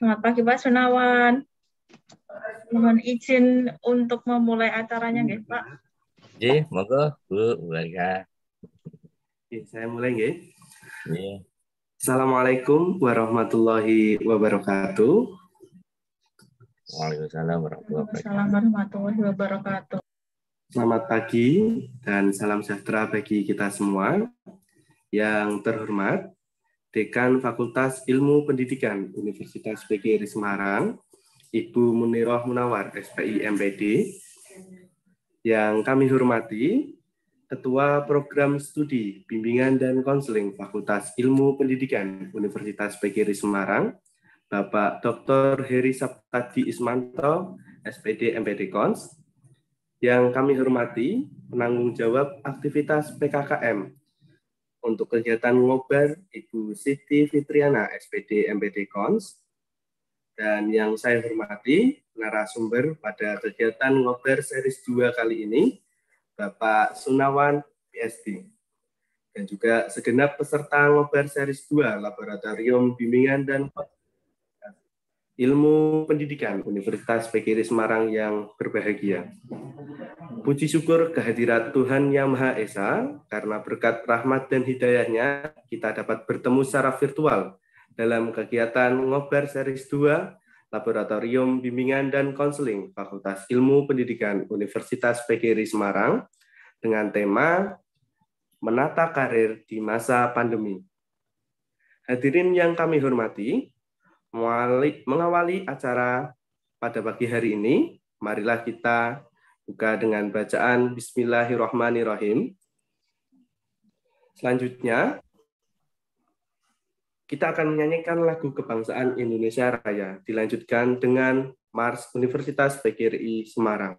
Selamat pagi Pak Sunawan. Mohon izin untuk memulai acaranya, nggih, Pak. Nggih, monggo Bu Warga. Oke, saya mulai nggih. Nggih. Assalamualaikum warahmatullahi wabarakatuh. Waalaikumsalam warahmatullahi wabarakatuh. Assalamualaikum warahmatullahi wabarakatuh. Selamat pagi dan salam sejahtera bagi kita semua. Yang terhormat, Dekan Fakultas Ilmu Pendidikan Universitas PGRI Semarang, Ibu Muniroh Munawar, SPI MPD. Yang kami hormati, Ketua Program Studi Bimbingan dan Konseling Fakultas Ilmu Pendidikan Universitas PGRI Semarang, Bapak Dr. Heri Saptadi Ismanto, SPD MPD Kons, yang kami hormati penanggung jawab aktivitas PKKM untuk kegiatan ngobar Ibu Siti Fitriana, SPD MPD Kons, dan yang saya hormati narasumber pada kegiatan ngobar series 2 kali ini, Bapak Sunawan PSD. Dan juga segenap peserta ngobar series 2 Laboratorium Bimbingan dan Ilmu Pendidikan Universitas PGRI Semarang yang berbahagia. Puji syukur kehadirat Tuhan Yang Maha Esa, karena berkat rahmat dan hidayahnya, kita dapat bertemu secara virtual dalam kegiatan ngobar series 2 Laboratorium Bimbingan dan Konseling Fakultas Ilmu Pendidikan Universitas PGRI Semarang dengan tema Menata Karir di Masa Pandemi. Hadirin yang kami hormati, mengawali acara pada pagi hari ini, marilah kita buka dengan bacaan Bismillahirrahmanirrahim. Selanjutnya, kita akan menyanyikan lagu kebangsaan Indonesia Raya, dilanjutkan dengan Mars Universitas PGRI Semarang.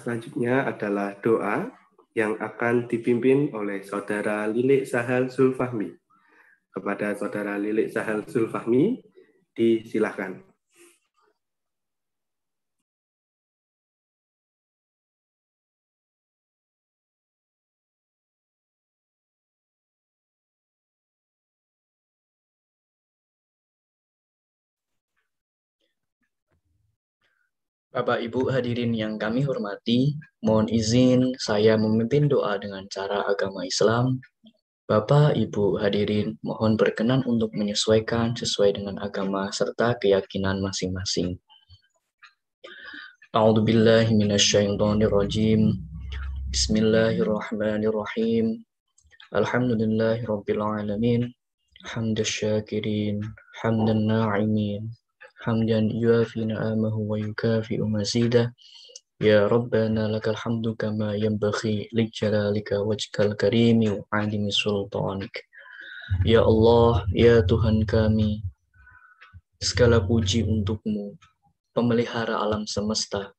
Selanjutnya adalah doa yang akan dipimpin oleh Saudara Lilik Sahal Zulfahmi. Kepada Saudara Lilik Sahal Zulfahmi, disilahkan. Bapak Ibu hadirin yang kami hormati, mohon izin saya memimpin doa dengan cara agama Islam. Bapak Ibu hadirin mohon berkenan untuk menyesuaikan sesuai dengan agama serta keyakinan masing-masing. A'udzu billahi minasyaitonir rajim. Bismillahirrahmanirrahim. Alhamdulillahirabbil alamin. Hamdasyakirin, hamdan na'imin. حمدا يوافي نعمه ويكافئ مزيده يا ربنا لك الحمد كما ينبغي لجلالك وجهك الكريم وعظيم سلطانك Ya Allah, ya Tuhan kami, segala puji untukmu, pemelihara alam semesta.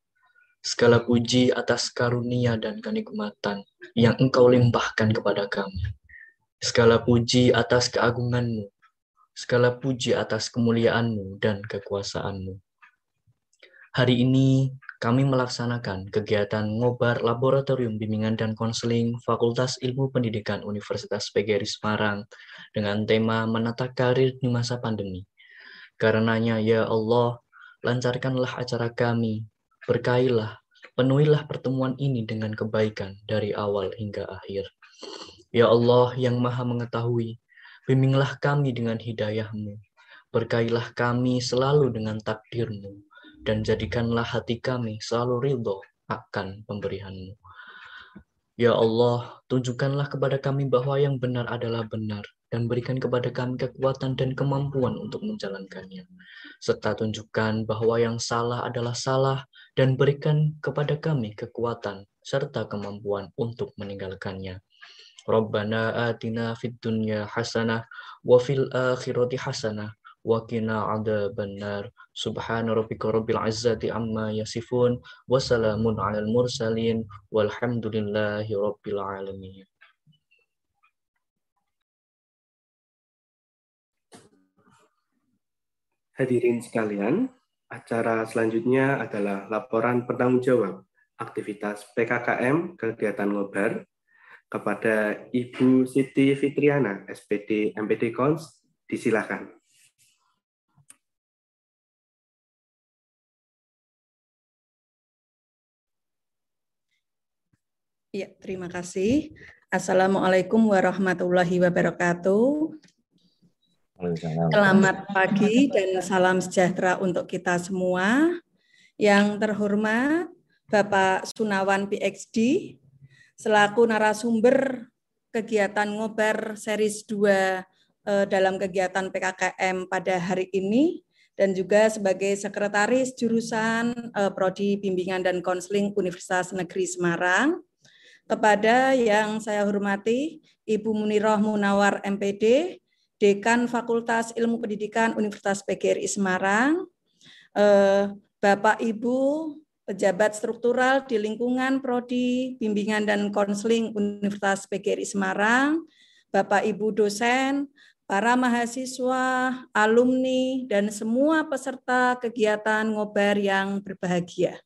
Segala puji atas karunia dan kenikmatan yang engkau limpahkan kepada kami. Segala puji atas keagunganmu, Segala puji atas kemuliaanmu dan kekuasaanmu. Hari ini kami melaksanakan kegiatan ngobar laboratorium bimbingan dan konseling Fakultas Ilmu Pendidikan Universitas PGRI Semarang dengan tema menata karir di masa pandemi. Karenanya ya Allah, lancarkanlah acara kami, berkailah, penuhilah pertemuan ini dengan kebaikan dari awal hingga akhir. Ya Allah yang maha mengetahui, Bimbinglah kami dengan hidayahmu. Berkailah kami selalu dengan takdirmu. Dan jadikanlah hati kami selalu ridho akan pemberianmu. Ya Allah, tunjukkanlah kepada kami bahwa yang benar adalah benar dan berikan kepada kami kekuatan dan kemampuan untuk menjalankannya. Serta tunjukkan bahwa yang salah adalah salah dan berikan kepada kami kekuatan serta kemampuan untuk meninggalkannya. Rabbana atina fid dunya hasanah wa fil akhirati hasanah wa qina adzabannar. Subhana rabbika rabbil izzati amma yasifun wa salamun alal mursalin walhamdulillahi rabbil alamin. Hadirin sekalian, acara selanjutnya adalah laporan penanggung jawab aktivitas PKKM kegiatan ngobar kepada Ibu Siti Fitriana, SPD MPD Kons, disilakan. Ya, terima kasih. Assalamualaikum warahmatullahi wabarakatuh. Selamat pagi dan salam sejahtera untuk kita semua. Yang terhormat Bapak Sunawan PhD, selaku narasumber kegiatan ngobar series 2 eh, dalam kegiatan PKKM pada hari ini dan juga sebagai sekretaris jurusan eh, prodi bimbingan dan konseling Universitas Negeri Semarang kepada yang saya hormati Ibu Munirah Munawar MPD Dekan Fakultas Ilmu Pendidikan Universitas PGRI Semarang eh, Bapak Ibu pejabat struktural di lingkungan Prodi Bimbingan dan Konseling Universitas PGRI Semarang, Bapak Ibu dosen, para mahasiswa, alumni, dan semua peserta kegiatan ngobar yang berbahagia.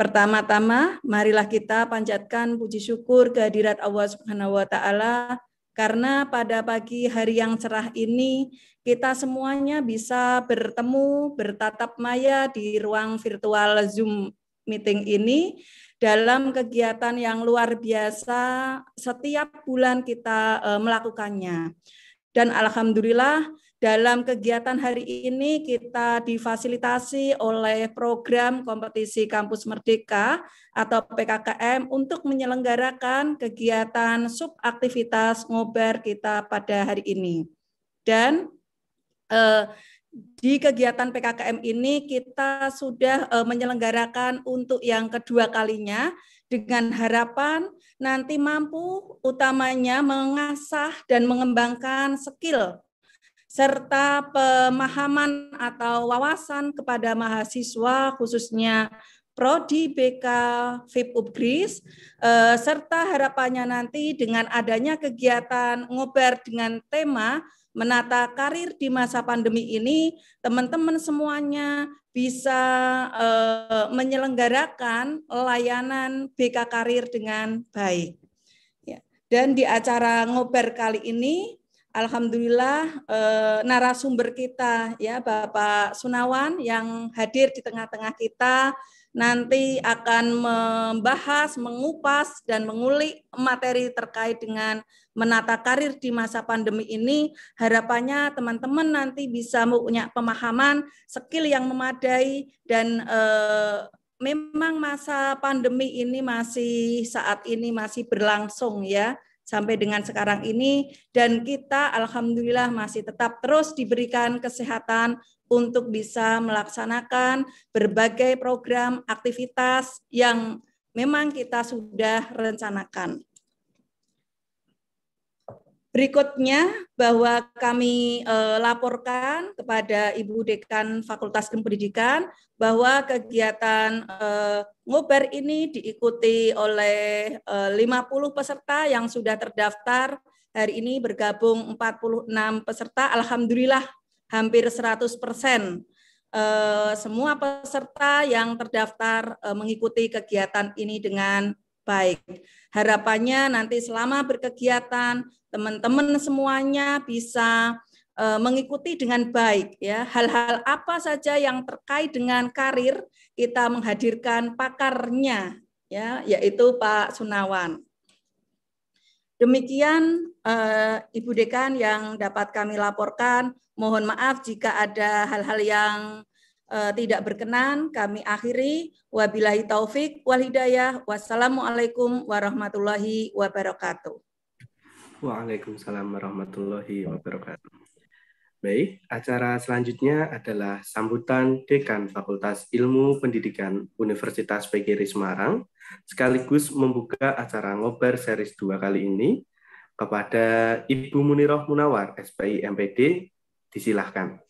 Pertama-tama, marilah kita panjatkan puji syukur kehadirat Allah Subhanahu wa taala karena pada pagi hari yang cerah ini kita semuanya bisa bertemu, bertatap maya di ruang virtual Zoom meeting ini dalam kegiatan yang luar biasa setiap bulan kita eh, melakukannya. Dan alhamdulillah dalam kegiatan hari ini kita difasilitasi oleh program kompetisi kampus merdeka atau PKKM untuk menyelenggarakan kegiatan subaktivitas ngobar kita pada hari ini. Dan di kegiatan PKKM ini kita sudah eh, menyelenggarakan untuk yang kedua kalinya dengan harapan nanti mampu utamanya mengasah dan mengembangkan skill serta pemahaman atau wawasan kepada mahasiswa khususnya Prodi BK FIP Ubgris eh, serta harapannya nanti dengan adanya kegiatan ngobar dengan tema menata karir di masa pandemi ini teman-teman semuanya bisa eh, menyelenggarakan layanan BK Karir dengan baik. Ya. Dan di acara ngobar kali ini Alhamdulillah eh, narasumber kita ya Bapak Sunawan yang hadir di tengah-tengah kita nanti akan membahas, mengupas dan mengulik materi terkait dengan menata karir di masa pandemi ini. Harapannya teman-teman nanti bisa punya pemahaman, skill yang memadai dan eh, memang masa pandemi ini masih saat ini masih berlangsung ya sampai dengan sekarang ini dan kita alhamdulillah masih tetap terus diberikan kesehatan untuk bisa melaksanakan berbagai program aktivitas yang memang kita sudah rencanakan. Berikutnya bahwa kami eh, laporkan kepada Ibu Dekan Fakultas Ilmu Pendidikan bahwa kegiatan eh, ngobar ini diikuti oleh eh, 50 peserta yang sudah terdaftar. Hari ini bergabung 46 peserta. Alhamdulillah hampir 100 persen eh, semua peserta yang terdaftar eh, mengikuti kegiatan ini dengan baik. Harapannya nanti selama berkegiatan teman-teman semuanya bisa uh, mengikuti dengan baik ya. Hal-hal apa saja yang terkait dengan karir kita menghadirkan pakarnya ya, yaitu Pak Sunawan. Demikian uh, Ibu Dekan yang dapat kami laporkan. Mohon maaf jika ada hal-hal yang uh, tidak berkenan, kami akhiri. Wabillahi taufik wal hidayah. Wassalamualaikum warahmatullahi wabarakatuh. Waalaikumsalam warahmatullahi wabarakatuh. Baik, acara selanjutnya adalah sambutan Dekan Fakultas Ilmu Pendidikan Universitas PGRI Semarang, sekaligus membuka acara ngobar series 2 kali ini kepada Ibu Muniroh Munawar, SPI MPD, disilahkan.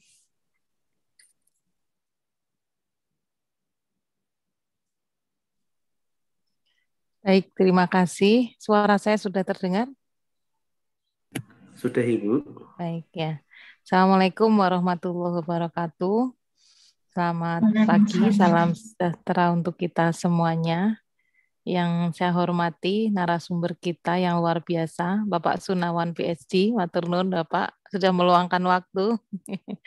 Baik, terima kasih. Suara saya sudah terdengar? Sudah, Ibu. Baik, ya. Assalamualaikum warahmatullahi wabarakatuh. Selamat pagi, salam sejahtera untuk kita semuanya. Yang saya hormati narasumber kita yang luar biasa, Bapak Sunawan PhD, Maturnun, Bapak sudah meluangkan waktu.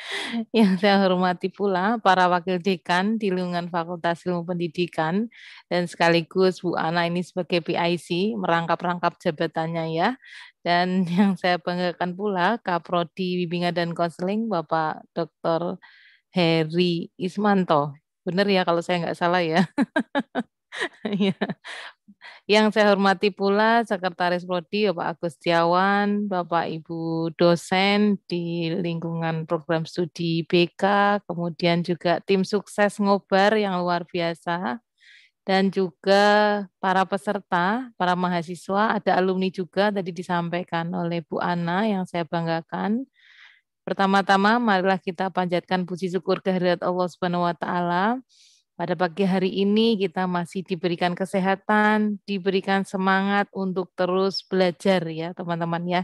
yang saya hormati pula para wakil dekan di lingkungan Fakultas Ilmu Pendidikan dan sekaligus Bu Ana ini sebagai PIC merangkap-rangkap jabatannya ya. Dan yang saya banggakan pula Kaprodi Bimbingan dan Konseling Bapak Dr. Heri Ismanto. Benar ya kalau saya nggak salah ya. Iya. Yang saya hormati pula Sekretaris Prodi Bapak Agus Tiawan, Bapak Ibu dosen di lingkungan program studi BK, kemudian juga tim sukses ngobar yang luar biasa, dan juga para peserta, para mahasiswa, ada alumni juga tadi disampaikan oleh Bu Ana yang saya banggakan. Pertama-tama marilah kita panjatkan puji syukur kehadirat Allah Subhanahu wa taala pada pagi hari ini kita masih diberikan kesehatan, diberikan semangat untuk terus belajar ya teman-teman ya.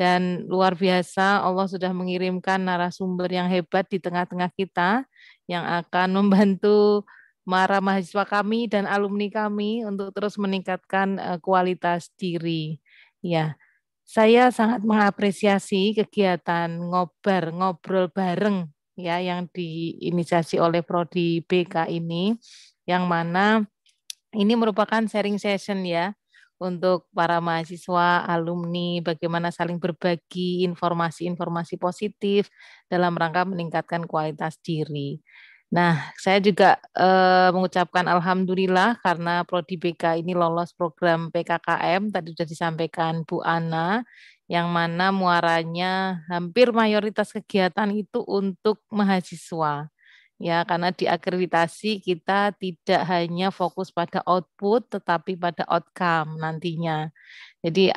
Dan luar biasa Allah sudah mengirimkan narasumber yang hebat di tengah-tengah kita yang akan membantu para mahasiswa kami dan alumni kami untuk terus meningkatkan eh, kualitas diri. Ya, saya sangat mengapresiasi kegiatan ngobar, ngobrol bareng ya yang diinisiasi oleh prodi BK ini yang mana ini merupakan sharing session ya untuk para mahasiswa, alumni, bagaimana saling berbagi informasi-informasi positif dalam rangka meningkatkan kualitas diri. Nah, saya juga eh, mengucapkan alhamdulillah karena Prodi BK ini lolos program PKKM, tadi sudah disampaikan Bu Ana, yang mana muaranya hampir mayoritas kegiatan itu untuk mahasiswa. Ya, karena diakreditasi kita tidak hanya fokus pada output tetapi pada outcome nantinya. Jadi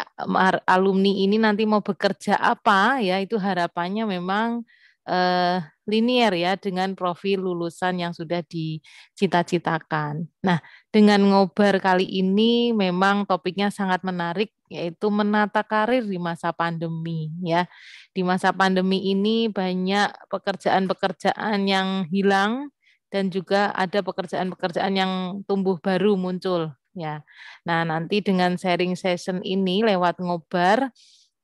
alumni ini nanti mau bekerja apa ya itu harapannya memang eh, linier ya dengan profil lulusan yang sudah dicita-citakan. Nah, dengan ngobar kali ini memang topiknya sangat menarik yaitu menata karir di masa pandemi ya. Di masa pandemi ini banyak pekerjaan-pekerjaan yang hilang dan juga ada pekerjaan-pekerjaan yang tumbuh baru muncul ya. Nah, nanti dengan sharing session ini lewat ngobar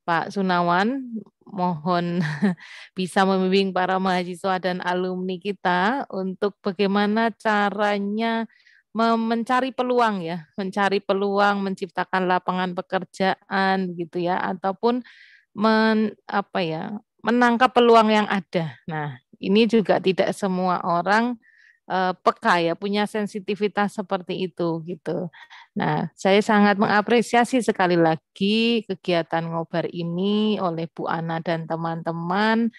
Pak Sunawan mohon bisa membimbing para mahasiswa dan alumni kita untuk bagaimana caranya mencari peluang ya, mencari peluang, menciptakan lapangan pekerjaan gitu ya, ataupun men, apa ya, menangkap peluang yang ada. Nah, ini juga tidak semua orang uh, peka ya, punya sensitivitas seperti itu gitu. Nah, saya sangat mengapresiasi sekali lagi kegiatan ngobar ini oleh Bu Ana dan teman-teman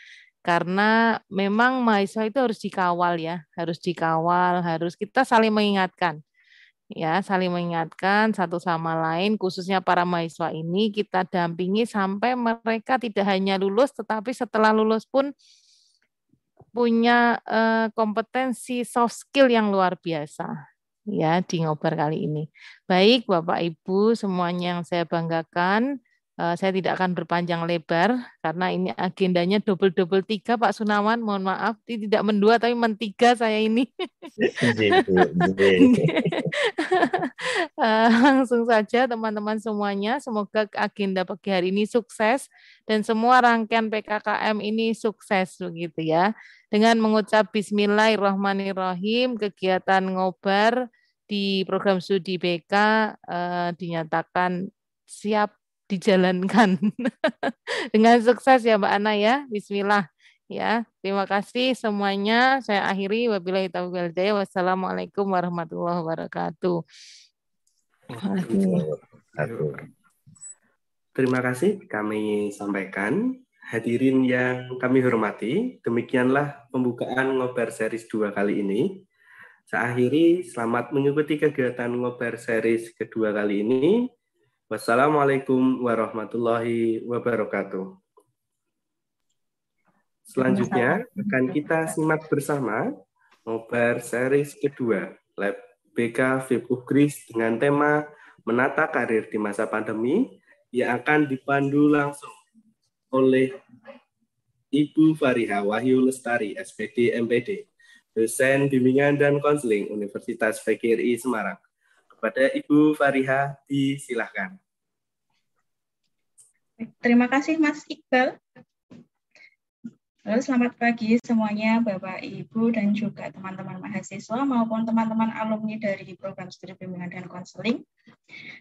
karena memang mahasiswa itu harus dikawal ya, harus dikawal, harus kita saling mengingatkan. Ya, saling mengingatkan satu sama lain khususnya para mahasiswa ini kita dampingi sampai mereka tidak hanya lulus tetapi setelah lulus pun punya uh, kompetensi soft skill yang luar biasa ya di ngobar kali ini. Baik Bapak Ibu semuanya yang saya banggakan, saya tidak akan berpanjang lebar karena ini agendanya double-double tiga Pak Sunawan, mohon maaf tidak mendua tapi mentiga saya ini. uh, langsung saja teman-teman semuanya, semoga agenda pagi hari ini sukses dan semua rangkaian PKKM ini sukses begitu ya. Dengan mengucap Bismillahirrahmanirrahim kegiatan ngobar di program studi BK eh, dinyatakan siap dijalankan. Dengan sukses ya Mbak Ana ya. Bismillah ya. Terima kasih semuanya. Saya akhiri. Wabillahi taufiq wassalamualaikum warahmatullahi wabarakatuh. Terima kasih kami sampaikan. Hadirin yang kami hormati, demikianlah pembukaan Ngobar Series 2 kali ini. Saya akhiri, selamat mengikuti kegiatan Ngobar Series kedua kali ini. Wassalamualaikum warahmatullahi wabarakatuh. Selanjutnya akan kita simak bersama Ngobar Series kedua, Lab BK VIP Ugris dengan tema Menata Karir di Masa Pandemi yang akan dipandu langsung oleh Ibu Fariha Wahyu Lestari, SPD MPD, dosen bimbingan dan konseling Universitas PGRI Semarang. Kepada Ibu Fariha, disilahkan. Terima kasih Mas Iqbal. Halo, selamat pagi semuanya Bapak, Ibu, dan juga teman-teman mahasiswa maupun teman-teman alumni dari program studi bimbingan dan konseling.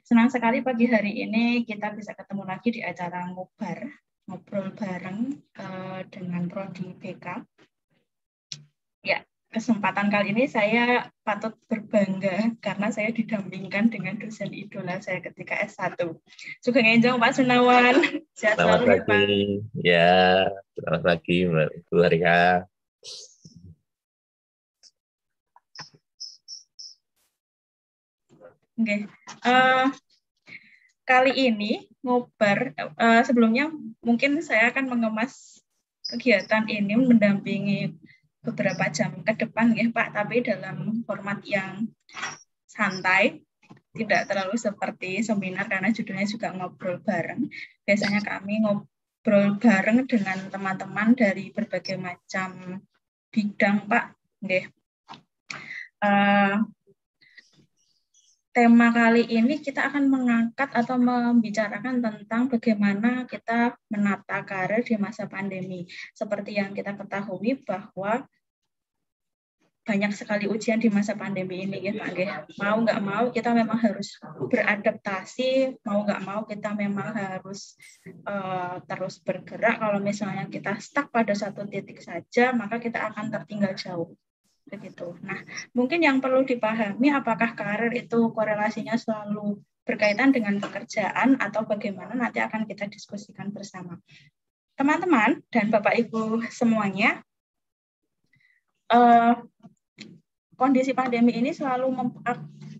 Senang sekali pagi hari ini kita bisa ketemu lagi di acara Ngubar ngobrol bareng uh, dengan Prodi BK. Ya, kesempatan kali ini saya patut berbangga karena saya didampingkan dengan dosen idola saya ketika S1. Juga ngenjong Pak Sunawan. Sehat selamat selalu, pagi. Pak. Ya, selamat pagi Mbak Bu. Oke. Okay. Uh, eh, kali ini ngobar uh, sebelumnya mungkin saya akan mengemas kegiatan ini mendampingi beberapa jam ke depan ya Pak. Tapi dalam format yang santai tidak terlalu seperti seminar karena judulnya juga ngobrol bareng. Biasanya kami ngobrol bareng dengan teman-teman dari berbagai macam bidang Pak. Uh, tema kali ini kita akan mengangkat atau membicarakan tentang bagaimana kita menata karir di masa pandemi. Seperti yang kita ketahui bahwa banyak sekali ujian di masa pandemi ini ya Pak Mau nggak mau kita memang harus beradaptasi, mau nggak mau kita memang harus uh, terus bergerak. Kalau misalnya kita stuck pada satu titik saja, maka kita akan tertinggal jauh begitu. Nah, mungkin yang perlu dipahami apakah karir itu korelasinya selalu berkaitan dengan pekerjaan atau bagaimana nanti akan kita diskusikan bersama. Teman-teman dan Bapak Ibu semuanya, eh, kondisi pandemi ini selalu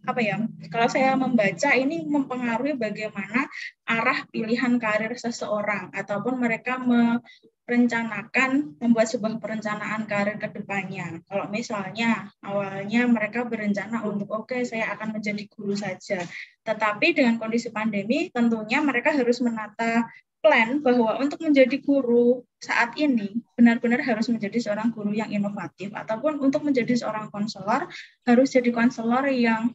apa ya? Kalau saya membaca ini mempengaruhi bagaimana arah pilihan karir seseorang ataupun mereka me, merencanakan membuat sebuah perencanaan karir ke depannya. Kalau misalnya awalnya mereka berencana untuk oke okay, saya akan menjadi guru saja. Tetapi dengan kondisi pandemi tentunya mereka harus menata plan bahwa untuk menjadi guru saat ini benar-benar harus menjadi seorang guru yang inovatif ataupun untuk menjadi seorang konselor harus jadi konselor yang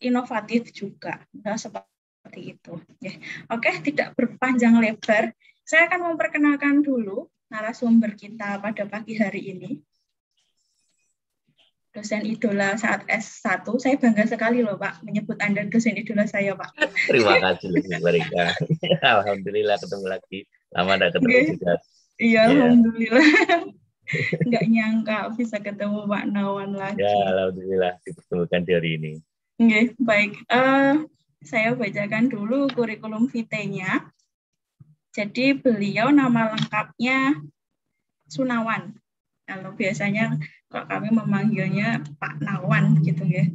inovatif juga. Nah, seperti itu. Ya. Oke, tidak berpanjang lebar. Saya akan memperkenalkan dulu narasumber kita pada pagi hari ini. Dosen idola saat S1. Saya bangga sekali loh Pak menyebut Anda dosen idola saya Pak. Terima kasih lebih Marika. Alhamdulillah ketemu lagi. Lama tidak ketemu okay. juga. Iya, yeah. Alhamdulillah. Nggak nyangka bisa ketemu Pak Nawan lagi. Ya, Alhamdulillah dipertemukan di hari ini. Oke, okay, baik. Uh, saya bacakan dulu kurikulum vitae-nya. Jadi beliau nama lengkapnya Sunawan. Kalau biasanya kalau kami memanggilnya Pak Nawan gitu ya.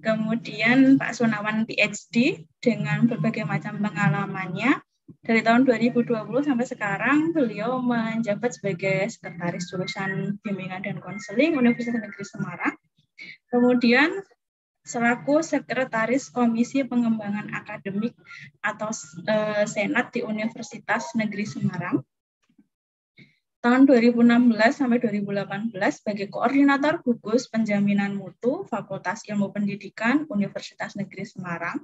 Kemudian Pak Sunawan PhD dengan berbagai macam pengalamannya. Dari tahun 2020 sampai sekarang beliau menjabat sebagai sekretaris jurusan bimbingan dan konseling Universitas Negeri Semarang. Kemudian selaku Sekretaris Komisi Pengembangan Akademik atau uh, Senat di Universitas Negeri Semarang. Tahun 2016 sampai 2018 sebagai Koordinator Gugus Penjaminan Mutu Fakultas Ilmu Pendidikan Universitas Negeri Semarang.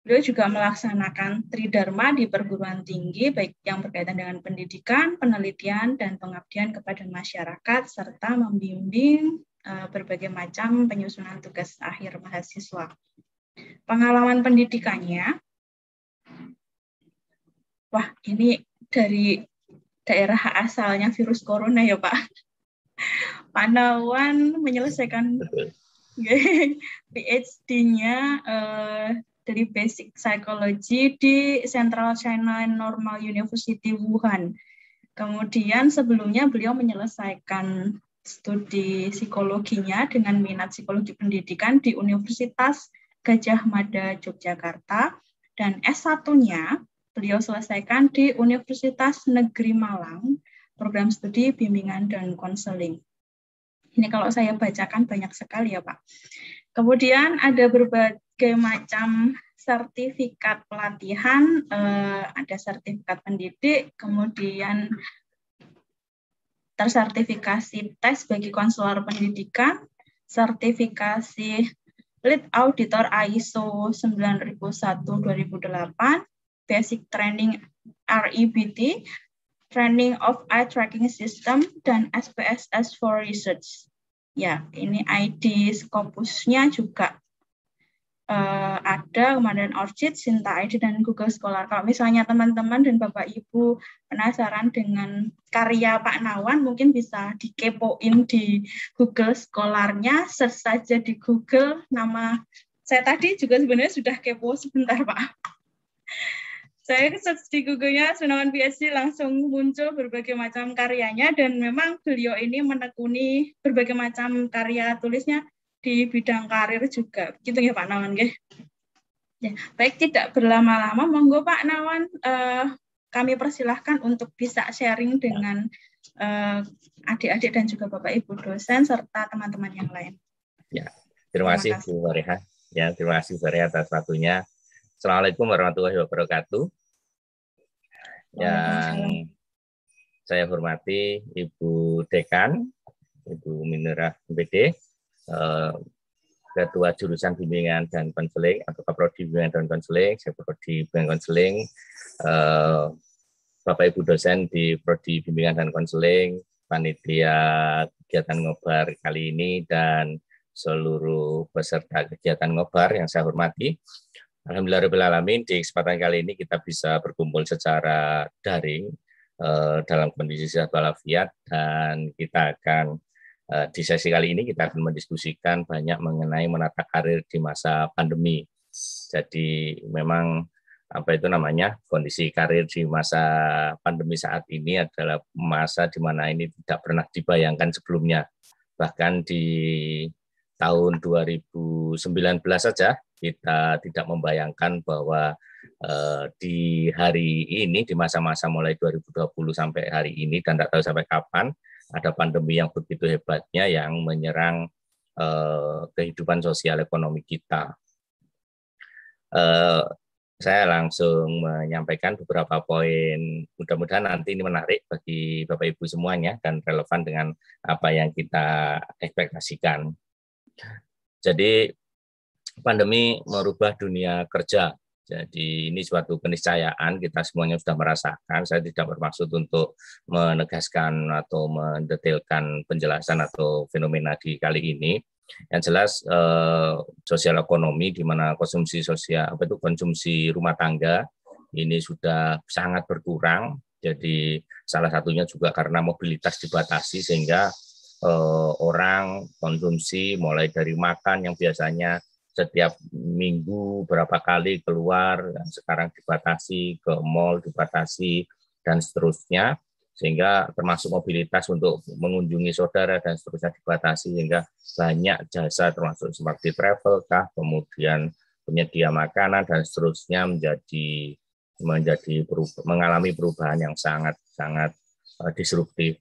Beliau juga melaksanakan tridharma di perguruan tinggi, baik yang berkaitan dengan pendidikan, penelitian, dan pengabdian kepada masyarakat, serta membimbing Eh, berbagai macam penyusunan tugas akhir mahasiswa. Pengalaman pendidikannya, wah ini dari daerah asalnya virus corona ya Pak. Panawan menyelesaikan PhD-nya uh, eh, dari Basic Psychology di Central China Normal University Wuhan. Kemudian sebelumnya beliau menyelesaikan studi psikologinya dengan minat psikologi pendidikan di Universitas Gajah Mada Yogyakarta dan S1-nya beliau selesaikan di Universitas Negeri Malang program studi bimbingan dan konseling. Ini kalau saya bacakan banyak sekali ya Pak. Kemudian ada berbagai macam sertifikat pelatihan, eh, ada sertifikat pendidik, kemudian tersertifikasi tes bagi konselor pendidikan, sertifikasi lead auditor ISO 9001-2008, basic training REBT, training of eye tracking system, dan SPSS for research. Ya, ini ID Scopusnya juga uh, ada kemudian Orchid, Sinta ID, dan Google Scholar. Kalau misalnya teman-teman dan Bapak Ibu penasaran dengan karya Pak Nawan, mungkin bisa dikepoin di Google Scholar-nya, search saja di Google nama saya tadi juga sebenarnya sudah kepo sebentar Pak. Saya search di Google-nya Sunawan PhD langsung muncul berbagai macam karyanya dan memang beliau ini menekuni berbagai macam karya tulisnya di bidang karir juga. Gitu ya Pak Nawan ya. Ya, baik tidak berlama-lama monggo Pak Nawan eh, kami persilahkan untuk bisa sharing dengan eh, adik-adik dan juga Bapak Ibu dosen serta teman-teman yang lain. Ya, terima, terima kasih Bu Maria. Ya, terima kasih Bu Maria atas waktunya. Assalamualaikum warahmatullahi wabarakatuh. Yang saya hormati Ibu Dekan, Ibu Minurah MPD, Eh, ketua jurusan bimbingan dan konseling atau kaprodi bimbingan dan konseling, saya prodi bimbingan konseling, eh, Bapak Ibu dosen di prodi bimbingan dan konseling, panitia kegiatan ngobar kali ini dan seluruh peserta kegiatan ngobar yang saya hormati. Alhamdulillah alamin di kesempatan kali ini kita bisa berkumpul secara daring eh, dalam kondisi sehat walafiat dan kita akan Eh, di sesi kali ini kita akan mendiskusikan banyak mengenai menata karir di masa pandemi. Jadi memang apa itu namanya kondisi karir di masa pandemi saat ini adalah masa di mana ini tidak pernah dibayangkan sebelumnya. Bahkan di tahun 2019 saja kita tidak membayangkan bahwa uh, di hari ini di masa-masa mulai 2020 sampai hari ini dan tidak tahu sampai kapan ada pandemi yang begitu hebatnya yang menyerang uh, kehidupan sosial ekonomi kita. Uh, saya langsung menyampaikan beberapa poin. Mudah-mudahan nanti ini menarik bagi Bapak Ibu semuanya dan relevan dengan apa yang kita ekspektasikan. Jadi pandemi merubah dunia kerja. Jadi ini suatu keniscayaan kita semuanya sudah merasakan. Saya tidak bermaksud untuk menegaskan atau mendetailkan penjelasan atau fenomena di kali ini. Yang jelas eh, sosial ekonomi di mana konsumsi sosial apa itu konsumsi rumah tangga ini sudah sangat berkurang. Jadi salah satunya juga karena mobilitas dibatasi sehingga eh, orang konsumsi mulai dari makan yang biasanya setiap minggu berapa kali keluar, sekarang dibatasi ke mall, dibatasi dan seterusnya, sehingga termasuk mobilitas untuk mengunjungi saudara dan seterusnya dibatasi sehingga banyak jasa termasuk seperti travel kah, kemudian penyedia makanan dan seterusnya menjadi menjadi mengalami perubahan yang sangat sangat uh, disruptif.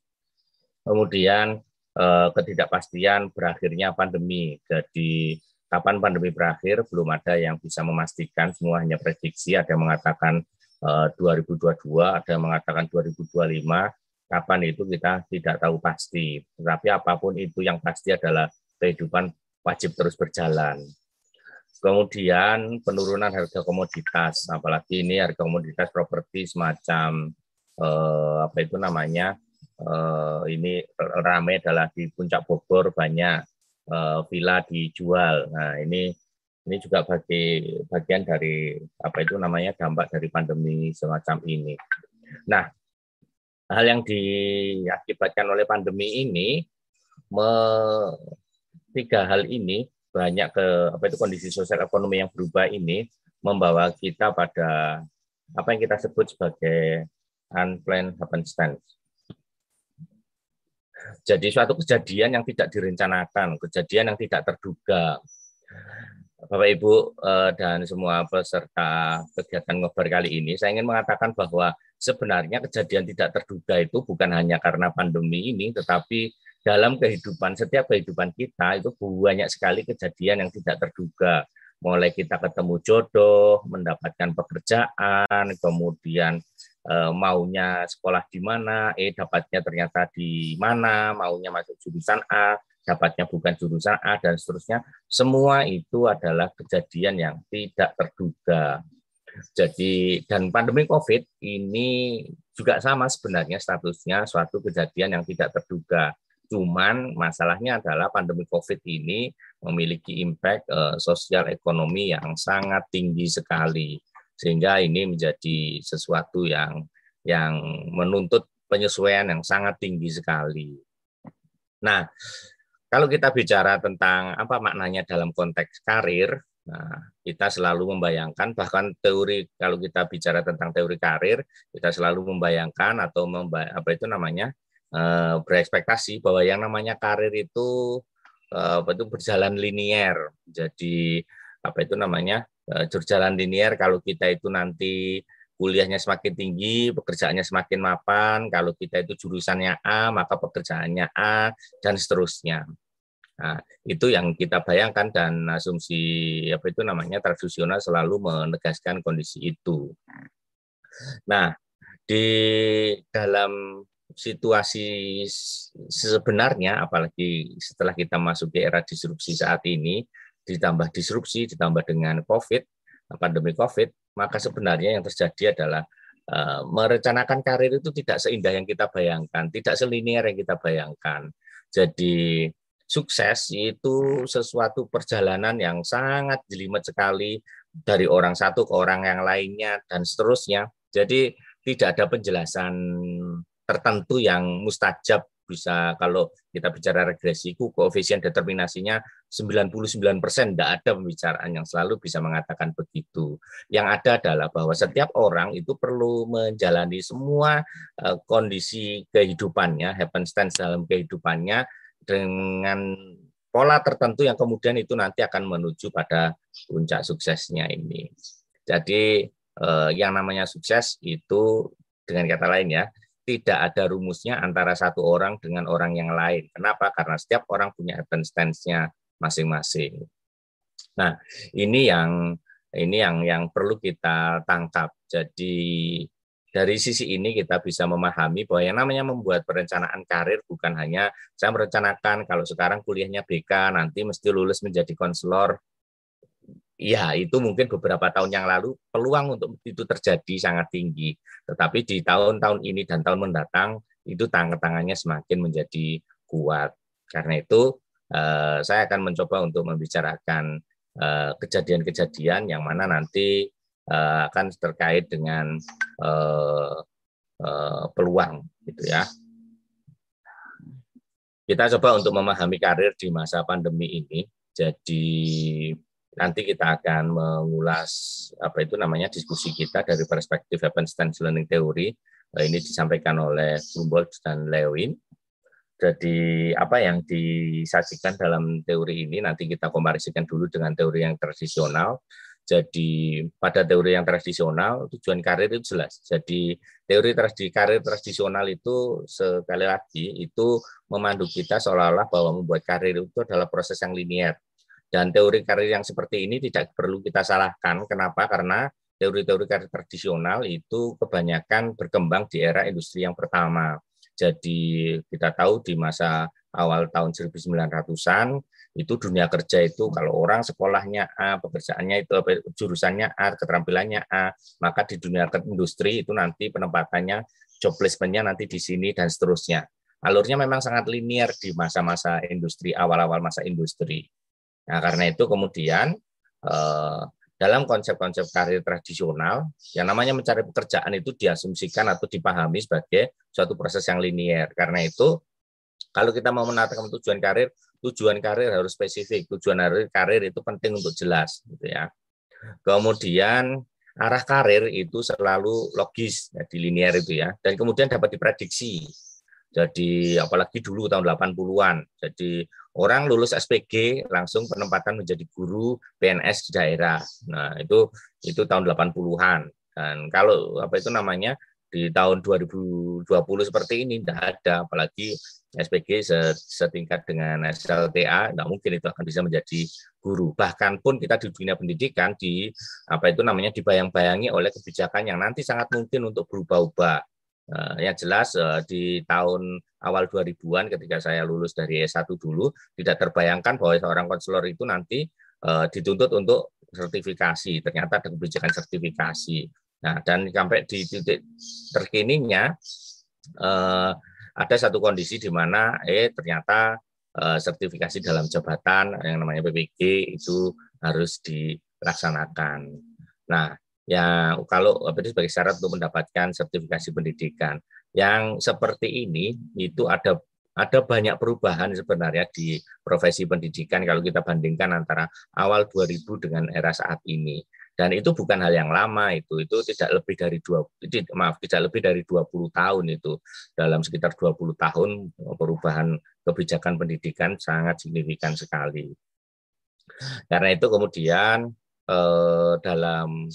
Kemudian uh, ketidakpastian berakhirnya pandemi. Jadi kapan pandemi berakhir belum ada yang bisa memastikan. Semua hanya prediksi. Ada yang mengatakan uh, 2022 ada yang mengatakan 2025 kapan itu kita tidak tahu pasti. Tetapi apa pun itu yang pasti adalah kehidupan wajib terus berjalan. Kemudian penurunan harga komoditas. Apalagi ini harga komoditas properti semacam uh, apa itu namanya uh, ini ramai adalah di puncak Bogor banyak uh, villa dijual. Nah, ini ini juga bagi bagian dari apa itu namanya dampak dari pandemi semacam ini. Nah, hal yang diakibatkan oleh pandemi ini me, tiga hal ini banyak ke apa itu kondisi sosial ekonomi yang berubah ini membawa kita pada apa yang kita sebut sebagai unplanned happenstance jadi suatu kejadian yang tidak direncanakan, kejadian yang tidak terduga. Bapak Ibu eh, dan semua peserta kegiatan ngobar kali ini, saya ingin mengatakan bahwa sebenarnya kejadian tidak terduga itu bukan hanya karena pandemi ini, tetapi dalam kehidupan, setiap kehidupan kita itu banyak sekali kejadian yang tidak terduga. Mulai kita ketemu jodoh, mendapatkan pekerjaan, kemudian Eh, maunya sekolah di mana, eh dapatnya ternyata di mana, maunya masuk jurusan A, dapatnya bukan jurusan A dan seterusnya. Semua itu adalah kejadian yang tidak terduga. Jadi dan pandemi Covid ini juga sama sebenarnya statusnya suatu kejadian yang tidak terduga. Cuman masalahnya adalah pandemi COVID ini memiliki impact uh, sosial ekonomi yang sangat tinggi sekali sehingga ini menjadi sesuatu yang yang menuntut penyesuaian yang sangat tinggi sekali. Nah, kalau kita bicara tentang apa maknanya dalam konteks karir, nah kita selalu membayangkan bahkan teori kalau kita bicara tentang teori karir, kita selalu membayangkan atau memba, apa itu namanya eh, berekspektasi bahwa yang namanya karir itu eh, apa itu berjalan linier. Jadi apa itu namanya eh, linier kalau kita itu nanti kuliahnya semakin tinggi, pekerjaannya semakin mapan, kalau kita itu jurusannya A, maka pekerjaannya A, dan seterusnya. Nah, itu yang kita bayangkan dan asumsi apa itu namanya tradisional selalu menegaskan kondisi itu. Nah, di dalam situasi sebenarnya, apalagi setelah kita masuk di era disrupsi saat ini, ditambah disrupsi, ditambah dengan COVID, pandemi COVID, maka sebenarnya yang terjadi adalah uh, merencanakan karir itu tidak seindah yang kita bayangkan, tidak selinier yang kita bayangkan. Jadi sukses itu sesuatu perjalanan yang sangat jelimet sekali dari orang satu ke orang yang lainnya dan seterusnya. Jadi tidak ada penjelasan tertentu yang mustajab bisa kalau kita bicara regresiku koefisien determinasinya 99% tidak ada pembicaraan yang selalu bisa mengatakan begitu. Yang ada adalah bahwa setiap orang itu perlu menjalani semua uh, kondisi kehidupannya, happenstance dalam kehidupannya dengan pola tertentu yang kemudian itu nanti akan menuju pada puncak suksesnya ini. Jadi eh, yang namanya sukses itu dengan kata lain ya, tidak ada rumusnya antara satu orang dengan orang yang lain. Kenapa? Karena setiap orang punya advance-nya masing-masing. Nah, ini yang ini yang yang perlu kita tangkap. Jadi dari sisi ini kita bisa memahami bahwa yang namanya membuat perencanaan karir bukan hanya saya merencanakan kalau sekarang kuliahnya BK nanti mesti lulus menjadi konselor ya itu mungkin beberapa tahun yang lalu peluang untuk itu terjadi sangat tinggi. Tetapi di tahun-tahun ini dan tahun mendatang itu tangan-tangannya semakin menjadi kuat. Karena itu eh, saya akan mencoba untuk membicarakan eh, kejadian-kejadian yang mana nanti eh, akan terkait dengan peluang gitu ya. Kita coba untuk memahami karir di masa pandemi ini. Jadi nanti kita akan mengulas apa itu namanya diskusi kita dari perspektif happenstance learning theory. Eh, ini disampaikan oleh Humboldt dan Lewin. Jadi apa yang disajikan dalam teori ini nanti kita komparisikan dulu dengan teori yang tradisional. Jadi pada teori yang tradisional tujuan karir itu jelas. Jadi teori tradi karir tradisional itu sekali lagi itu memandu kita seolah-olah bahwa membuat karir itu adalah proses yang linier dan teori karir yang seperti ini tidak perlu kita salahkan. Kenapa? Karena teori-teori karir tradisional itu kebanyakan berkembang di era industri yang pertama. Jadi kita tahu di masa awal tahun 1900-an itu dunia kerja itu kalau orang sekolahnya A, pekerjaannya itu jurusannya A, keterampilannya A, maka di dunia industri itu nanti penempatannya job placement-nya nanti di sini dan seterusnya. Alurnya memang sangat linier di masa-masa industri, awal-awal masa industri. Nah, karena itu kemudian eh, dalam konsep-konsep karir tradisional, yang namanya mencari pekerjaan itu diasumsikan atau dipahami sebagai suatu proses yang linier. Karena itu, kalau kita mau menatakan tujuan karir, tujuan karir harus spesifik. Tujuan karir itu penting untuk jelas, gitu ya. Kemudian arah karir itu selalu logis, ya, di linear itu ya, dan kemudian dapat diprediksi. Jadi apalagi dulu tahun 80-an. Jadi orang lulus SPG langsung penempatan menjadi guru PNS di daerah. Nah, itu itu tahun 80-an. Dan kalau apa itu namanya di tahun 2020 seperti ini tidak ada apalagi SPG setingkat dengan SLTA tidak mungkin itu akan bisa menjadi guru bahkan pun kita di dunia pendidikan di apa itu namanya dibayang-bayangi oleh kebijakan yang nanti sangat mungkin untuk berubah-ubah yang jelas uh, di tahun awal 2000-an ketika saya lulus dari S1 dulu tidak terbayangkan bahwa seorang konselor itu nanti uh, dituntut untuk sertifikasi. Ternyata ada kebijakan sertifikasi. Nah, dan sampai di titik terkininya ada satu kondisi di mana eh ternyata sertifikasi dalam jabatan yang namanya PPG itu harus dilaksanakan. Nah, yang kalau apa itu sebagai syarat untuk mendapatkan sertifikasi pendidikan. Yang seperti ini itu ada ada banyak perubahan sebenarnya di profesi pendidikan kalau kita bandingkan antara awal 2000 dengan era saat ini. Dan itu bukan hal yang lama itu, itu tidak lebih dari dua, maaf tidak lebih dari 20 tahun itu dalam sekitar 20 tahun perubahan kebijakan pendidikan sangat signifikan sekali. Karena itu kemudian eh, dalam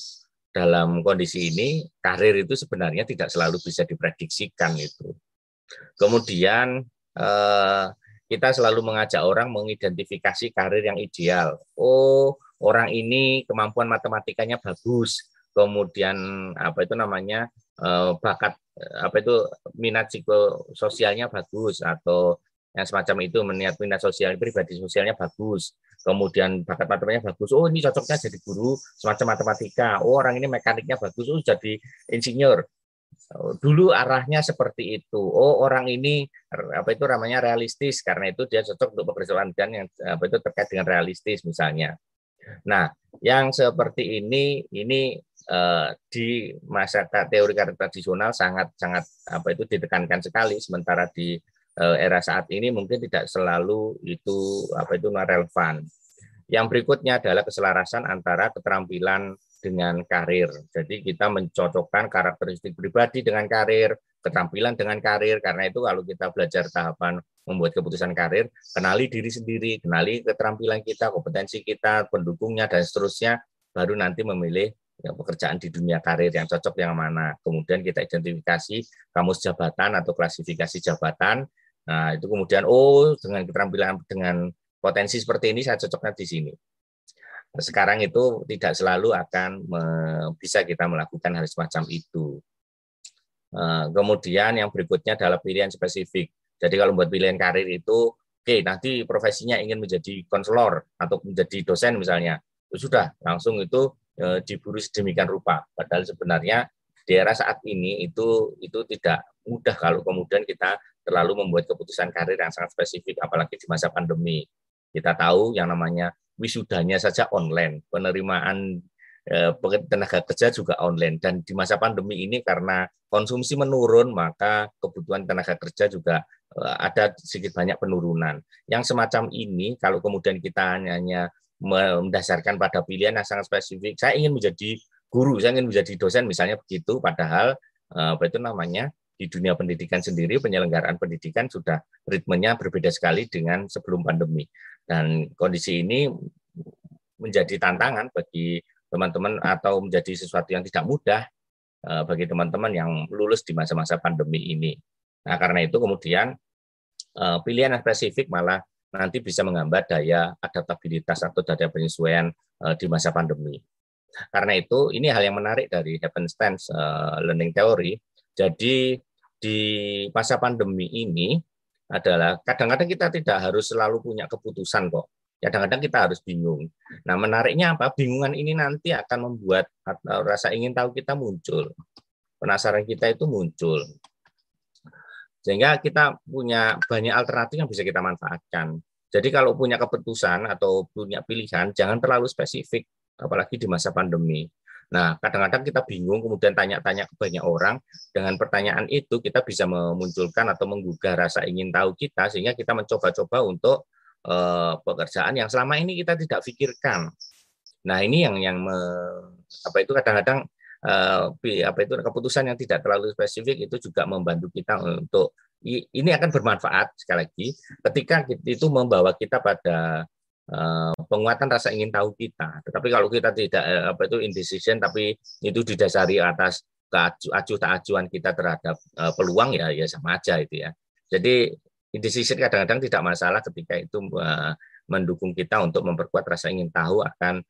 dalam kondisi ini karir itu sebenarnya tidak selalu bisa diprediksikan itu. Kemudian eh, kita selalu mengajak orang mengidentifikasi karir yang ideal. Oh, orang ini kemampuan matematikanya bagus, kemudian apa itu namanya eh, bakat apa itu minat psikososialnya bagus atau yang semacam itu minat minat sosial pribadi sosialnya bagus. Kemudian bakat matematikanya bagus. Oh ini cocoknya jadi guru semacam matematika. Oh orang ini mekaniknya bagus. Oh jadi insinyur. Oh, dulu arahnya seperti itu. Oh orang ini apa itu namanya realistis. Karena itu dia cocok untuk pekerjaan dan yang apa itu terkait dengan realistis misalnya. Nah yang seperti ini ini eh, di masa teori karir tradisional sangat sangat apa itu ditekankan sekali. Sementara di era saat ini mungkin tidak selalu itu apa itu relevan. Yang berikutnya adalah keselarasan antara keterampilan dengan karir. Jadi kita mencocokkan karakteristik pribadi dengan karir, keterampilan dengan karir. Karena itu kalau kita belajar tahapan membuat keputusan karir, kenali diri sendiri, kenali keterampilan kita, kompetensi kita, pendukungnya dan seterusnya, baru nanti memilih ya, pekerjaan di dunia karir yang cocok yang mana. Kemudian kita identifikasi kamus jabatan atau klasifikasi jabatan. Nah, itu kemudian oh dengan keterampilan dengan potensi seperti ini saya cocoknya di sini. Sekarang itu tidak selalu akan bisa kita melakukan hal semacam itu. Eh, kemudian yang berikutnya adalah pilihan spesifik. Jadi kalau buat pilihan karir itu, oke okay, nanti profesinya ingin menjadi konselor atau menjadi dosen misalnya, itu ya sudah langsung itu e, diburu sedemikian rupa. Padahal sebenarnya di era saat ini itu itu tidak mudah kalau kemudian kita terlalu membuat keputusan karir yang sangat spesifik, apalagi di masa pandemi. Kita tahu yang namanya wisudanya saja online, penerimaan Eh, tenaga kerja juga online dan di masa pandemi ini karena konsumsi menurun maka kebutuhan tenaga kerja juga eh, ada sedikit banyak penurunan. Yang semacam ini kalau kemudian kita hanya mendasarkan pada pilihan yang sangat spesifik, saya ingin menjadi guru, saya ingin menjadi dosen misalnya begitu, padahal eh, apa itu namanya di dunia pendidikan sendiri penyelenggaraan pendidikan sudah ritmenya berbeda sekali dengan sebelum pandemi dan kondisi ini menjadi tantangan bagi teman-teman atau menjadi sesuatu yang tidak mudah eh, bagi teman-teman yang lulus di masa-masa pandemi ini. Nah, karena itu kemudian eh, pilihan yang spesifik malah nanti bisa menghambat daya adaptabilitas atau daya penyesuaian eh, di masa pandemi. Karena itu ini hal yang menarik dari happenstance learning theory. Jadi di masa pandemi ini adalah kadang-kadang kita tidak harus selalu punya keputusan kok kadang-kadang kita harus bingung. Nah, menariknya apa? Bingungan ini nanti akan membuat rasa ingin tahu kita muncul. Penasaran kita itu muncul. Sehingga kita punya banyak alternatif yang bisa kita manfaatkan. Jadi kalau punya keputusan atau punya pilihan, jangan terlalu spesifik, apalagi di masa pandemi. Nah, kadang-kadang kita bingung, kemudian tanya-tanya ke banyak orang. Dengan pertanyaan itu, kita bisa memunculkan atau menggugah rasa ingin tahu kita, sehingga kita mencoba-coba untuk uh, pekerjaan yang selama ini kita tidak pikirkan. Nah ini yang yang me, apa itu kadang-kadang uh, apa itu keputusan yang tidak terlalu spesifik itu juga membantu kita untuk ini akan bermanfaat sekali lagi ketika itu membawa kita pada penguatan rasa ingin tahu kita. Tetapi kalau kita tidak uh, apa itu indecision tapi itu didasari atas acuh tak acuan kita terhadap uh, peluang ya ya sama aja itu ya. Jadi indecision kadang-kadang tidak masalah ketika itu mendukung kita untuk memperkuat rasa ingin tahu akan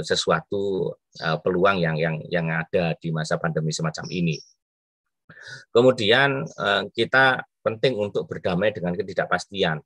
sesuatu peluang yang yang yang ada di masa pandemi semacam ini. Kemudian kita penting untuk berdamai dengan ketidakpastian.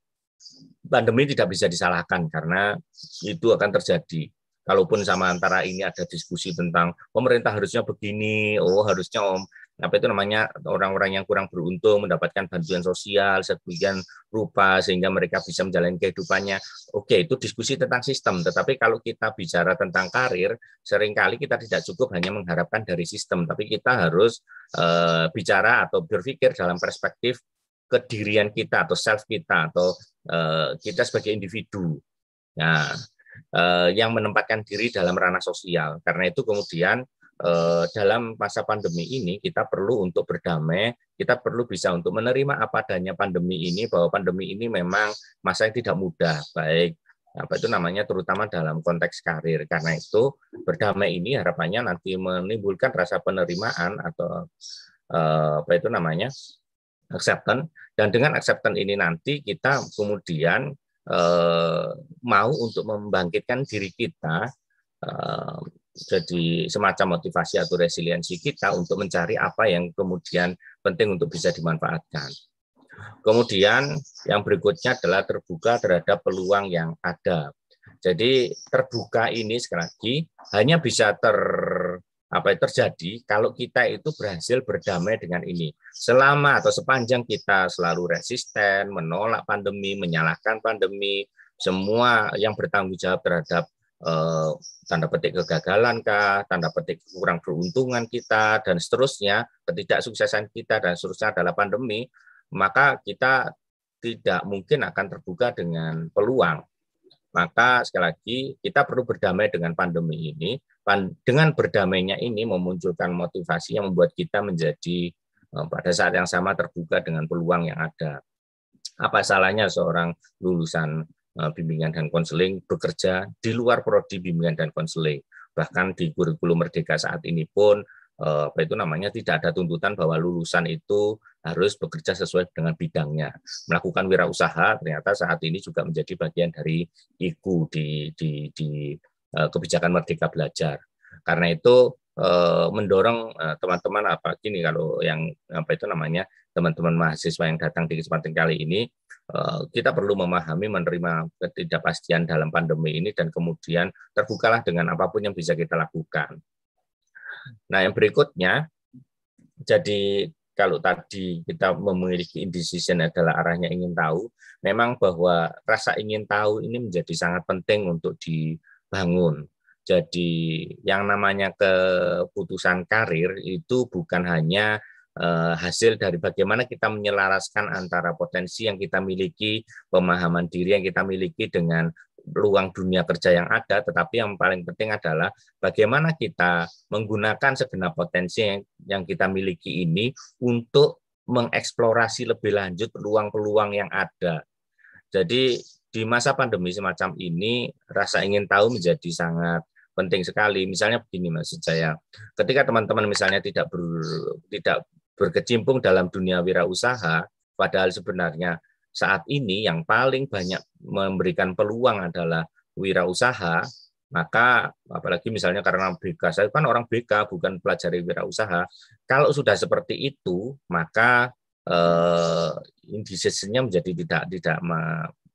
Pandemi tidak bisa disalahkan karena itu akan terjadi kalaupun sama antara ini ada diskusi tentang pemerintah harusnya begini, oh harusnya om apa itu namanya orang-orang yang kurang beruntung mendapatkan bantuan sosial sebagian rupa sehingga mereka bisa menjalani kehidupannya. Oke, itu diskusi tentang sistem. Tetapi kalau kita bicara tentang karir, sering kali kita tidak cukup hanya mengharapkan dari sistem, tapi kita harus uh, bicara atau berpikir dalam perspektif kedirian kita atau self kita atau uh, kita sebagai individu. Nah, uh, yang menempatkan diri dalam ranah sosial. Karena itu kemudian Eh, dalam masa pandemi ini kita perlu untuk berdamai, kita perlu bisa untuk menerima apa adanya pandemi ini bahwa pandemi ini memang masa yang tidak mudah, baik apa itu namanya terutama dalam konteks karir. Karena itu berdamai ini harapannya nanti menimbulkan rasa penerimaan atau eh, apa itu namanya acceptance dan dengan acceptance ini nanti kita kemudian eh, mau untuk membangkitkan diri kita jadi semacam motivasi atau resiliensi kita untuk mencari apa yang kemudian penting untuk bisa dimanfaatkan. Kemudian yang berikutnya adalah terbuka terhadap peluang yang ada. Jadi terbuka ini sekali lagi hanya bisa ter apa yang terjadi kalau kita itu berhasil berdamai dengan ini. Selama atau sepanjang kita selalu resisten, menolak pandemi, menyalahkan pandemi, semua yang bertanggung jawab terhadap eh, tanda petik kegagalan kah, tanda petik kurang beruntungan kita dan seterusnya, ketidaksuksesan kita dan seterusnya adalah pandemi, maka kita tidak mungkin akan terbuka dengan peluang. Maka sekali lagi kita perlu berdamai dengan pandemi ini. Dengan berdamainya ini memunculkan motivasi yang membuat kita menjadi eh, pada saat yang sama terbuka dengan peluang yang ada. Apa salahnya seorang lulusan uh, bimbingan dan konseling bekerja di luar prodi bimbingan dan konseling? Bahkan di kurikulum Merdeka saat ini pun uh, apa itu namanya tidak ada tuntutan bahwa lulusan itu harus bekerja sesuai dengan bidangnya. Melakukan wirausaha ternyata saat ini juga menjadi bagian dari IKU di di di kebijakan Merdeka Belajar. Karena itu Eh, mendorong eh, teman-teman apa gini kalau yang apa itu namanya teman-teman mahasiswa yang datang di kesempatan kali ini eh, kita perlu memahami menerima ketidakpastian dalam pandemi ini dan kemudian terbukalah dengan apa pun yang bisa kita lakukan. Nah, yang berikutnya jadi kalau tadi kita memiliki indecision adalah arahnya ingin tahu, memang bahwa rasa ingin tahu ini menjadi sangat penting untuk dibangun jadi yang namanya keputusan karir itu bukan hanya uh, hasil dari bagaimana kita menyelaraskan antara potensi yang kita miliki, pemahaman diri yang kita miliki dengan ruang dunia kerja yang ada, tetapi yang paling penting adalah bagaimana kita menggunakan segenap potensi yang, yang kita miliki ini untuk mengeksplorasi lebih lanjut peluang-peluang yang ada. Jadi di masa pandemi semacam ini rasa ingin tahu menjadi sangat penting sekali. Misalnya begini maksud saya, ketika teman-teman misalnya tidak ber, tidak berkecimpung dalam dunia wirausaha, padahal sebenarnya saat ini yang paling banyak memberikan peluang adalah wirausaha, maka apalagi misalnya karena BK, saya kan orang BK bukan pelajari wirausaha. Kalau sudah seperti itu, maka eh, menjadi tidak tidak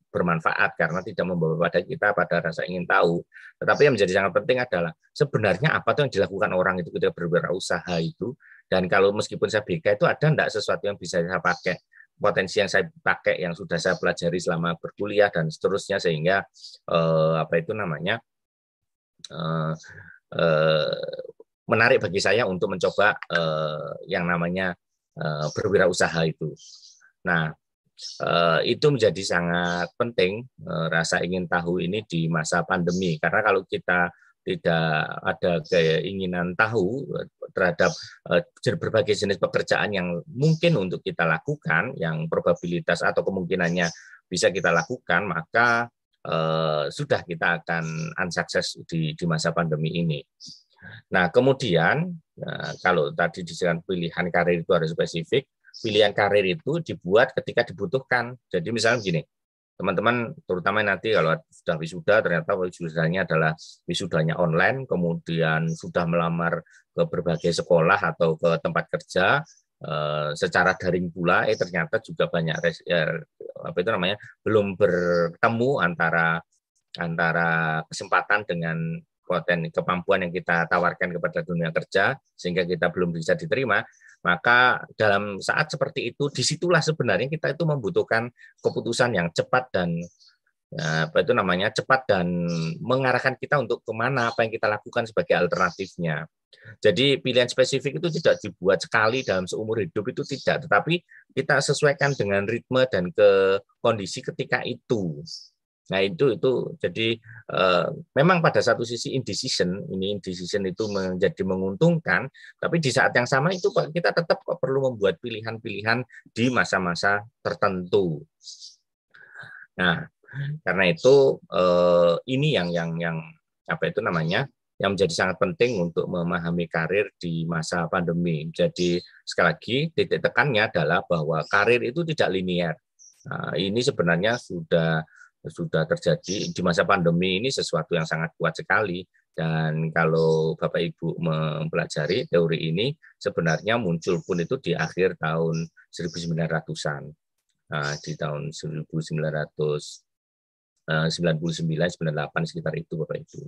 bermanfaat karena tidak membawa pada kita pada rasa ingin tahu. Tetapi yang menjadi sangat penting adalah sebenarnya apa tuh yang dilakukan orang itu ketika berwirausaha itu dan kalau meskipun saya BK itu ada enggak sesuatu yang bisa saya pakai potensi yang saya pakai yang sudah saya pelajari selama berkuliah dan seterusnya sehingga eh, apa itu namanya eh, eh, menarik bagi saya untuk mencoba eh, yang namanya eh, berwirausaha itu. Nah, Eh, itu menjadi sangat penting eh, rasa ingin tahu ini di masa pandemi karena kalau kita tidak ada keinginan tahu eh, terhadap berbagai jenis pekerjaan yang mungkin untuk kita lakukan yang probabilitas atau kemungkinannya bisa kita lakukan maka sudah kita akan unsukses di, di masa pandemi ini. Nah kemudian kalau tadi disebutkan pilihan karir itu harus spesifik, pilihan karir itu dibuat ketika dibutuhkan. Jadi misalnya begini, teman-teman terutama nanti kalau sudah wisuda ternyata wisudanya adalah wisudanya online, kemudian sudah melamar ke berbagai sekolah atau ke tempat kerja eh, secara daring pula, eh ternyata juga banyak ya, apa itu namanya belum bertemu antara antara kesempatan dengan potensi kemampuan yang kita tawarkan kepada dunia kerja sehingga kita belum bisa diterima maka dalam saat seperti itu, di situlah sebenarnya kita itu membutuhkan keputusan yang cepat dan ya, apa itu namanya cepat dan mengarahkan kita untuk ke mana apa yang kita lakukan sebagai alternatifnya. Jadi pilihan spesifik itu tidak dibuat sekali dalam seumur hidup itu tidak, tetapi kita sesuaikan dengan ritme dan ke kondisi ketika itu. Nah itu itu jadi uh, memang pada satu sisi indecision ini indecision itu menjadi menguntungkan, tapi di saat yang sama itu kita tetap perlu membuat pilihan-pilihan di masa-masa tertentu. Nah karena itu uh, ini yang yang yang apa itu namanya yang menjadi sangat penting untuk memahami karir di masa pandemi. Jadi sekali lagi titik tekannya adalah bahwa karir itu tidak linier. Nah, ini sebenarnya sudah sudah terjadi di masa pandemi ini sesuatu yang sangat kuat sekali dan kalau Bapak Ibu mempelajari teori ini sebenarnya muncul pun itu di akhir tahun 1900-an nah, di tahun 1900 99 98 sekitar itu Bapak Ibu.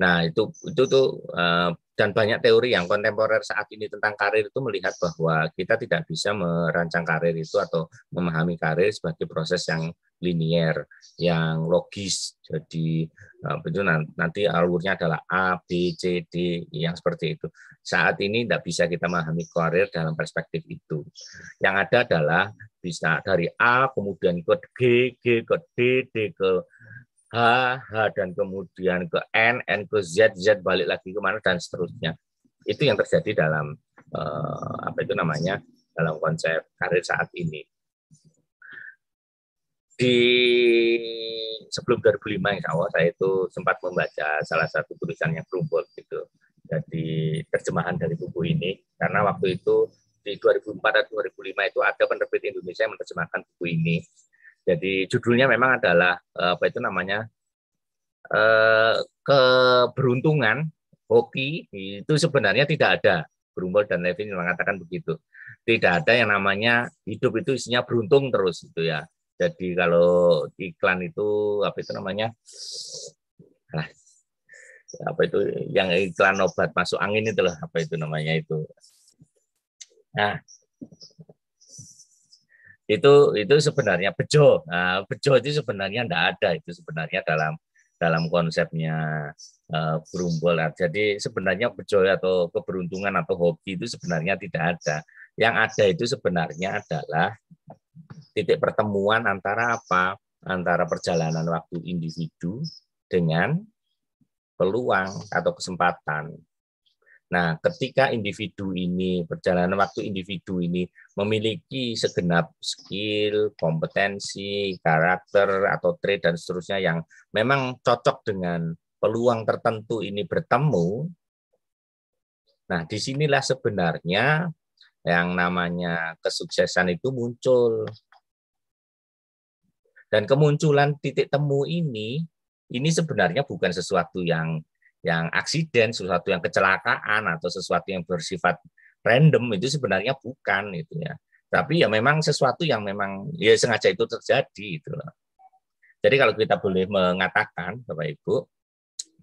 Nah, itu itu tuh eh, dan banyak teori yang kontemporer saat ini tentang karir itu melihat bahwa kita tidak bisa merancang karir itu atau memahami karir sebagai proses yang linier, yang logis. Jadi itu nanti alurnya adalah A, B, C, D yang seperti itu. Saat ini tidak bisa kita memahami karir dalam perspektif itu. Yang ada adalah bisa dari A kemudian ke G, G ke D, D ke H, H dan kemudian ke N, N ke Z, Z balik lagi ke mana dan seterusnya. Itu yang terjadi dalam eh, apa itu namanya dalam konsep karir saat ini. Di sebelum 2005 insya Allah saya itu sempat membaca salah satu tulisannya Brumbol gitu. Jadi terjemahan dari buku ini karena waktu itu di 2004 atau 2005 itu ada penerbit Indonesia yang menerjemahkan buku ini. Jadi judulnya memang adalah eh, apa itu namanya eh, keberuntungan hoki itu sebenarnya tidak ada. Brumbol dan Levin mengatakan begitu. Tidak ada yang namanya hidup itu isinya beruntung terus itu ya. Jadi kalau iklan itu apa itu namanya? Ah, apa itu yang iklan obat masuk angin itu loh apa itu namanya itu. Nah, itu itu sebenarnya bejo. Nah, bejo itu sebenarnya tidak ada itu sebenarnya dalam dalam konsepnya uh, berumbul. Jadi sebenarnya bejo atau keberuntungan atau hobi itu sebenarnya tidak ada. Yang ada itu sebenarnya adalah titik pertemuan antara apa? Antara perjalanan waktu individu dengan peluang atau kesempatan. Nah, ketika individu ini, perjalanan waktu individu ini memiliki segenap skill, kompetensi, karakter, atau trait, dan seterusnya yang memang cocok dengan peluang tertentu ini bertemu, nah di sinilah sebenarnya yang namanya kesuksesan itu muncul. Dan kemunculan titik temu ini, ini sebenarnya bukan sesuatu yang yang aksiden, sesuatu yang kecelakaan atau sesuatu yang bersifat random itu sebenarnya bukan itu ya. Tapi ya memang sesuatu yang memang ya sengaja itu terjadi itu. Jadi kalau kita boleh mengatakan Bapak Ibu,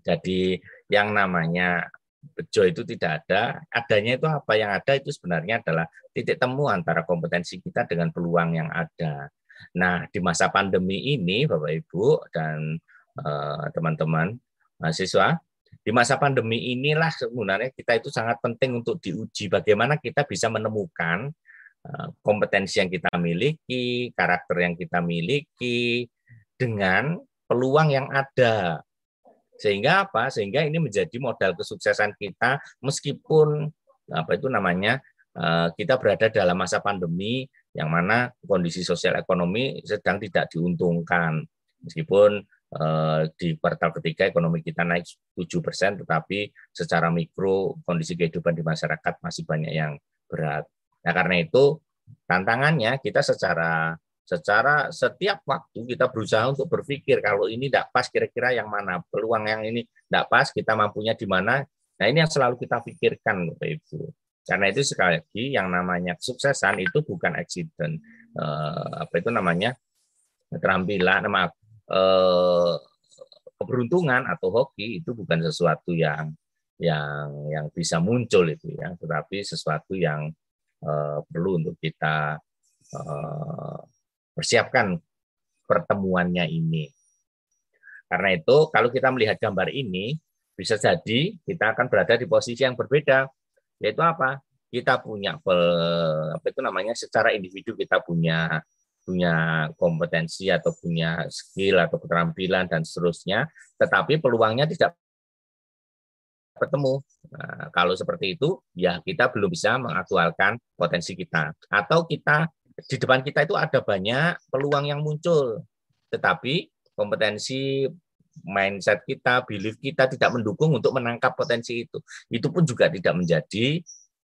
jadi yang namanya bejo itu tidak ada, adanya itu apa yang ada itu sebenarnya adalah titik temu antara kompetensi kita dengan peluang yang ada. Nah, di masa pandemi ini, Bapak Ibu dan eh, teman-teman uh, mahasiswa, di masa pandemi inilah sebenarnya kita itu sangat penting untuk diuji bagaimana kita bisa menemukan uh, kompetensi yang kita miliki, karakter yang kita miliki dengan peluang yang ada. Sehingga apa? Sehingga ini menjadi modal kesuksesan kita meskipun apa itu namanya eh, kita berada dalam masa pandemi yang mana kondisi sosial ekonomi sedang tidak diuntungkan. Meskipun eh, di kuartal ketiga ekonomi kita naik 7 persen, tetapi secara mikro kondisi kehidupan di masyarakat masih banyak yang berat. Nah karena itu tantangannya kita secara secara setiap waktu kita berusaha untuk berpikir kalau ini tidak pas kira-kira yang mana peluang yang ini tidak pas kita mampunya di mana nah ini yang selalu kita pikirkan Bapak Ibu karena itu sekali lagi yang namanya kesuksesan itu bukan accident. Eh, apa itu namanya? keterampilan, nama eh, keberuntungan atau hoki itu bukan sesuatu yang yang yang bisa muncul itu ya, tetapi sesuatu yang eh, perlu untuk kita eh, persiapkan pertemuannya ini. Karena itu kalau kita melihat gambar ini bisa jadi kita akan berada di posisi yang berbeda yaitu apa? Kita punya apa itu namanya secara individu kita punya punya kompetensi atau punya skill atau keterampilan dan seterusnya, tetapi peluangnya tidak bertemu. Nah, kalau seperti itu, ya kita belum bisa mengaktualkan potensi kita. Atau kita di depan kita itu ada banyak peluang yang muncul, tetapi kompetensi mindset kita, belief kita tidak mendukung untuk menangkap potensi itu. Itu pun juga tidak menjadi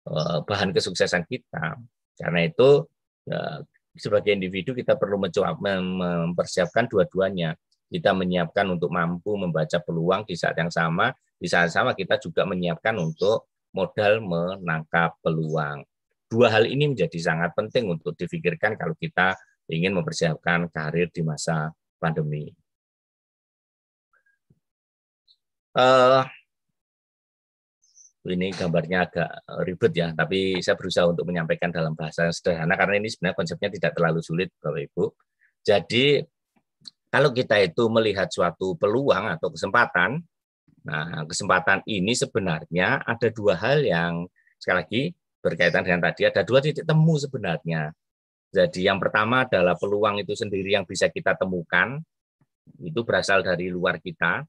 eh, bahan kesuksesan kita. Karena itu ya, sebagai individu kita perlu mempersiapkan dua-duanya. Kita menyiapkan untuk mampu membaca peluang di saat yang sama, di saat sama kita juga menyiapkan untuk modal menangkap peluang. Dua hal ini menjadi sangat penting untuk difikirkan kalau kita ingin mempersiapkan karir di masa pandemi. Uh, ini gambarnya agak ribet ya, tapi saya berusaha untuk menyampaikan dalam bahasa yang sederhana karena ini sebenarnya konsepnya tidak terlalu sulit, Bapak Ibu. Jadi kalau kita itu melihat suatu peluang atau kesempatan, nah kesempatan ini sebenarnya ada dua hal yang sekali lagi berkaitan dengan tadi ada dua titik temu sebenarnya. Jadi yang pertama adalah peluang itu sendiri yang bisa kita temukan itu berasal dari luar kita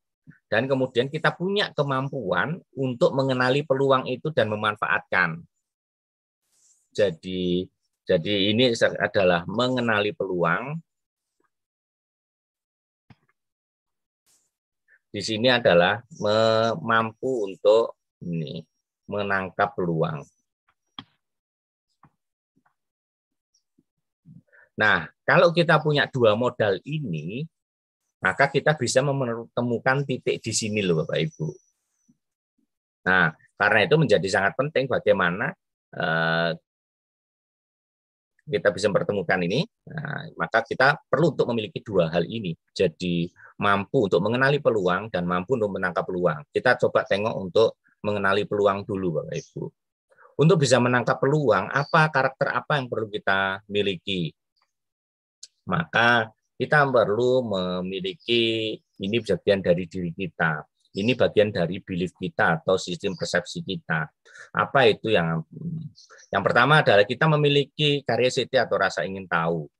dan kemudian kita punya kemampuan untuk mengenali peluang itu dan memanfaatkan. Jadi jadi ini adalah mengenali peluang. Di sini adalah mampu untuk ini menangkap peluang. Nah, kalau kita punya dua modal ini, maka kita bisa menemukan titik di sini loh Bapak Ibu. Nah, karena itu menjadi sangat penting bagaimana eh, kita bisa mempertemukan ini, nah, maka kita perlu untuk memiliki dua hal ini. Jadi mampu untuk mengenali peluang dan mampu untuk menangkap peluang. Kita coba tengok untuk mengenali peluang dulu Bapak Ibu. Untuk bisa menangkap peluang, apa karakter apa yang perlu kita miliki? maka kita perlu memiliki ini bagian dari diri kita. Ini bagian dari belief kita atau sistem persepsi kita. Apa itu yang yang pertama adalah kita memiliki curiosity atau rasa ingin tahu.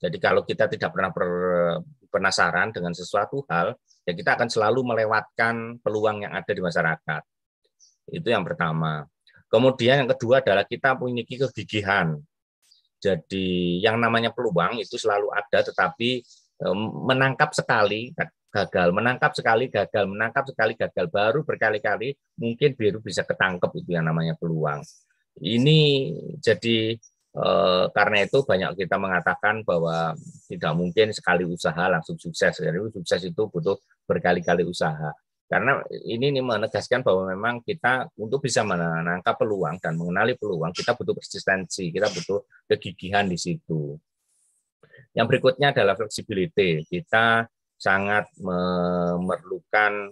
Jadi kalau kita tidak pernah penasaran dengan sesuatu hal, ya kita akan selalu melewatkan peluang yang ada di masyarakat. Itu yang pertama. Kemudian yang kedua adalah kita memiliki kegigihan. Jadi yang namanya peluang itu selalu ada, tetapi menangkap sekali gagal, menangkap sekali gagal, menangkap sekali gagal, baru berkali-kali mungkin biru bisa ketangkep itu yang namanya peluang. Ini jadi eh, karena itu banyak kita mengatakan bahwa tidak mungkin sekali usaha langsung sukses. Jadi sukses itu butuh berkali-kali usaha. Karena ini, ini menegaskan bahwa memang kita untuk bisa menangkap peluang dan mengenali peluang, kita butuh persistensi, kita butuh kegigihan di situ. Yang berikutnya adalah fleksibilitas. Kita sangat memerlukan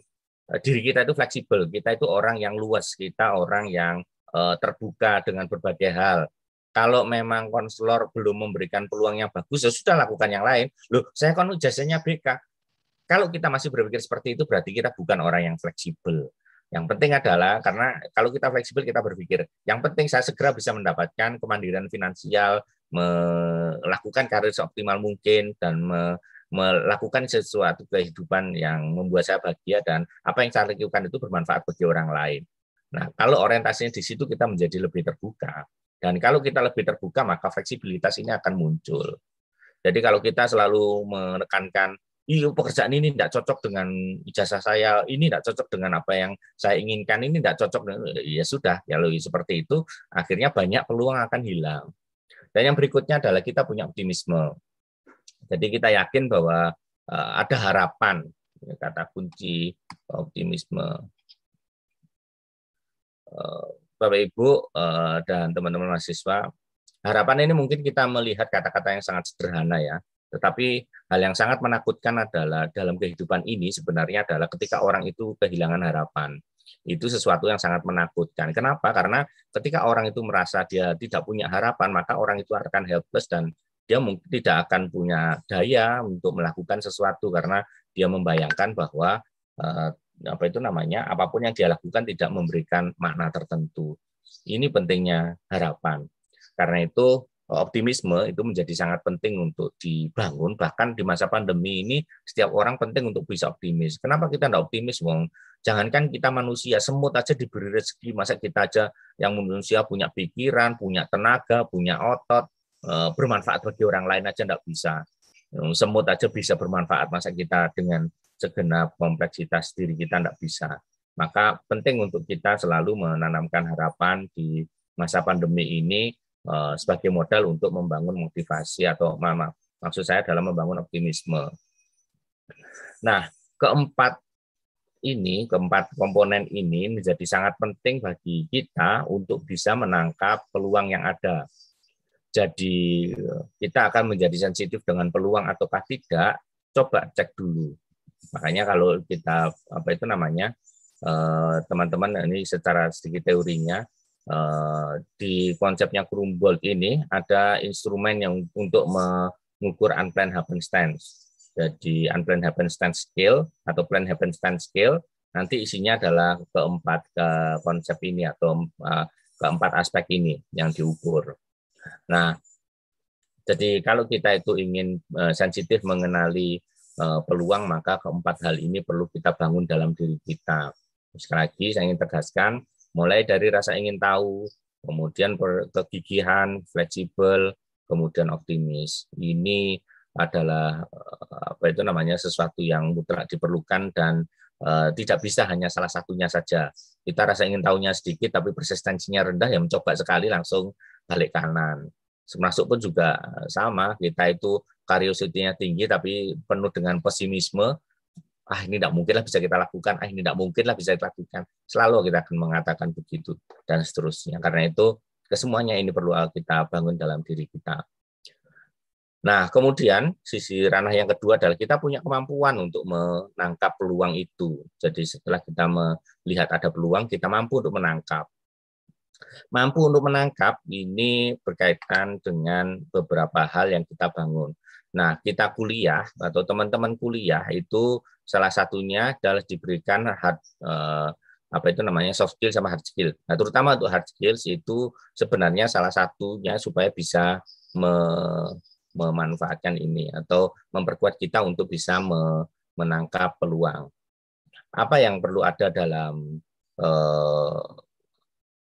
eh, diri kita itu fleksibel. Kita itu orang yang luas, kita orang yang eh, terbuka dengan berbagai hal. Kalau memang konselor belum memberikan peluang yang bagus, ya sudah lakukan yang lain. Loh, saya kan jasanya BK kalau kita masih berpikir seperti itu, berarti kita bukan orang yang fleksibel. Yang penting adalah karena kalau kita fleksibel kita berpikir, yang penting saya segera bisa mendapatkan kemandirian finansial, melakukan karir seoptimal mungkin dan me, melakukan sesuatu kehidupan yang membuat saya bahagia dan apa yang saya lakukan itu bermanfaat bagi orang lain. Nah, kalau orientasinya di situ kita menjadi lebih terbuka. Dan kalau kita lebih terbuka, maka fleksibilitas ini akan muncul. Jadi kalau kita selalu menekankan iya pekerjaan ini tidak cocok dengan ijazah saya, ini tidak cocok dengan apa yang saya inginkan, ini tidak cocok ya sudah, ya lebih seperti itu, akhirnya banyak peluang akan hilang. Dan yang berikutnya adalah kita punya optimisme. Jadi kita yakin bahwa uh, ada harapan, ya, kata kunci optimisme. Uh, Bapak Ibu uh, dan teman-teman mahasiswa, harapan ini mungkin kita melihat kata-kata yang sangat sederhana ya, tetapi hal yang sangat menakutkan adalah dalam kehidupan ini sebenarnya adalah ketika orang itu kehilangan harapan. Itu sesuatu yang sangat menakutkan. Kenapa? Karena ketika orang itu merasa dia tidak punya harapan, maka orang itu akan helpless dan dia mungkin tidak akan punya daya untuk melakukan sesuatu karena dia membayangkan bahwa eh, apa itu namanya apa pun yang dia lakukan tidak memberikan makna tertentu. Ini pentingnya harapan. Karena itu optimisme itu menjadi sangat penting untuk dibangun. Bahkan di masa pandemi ini setiap orang penting untuk bisa optimis. Kenapa kita tidak optimis wong? Jangankan kita manusia semut aja diberi rezeki masa kita aja yang manusia punya pikiran punya tenaga punya otot eh, bermanfaat bagi orang lain aja tidak bisa. Semut aja bisa bermanfaat masa kita dengan segenap kompleksitas diri kita tidak bisa. Maka penting untuk kita selalu menanamkan harapan di masa pandemi ini sebagai modal untuk membangun motivasi atau mama maksud saya adalah membangun optimisme. Nah, keempat ini, keempat komponen ini menjadi sangat penting bagi kita untuk bisa menangkap peluang yang ada. Jadi kita akan menjadi sensitif dengan peluang ataukah tidak, coba cek dulu. Makanya kalau kita apa itu namanya eh, teman-teman ini secara sedikit teorinya Eh, di konsepnya Krumboldt ini ada instrumen yang untuk mengukur unplanned happenstance. Jadi unplanned happenstance scale atau planned happenstance scale nanti isinya adalah keempat ke konsep ini atau uh, keempat aspek ini yang diukur. Nah, jadi kalau kita itu ingin uh, sensitif mengenali peluang, maka keempat hal ini perlu kita bangun dalam diri kita. Sekali lagi saya ingin tegaskan, mulai dari rasa ingin tahu, kemudian kegigihan, fleksibel, kemudian optimis. Ini adalah eh, apa itu namanya sesuatu yang mutlak diperlukan dan eh, tidak bisa hanya salah satunya saja. Kita rasa ingin tahunya sedikit tapi persistensinya rendah ya mencoba sekali langsung balik kanan. Termasuk pun juga sama, kita itu curiosity-nya tinggi tapi penuh dengan pesimisme, ah ini tidak mungkin lah bisa kita lakukan, ah ini tidak mungkin lah bisa kita lakukan. Selalu kita akan mengatakan begitu dan seterusnya. Karena itu kesemuanya ini perlu kita bangun dalam diri kita. Nah, kemudian sisi ranah yang kedua adalah kita punya kemampuan untuk menangkap peluang itu. Jadi setelah kita melihat ada peluang, kita mampu untuk menangkap. Mampu untuk menangkap ini berkaitan dengan beberapa hal yang kita bangun. Nah, kita kuliah atau teman-teman kuliah itu salah satunya adalah diberikan hard, eh, apa itu namanya soft skill sama hard skill. Nah, terutama untuk hard skills itu sebenarnya salah satunya supaya bisa me, memanfaatkan ini atau memperkuat kita untuk bisa menangkap peluang. Apa yang perlu ada dalam eh,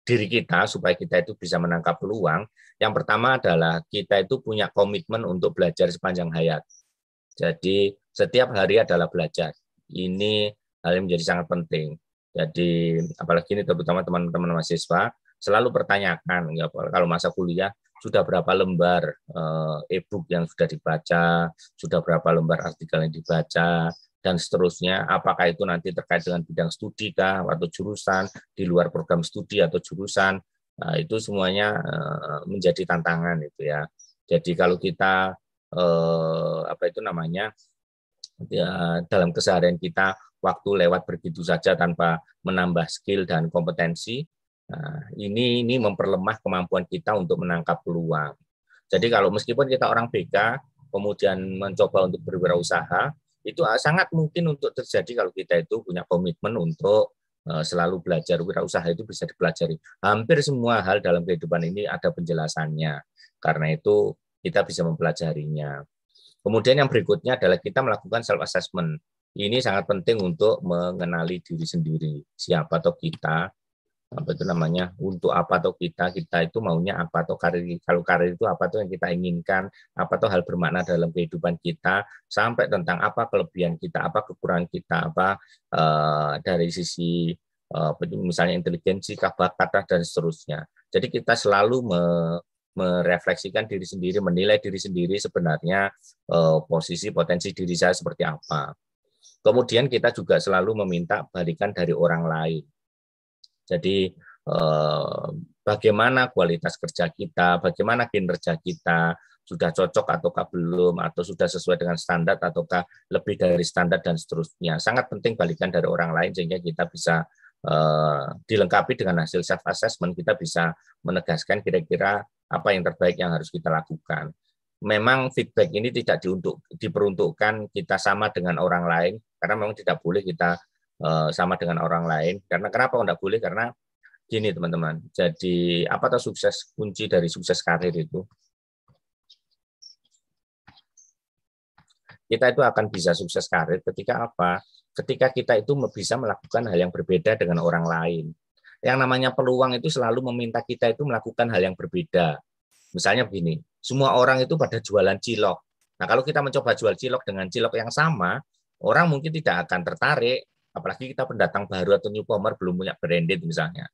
diri kita supaya kita itu bisa menangkap peluang? Yang pertama adalah kita itu punya komitmen untuk belajar sepanjang hayat. Jadi setiap hari adalah belajar. Ini hal yang menjadi sangat penting. Jadi apalagi ini terutama teman-teman mahasiswa selalu pertanyakan ya kalau masa kuliah sudah berapa lembar uh, e-book yang sudah dibaca, sudah berapa lembar artikel yang dibaca, dan seterusnya. Apakah itu nanti terkait dengan bidang studi kah, atau jurusan, di luar program studi atau jurusan, nah, itu semuanya uh, menjadi tantangan itu ya. Jadi kalau kita uh, apa itu namanya ya, dalam keseharian kita waktu lewat begitu saja tanpa menambah skill dan kompetensi, Nah, ini ini memperlemah kemampuan kita untuk menangkap peluang. Jadi kalau meskipun kita orang BK kemudian mencoba untuk berwirausaha, itu sangat mungkin untuk terjadi kalau kita itu punya komitmen untuk eh, selalu belajar wirausaha itu bisa dipelajari. Hampir semua hal dalam kehidupan ini ada penjelasannya. Karena itu kita bisa mempelajarinya. Kemudian yang berikutnya adalah kita melakukan self assessment. Ini sangat penting untuk mengenali diri sendiri, siapa atau kita, apa itu namanya? Untuk apa atau kita? Kita itu maunya apa atau karir kalau karir itu apa tuh yang kita inginkan? Apa tuh hal bermakna dalam kehidupan kita? Sampai tentang apa kelebihan kita apa kekurangan kita apa uh, dari sisi uh, misalnya inteligensi bakat dan seterusnya. Jadi kita selalu me, merefleksikan diri sendiri menilai diri sendiri sebenarnya uh, posisi potensi diri saya seperti apa. Kemudian kita juga selalu meminta balikan dari orang lain jadi eh, bagaimana kualitas kerja kita, bagaimana kinerja kita, sudah cocok ataukah belum, atau sudah sesuai dengan standar ataukah lebih dari standar dan seterusnya. Sangat penting balikan dari orang lain sehingga kita bisa eh, dilengkapi dengan hasil self assessment, kita bisa menegaskan kira-kira apa yang terbaik yang harus kita lakukan. Memang feedback ini tidak diuntuk, diperuntukkan kita sama dengan orang lain karena memang tidak boleh kita Eh, sama dengan orang lain. Karena kenapa tidak boleh? Karena gini teman-teman. Jadi apa tuh sukses kunci dari sukses karir itu? Kita itu akan bisa sukses karir ketika apa? Ketika kita itu bisa melakukan hal yang berbeda dengan orang lain. Yang namanya peluang itu selalu meminta kita itu melakukan hal yang berbeda. Misalnya begini, semua orang itu pada jualan cilok. Nah, kalau kita mencoba jual cilok dengan cilok yang sama, orang mungkin tidak akan tertarik apalagi kita pendatang baru atau newcomer belum punya branded misalnya.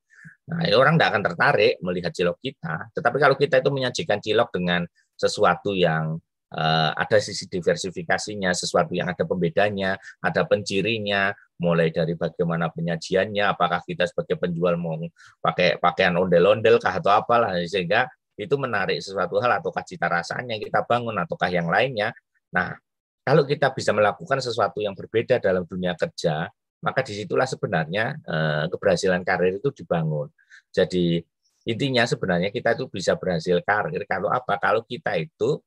Nah, ya orang tidak akan tertarik melihat cilok kita. Tetapi kalau kita itu menyajikan cilok dengan sesuatu yang uh, ada sisi diversifikasinya, sesuatu yang ada pembedanya, ada pencirinya, mulai dari bagaimana penyajiannya, apakah kita sebagai penjual mau pakai pakaian ondel-ondel kah atau apalah, sehingga itu menarik sesuatu hal ataukah cita rasanya kita bangun ataukah yang lainnya. Nah, kalau kita bisa melakukan sesuatu yang berbeda dalam dunia kerja, maka di situlah sebenarnya eh, keberhasilan karir itu dibangun. Jadi intinya sebenarnya kita itu bisa berhasil karir kalau apa? Kalau kita itu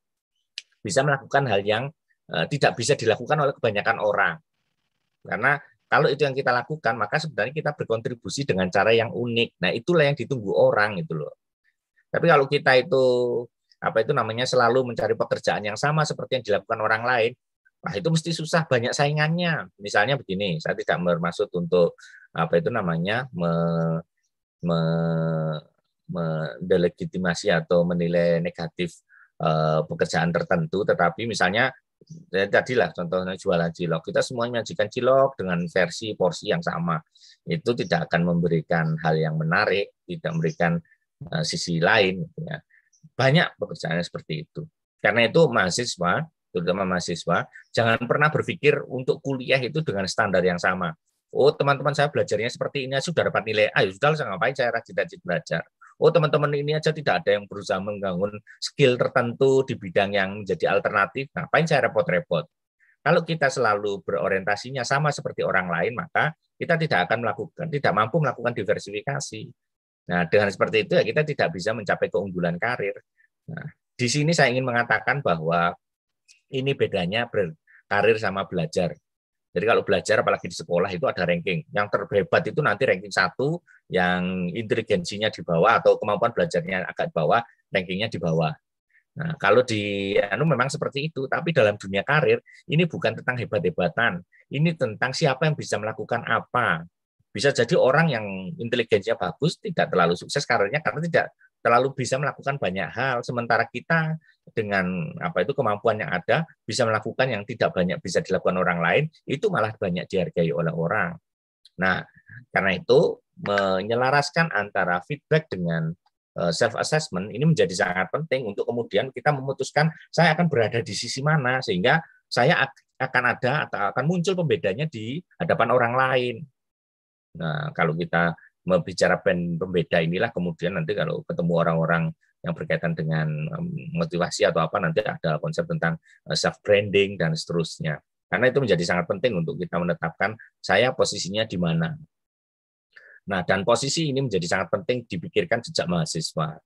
bisa melakukan hal yang eh, tidak bisa dilakukan oleh kebanyakan orang. Karena kalau itu yang kita lakukan, maka sebenarnya kita berkontribusi dengan cara yang unik. Nah, itulah yang ditunggu orang itu loh. Tapi kalau kita itu apa itu namanya selalu mencari pekerjaan yang sama seperti yang dilakukan orang lain, Nah, itu mesti susah banyak saingannya. Misalnya begini, saya tidak bermaksud untuk apa itu namanya me, me, mendelegitimasi atau menilai negatif eh, pekerjaan tertentu, tetapi misalnya ya, tadilah contohnya jualan cilok. Kita semuanya menyajikan cilok dengan versi porsi yang sama. Itu tidak akan memberikan hal yang menarik tidak memberikan uh, sisi lain ya. Banyak pekerjaan seperti itu. Karena itu mahasiswa terutama mahasiswa jangan pernah berpikir untuk kuliah itu dengan standar yang sama oh teman-teman saya belajarnya seperti ini sudah dapat nilai A ya sudah saya ngapain saya rajin-rajin belajar oh teman-teman ini aja tidak ada yang berusaha membangun skill tertentu di bidang yang menjadi alternatif, ngapain saya repot-repot? Kalau kita selalu berorientasinya sama seperti orang lain, maka kita tidak akan melakukan, tidak mampu melakukan diversifikasi. Nah, dengan seperti itu ya kita tidak bisa mencapai keunggulan karir. Nah, di sini saya ingin mengatakan bahwa ini bedanya berkarir sama belajar. Jadi kalau belajar apalagi di sekolah itu ada ranking. Yang terhebat itu nanti ranking satu, yang inteligensinya di bawah atau kemampuan belajarnya agak di bawah, rankingnya di bawah. Nah, kalau di anu memang seperti itu, tapi dalam dunia karir ini bukan tentang hebat-hebatan. Ini tentang siapa yang bisa melakukan apa. Bisa jadi orang yang inteligensinya bagus tidak terlalu sukses karirnya karena tidak terlalu bisa melakukan banyak hal sementara kita dengan apa itu kemampuan yang ada bisa melakukan yang tidak banyak bisa dilakukan orang lain itu malah banyak dihargai oleh orang. Nah, karena itu menyelaraskan antara feedback dengan eh, self assessment ini menjadi sangat penting untuk kemudian kita memutuskan saya akan berada di sisi mana sehingga saya akan ada atau akan muncul pembedanya di hadapan orang lain. Nah, kalau kita membicara pembeda inilah kemudian nanti kalau ketemu orang-orang yang berkaitan dengan motivasi atau apa nanti ada konsep tentang eh, self branding dan seterusnya. Karena itu menjadi sangat penting untuk kita menetapkan saya posisinya di mana. Nah, dan posisi ini menjadi sangat penting dipikirkan sejak mahasiswa.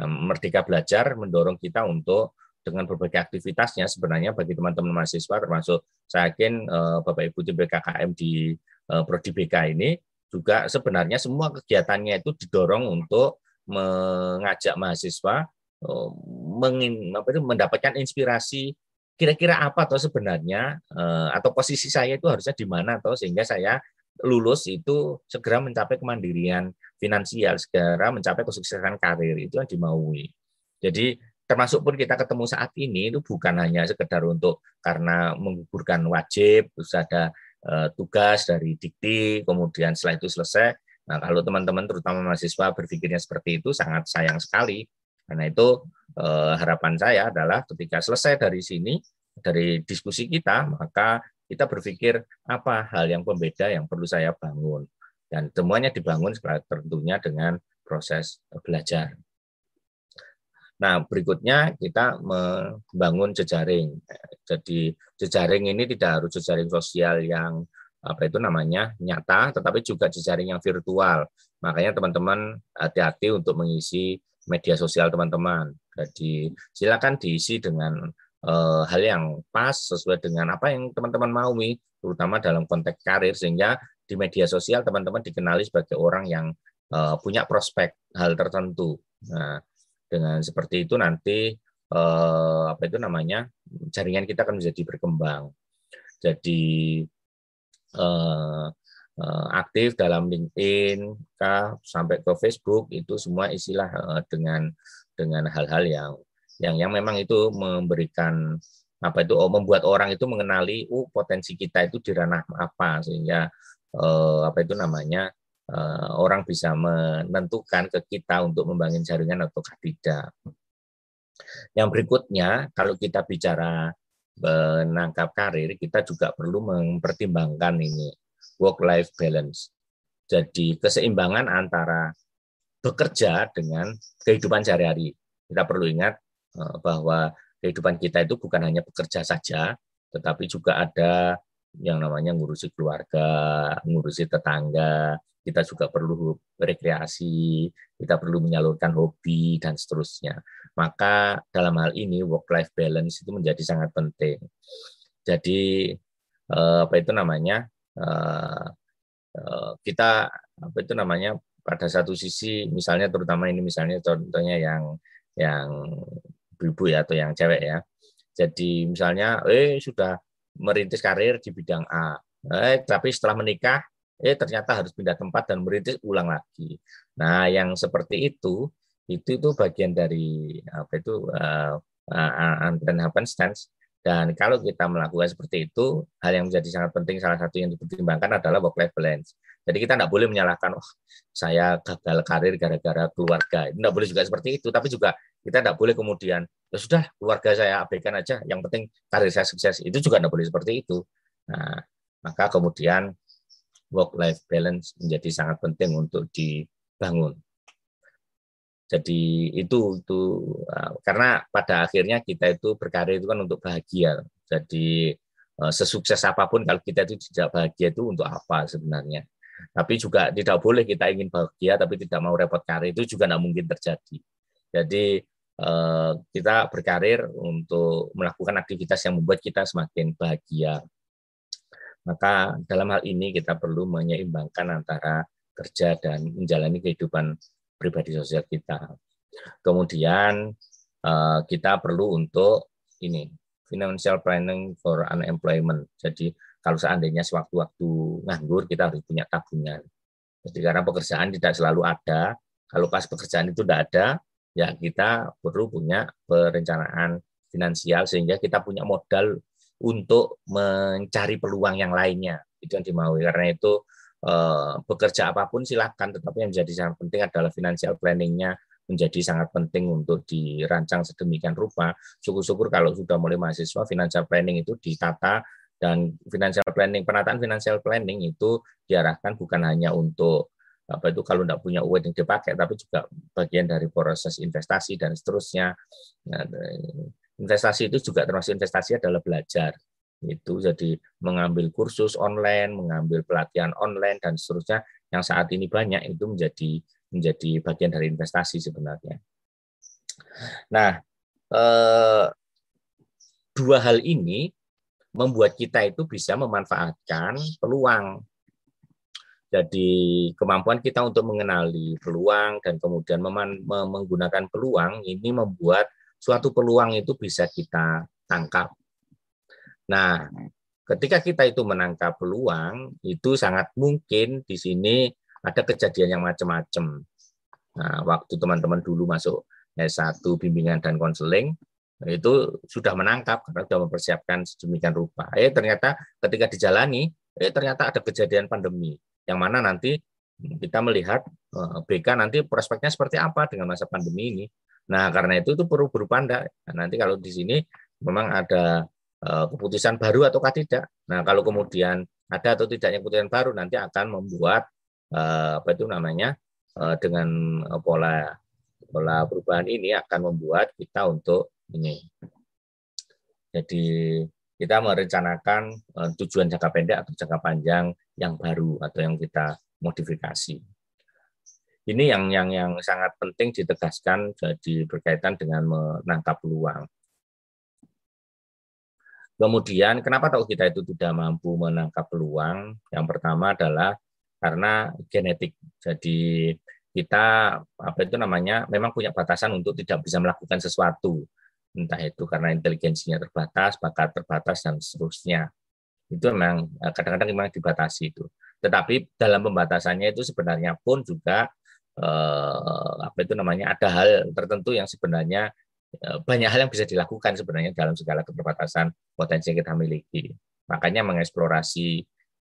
Nah, Merdeka Belajar mendorong kita untuk dengan berbagai aktivitasnya sebenarnya bagi teman-teman mahasiswa termasuk saya yakin eh, Bapak Ibu tim BKKM di eh, Prodi BK ini juga sebenarnya semua kegiatannya itu didorong untuk mengajak mahasiswa eh, mengin, itu, mendapatkan inspirasi kira-kira apa atau sebenarnya eh, atau posisi saya itu harusnya di mana atau sehingga saya lulus itu segera mencapai kemandirian finansial, segera mencapai kesuksesan karir itu yang dimaui. Jadi termasuk pun kita ketemu saat ini itu bukan hanya sekedar untuk karena menggugurkan wajib, terus ada eh, tugas dari dikti, kemudian setelah itu selesai, Nah, kalau teman-teman terutama mahasiswa berpikirnya seperti itu sangat sayang sekali. Karena itu eh, harapan saya adalah ketika selesai dari sini dari diskusi kita, maka kita berpikir apa hal yang pembeda yang perlu saya bangun. Dan semuanya dibangun tentunya dengan proses belajar. Nah, berikutnya kita membangun jejaring. Jadi jejaring ini tidak harus jejaring sosial yang apa itu namanya nyata, tetapi juga jejaring yang virtual. Makanya teman-teman hati-hati untuk mengisi media sosial teman-teman. Jadi silakan diisi dengan uh, hal yang pas sesuai dengan apa yang teman-teman mau terutama dalam konteks karir sehingga di media sosial teman-teman dikenali sebagai orang yang uh, punya prospek hal tertentu. Nah, dengan seperti itu nanti uh, apa itu namanya jaringan kita akan menjadi berkembang. Jadi uh, uh, aktif dalam LinkedIn, sampai ke Facebook itu semua isilah uh, dengan dengan hal-hal yang yang yang memang itu memberikan apa itu oh, membuat orang itu mengenali uh potensi kita itu di ranah apa sehingga uh, apa itu namanya uh, orang bisa menentukan ke kita untuk membangun jaringan atau tidak. Yang berikutnya kalau kita bicara menangkap karir, kita juga perlu mempertimbangkan ini work-life balance. Jadi keseimbangan antara bekerja dengan kehidupan sehari-hari. Kita perlu ingat eh, bahwa kehidupan kita itu bukan hanya bekerja saja, tetapi juga ada yang namanya ngurusi keluarga, ngurusi tetangga, kita juga perlu rekreasi, kita perlu menyalurkan hobi, dan seterusnya. Maka dalam hal ini work-life balance itu menjadi sangat penting. Jadi eh, apa itu namanya eh, eh, kita apa itu namanya pada satu sisi misalnya terutama ini misalnya contohnya yang yang ibu ya atau yang cewek ya. Jadi misalnya eh sudah merintis karir di bidang A, eh tapi setelah menikah eh ternyata harus pindah tempat dan merintis ulang lagi. Nah, yang seperti itu itu itu bagian dari apa itu uh, uh, stance Dan kalau kita melakukan seperti itu, hal yang menjadi sangat penting salah satu yang dipertimbangkan adalah work life balance. Jadi kita tidak boleh menyalahkan, oh saya gagal karir gara-gara keluarga. Tidak boleh juga seperti itu, tapi juga kita tidak boleh kemudian, ya sudah keluarga saya abaikan aja, yang penting karir saya sukses. Itu juga tidak boleh seperti itu. Nah, maka kemudian work life balance menjadi sangat penting untuk dibangun. Jadi itu itu uh, karena pada akhirnya kita itu berkarya itu kan untuk bahagia. Jadi uh, sesukses apa pun kalau kita itu tidak bahagia itu untuk apa sebenarnya. Tapi juga tidak boleh kita ingin bahagia tapi tidak mau repot karir itu juga tidak mungkin terjadi. Jadi uh, kita berkarir untuk melakukan aktivitas yang membuat kita semakin bahagia. Maka dalam hal ini kita perlu menyeimbangkan antara kerja dan menjalani kehidupan pribadi sosial kita. Kemudian uh, kita perlu untuk ini financial planning for unemployment. Jadi kalau seandainya sewaktu-waktu nganggur kita harus punya tabungan. Jadi karena pekerjaan tidak selalu ada, kalau pas pekerjaan itu tidak ada, ya kita perlu punya perencanaan finansial sehingga kita punya modal untuk mencari peluang yang lainnya. Itu yang dimaui. Karena itu Eh, bekerja apa pun silahkan, tetapi yang menjadi sangat penting adalah financial planningnya menjadi sangat penting untuk dirancang sedemikian rupa. Syukur-syukur kalau sudah mulai mahasiswa, financial planning itu ditata dan financial planning, penataan financial planning itu diarahkan bukan hanya untuk apa itu kalau tidak punya uang yang dipakai, tapi juga bagian dari proses investasi dan seterusnya. Nah, investasi itu juga termasuk investasi adalah belajar itu jadi mengambil kursus online, mengambil pelatihan online dan seterusnya yang saat ini banyak itu menjadi menjadi bagian dari investasi sebenarnya. Nah, eh, dua hal ini membuat kita itu bisa memanfaatkan peluang. Jadi kemampuan kita untuk mengenali peluang dan kemudian menggunakan peluang ini membuat suatu peluang itu bisa kita tangkap Nah, ketika kita itu menangkap peluang, itu sangat mungkin di sini ada kejadian yang macam-macam. Nah, waktu teman-teman dulu masuk S1 bimbingan dan konseling, itu sudah menangkap karena sudah mempersiapkan sedemikian rupa. Eh ternyata ketika dijalani, eh ternyata ada kejadian pandemi yang mana nanti kita melihat eh, BK nanti prospeknya seperti apa dengan masa pandemi ini. Nah, karena itu itu perlu berpanda. Nah, nanti kalau di sini memang ada keputusan baru ataukah tidak. Nah, kalau kemudian ada atau tidaknya keputusan baru nanti akan membuat eh, apa itu namanya eh, dengan pola pola perubahan ini akan membuat kita untuk ini. Jadi kita merencanakan tujuan jangka pendek atau jangka panjang yang baru atau yang kita modifikasi. Ini yang yang yang sangat penting ditegaskan jadi berkaitan dengan menangkap peluang. Kemudian kenapa tahu kita itu tidak mampu menangkap peluang? Yang pertama adalah karena genetik. Jadi kita apa itu namanya memang punya batasan untuk tidak bisa melakukan sesuatu. Entah itu karena inteligensinya terbatas, bakat terbatas dan seterusnya. Itu memang eh, kadang-kadang memang dibatasi itu. Tetapi dalam pembatasannya itu sebenarnya pun juga eh, apa itu namanya ada hal tertentu yang sebenarnya banyak hal yang bisa dilakukan sebenarnya dalam segala keterbatasan potensi yang kita miliki. Makanya mengeksplorasi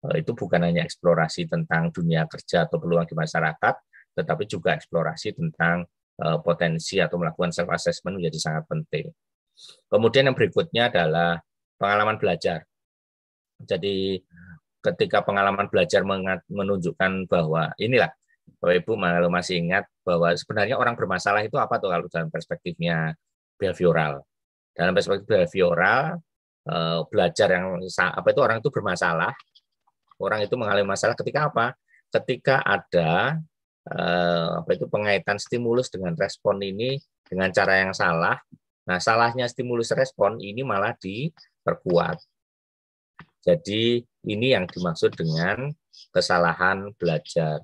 eh, itu bukan hanya eksplorasi tentang dunia kerja atau peluang di masyarakat, tetapi juga eksplorasi tentang eh, potensi atau melakukan self assessment menjadi sangat penting. Kemudian yang berikutnya adalah pengalaman belajar. Jadi ketika pengalaman belajar menunjukkan bahwa inilah Bapak Ibu kalau masih ingat bahwa sebenarnya orang bermasalah itu apa tuh kalau dalam perspektifnya behavioral. Dalam perspektif behavioral, eh, belajar yang apa itu orang itu bermasalah, orang itu mengalami masalah ketika apa? Ketika ada eh, apa itu pengaitan stimulus dengan respon ini dengan cara yang salah. Nah, salahnya stimulus respon ini malah diperkuat. Jadi ini yang dimaksud dengan kesalahan belajar.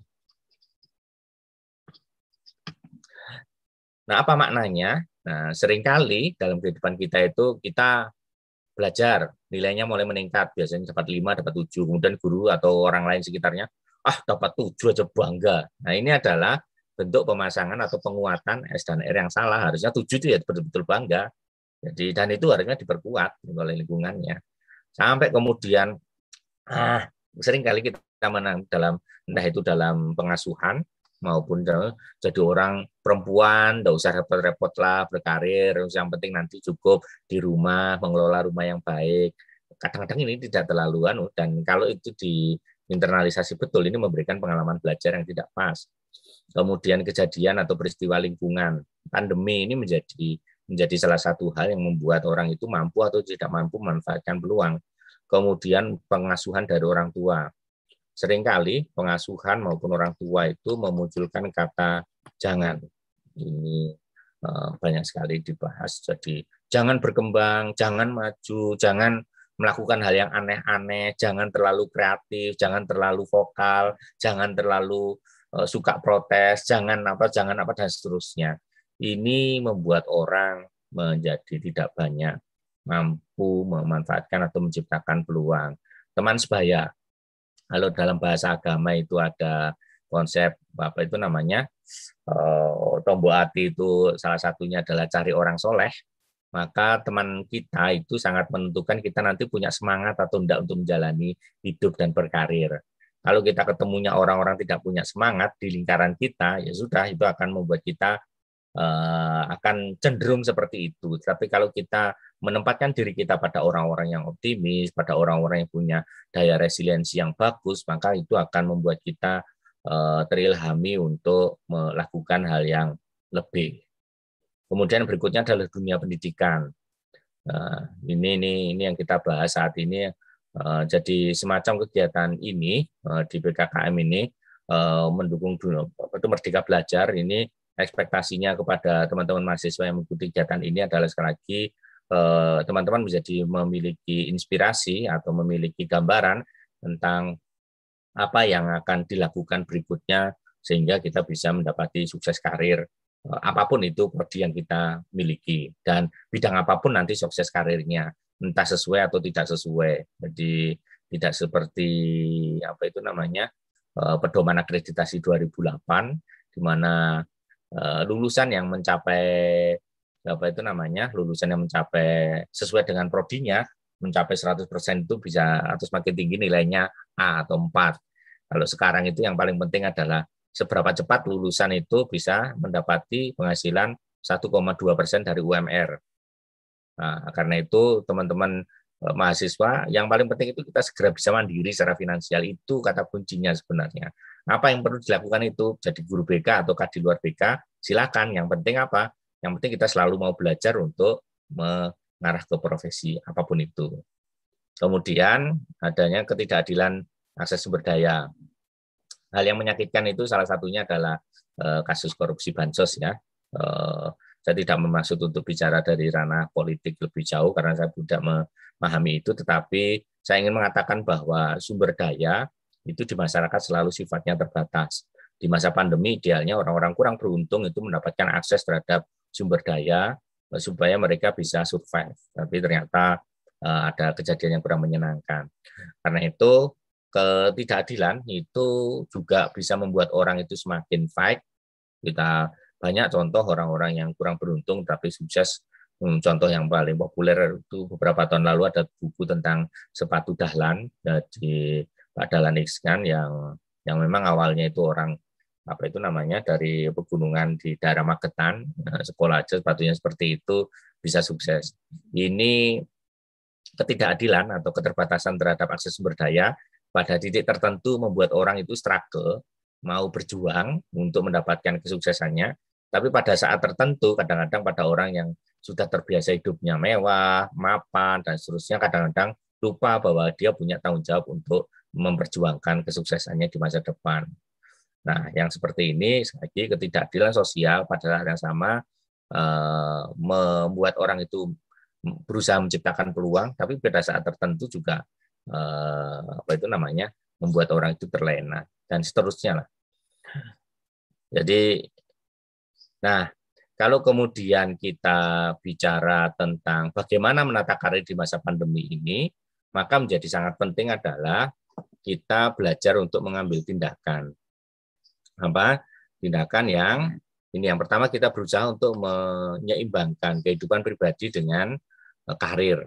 Nah, apa maknanya? Nah, sering kali dalam kehidupan kita itu kita belajar, nilainya mulai meningkat, biasanya dapat 5, dapat 7, kemudian guru atau orang lain sekitarnya, ah dapat 7 aja bangga. Nah, ini adalah bentuk pemasangan atau penguatan S dan R yang salah. Harusnya 7 itu ya betul-betul bangga. Jadi dan itu harusnya diperkuat oleh lingkungannya. Sampai kemudian ah sering kali kita menang dalam entah itu dalam pengasuhan maupun jadi orang perempuan, tidak usah repot-repot lah berkarir, yang penting nanti cukup di rumah, mengelola rumah yang baik. Kadang-kadang ini tidak terlalu anu dan kalau itu di internalisasi betul ini memberikan pengalaman belajar yang tidak pas. Kemudian kejadian atau peristiwa lingkungan, pandemi ini menjadi menjadi salah satu hal yang membuat orang itu mampu atau tidak mampu memanfaatkan peluang. Kemudian pengasuhan dari orang tua, sering kali pengasuhan maupun orang tua itu memunculkan kata jangan. Ini uh, banyak sekali dibahas. Jadi jangan berkembang, jangan maju, jangan melakukan hal yang aneh-aneh, jangan terlalu kreatif, jangan terlalu vokal, jangan terlalu uh, suka protes, jangan apa, jangan apa dan seterusnya. Ini membuat orang menjadi tidak banyak mampu memanfaatkan atau menciptakan peluang. Teman sebaya, kalau dalam bahasa agama itu ada konsep apa itu namanya uh, tombol hati itu salah satunya adalah cari orang soleh maka teman kita itu sangat menentukan kita nanti punya semangat atau tidak untuk menjalani hidup dan berkarir. Kalau kita ketemunya orang-orang tidak punya semangat di lingkaran kita, ya sudah itu akan membuat kita uh, akan cenderung seperti itu. Tapi kalau kita menempatkan diri kita pada orang-orang yang optimis, pada orang-orang yang punya daya resiliensi yang bagus, maka itu akan membuat kita uh, terilhami untuk melakukan hal yang lebih. Kemudian berikutnya adalah dunia pendidikan. Uh, ini ini ini yang kita bahas saat ini. Uh, jadi semacam kegiatan ini di BKKM ini mendukung dunia, itu Merdeka Belajar ini ekspektasinya kepada teman-teman mahasiswa yang mengikuti kegiatan ini adalah sekali lagi Eh, teman-teman bisa memiliki inspirasi atau memiliki gambaran tentang apa yang akan dilakukan berikutnya sehingga kita bisa mendapati sukses karir eh, apa pun itu prodi yang kita miliki. Dan bidang apa pun nanti sukses karirnya entah sesuai atau tidak sesuai. Jadi tidak seperti apa itu namanya eh, pedoman akreditasi 2008 di mana lulusan yang mencapai apa itu namanya lulusan yang mencapai sesuai dengan prodinya mencapai 100% itu bisa atau semakin tinggi nilainya A atau 4. Kalau sekarang itu yang paling penting adalah seberapa cepat lulusan itu bisa mendapati penghasilan 1,2 persen dari UMR. Nah, karena itu teman-teman eh, mahasiswa yang paling penting itu kita segera bisa mandiri secara finansial itu kata kuncinya sebenarnya. Apa yang perlu dilakukan itu jadi guru BK atau di luar BK silakan. Yang penting apa? Yang penting kita selalu mau belajar untuk mengarah ke profesi apa pun itu. Kemudian adanya ketidakadilan akses sumber daya. Hal yang menyakitkan itu salah satunya adalah eh, kasus korupsi bansos ya. Eh, saya tidak memaksud untuk bicara dari ranah politik lebih jauh karena saya tidak memahami itu, tetapi saya ingin mengatakan bahwa sumber daya itu di masyarakat selalu sifatnya terbatas. Di masa pandemi idealnya orang-orang kurang beruntung itu mendapatkan akses terhadap sumber daya eh, supaya mereka bisa survive. Tapi ternyata uh, ada kejadian yang kurang menyenangkan. Karena itu ketidakadilan itu juga bisa membuat orang itu semakin fight. Kita banyak contoh orang-orang yang kurang beruntung tapi sukses. Hmm, contoh yang paling populer itu beberapa tahun lalu ada buku tentang sepatu dahlan dari Pak Dahlan Iskan yang yang memang awalnya itu orang apa itu namanya dari pegunungan di daerah Magetan eh, sekolah aja sepatunya seperti itu bisa sukses. Ini ketidakadilan atau keterbatasan terhadap akses sumber daya pada titik tertentu membuat orang itu struggle mau berjuang untuk mendapatkan kesuksesannya tapi pada saat tertentu kadang-kadang pada orang yang sudah terbiasa hidupnya mewah, mapan dan seterusnya kadang-kadang lupa bahwa dia punya tanggung jawab untuk memperjuangkan kesuksesannya di masa depan. Nah, yang seperti ini, lagi ketidakadilan sosial pada saat yang sama eh, membuat orang itu berusaha menciptakan peluang, tapi pada saat tertentu juga eh, apa itu namanya membuat orang itu terlena dan seterusnya lah. Jadi, nah kalau kemudian kita bicara tentang bagaimana menata karir di masa pandemi ini, maka menjadi sangat penting adalah kita belajar untuk mengambil tindakan apa tindakan yang Ini yang pertama kita berusaha untuk menyeimbangkan kehidupan pribadi dengan eh, karir.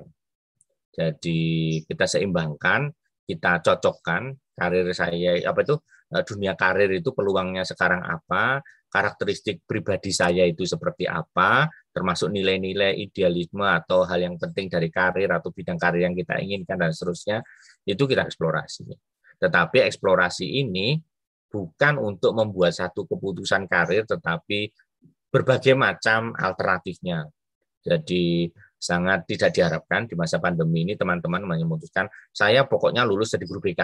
Jadi kita seimbangkan, kita cocokkan karir saya apa itu eh, dunia karir itu peluangnya sekarang apa, karakteristik pribadi saya itu seperti apa, termasuk nilai-nilai idealisme atau hal yang penting dari karir atau bidang karir yang kita inginkan dan seterusnya, itu kita eksplorasi. Tetapi eksplorasi ini bukan untuk membuat satu keputusan karir, tetapi berbagai macam alternatifnya. Jadi sangat tidak diharapkan di masa pandemi ini teman-teman memutuskan saya pokoknya lulus jadi guru BK.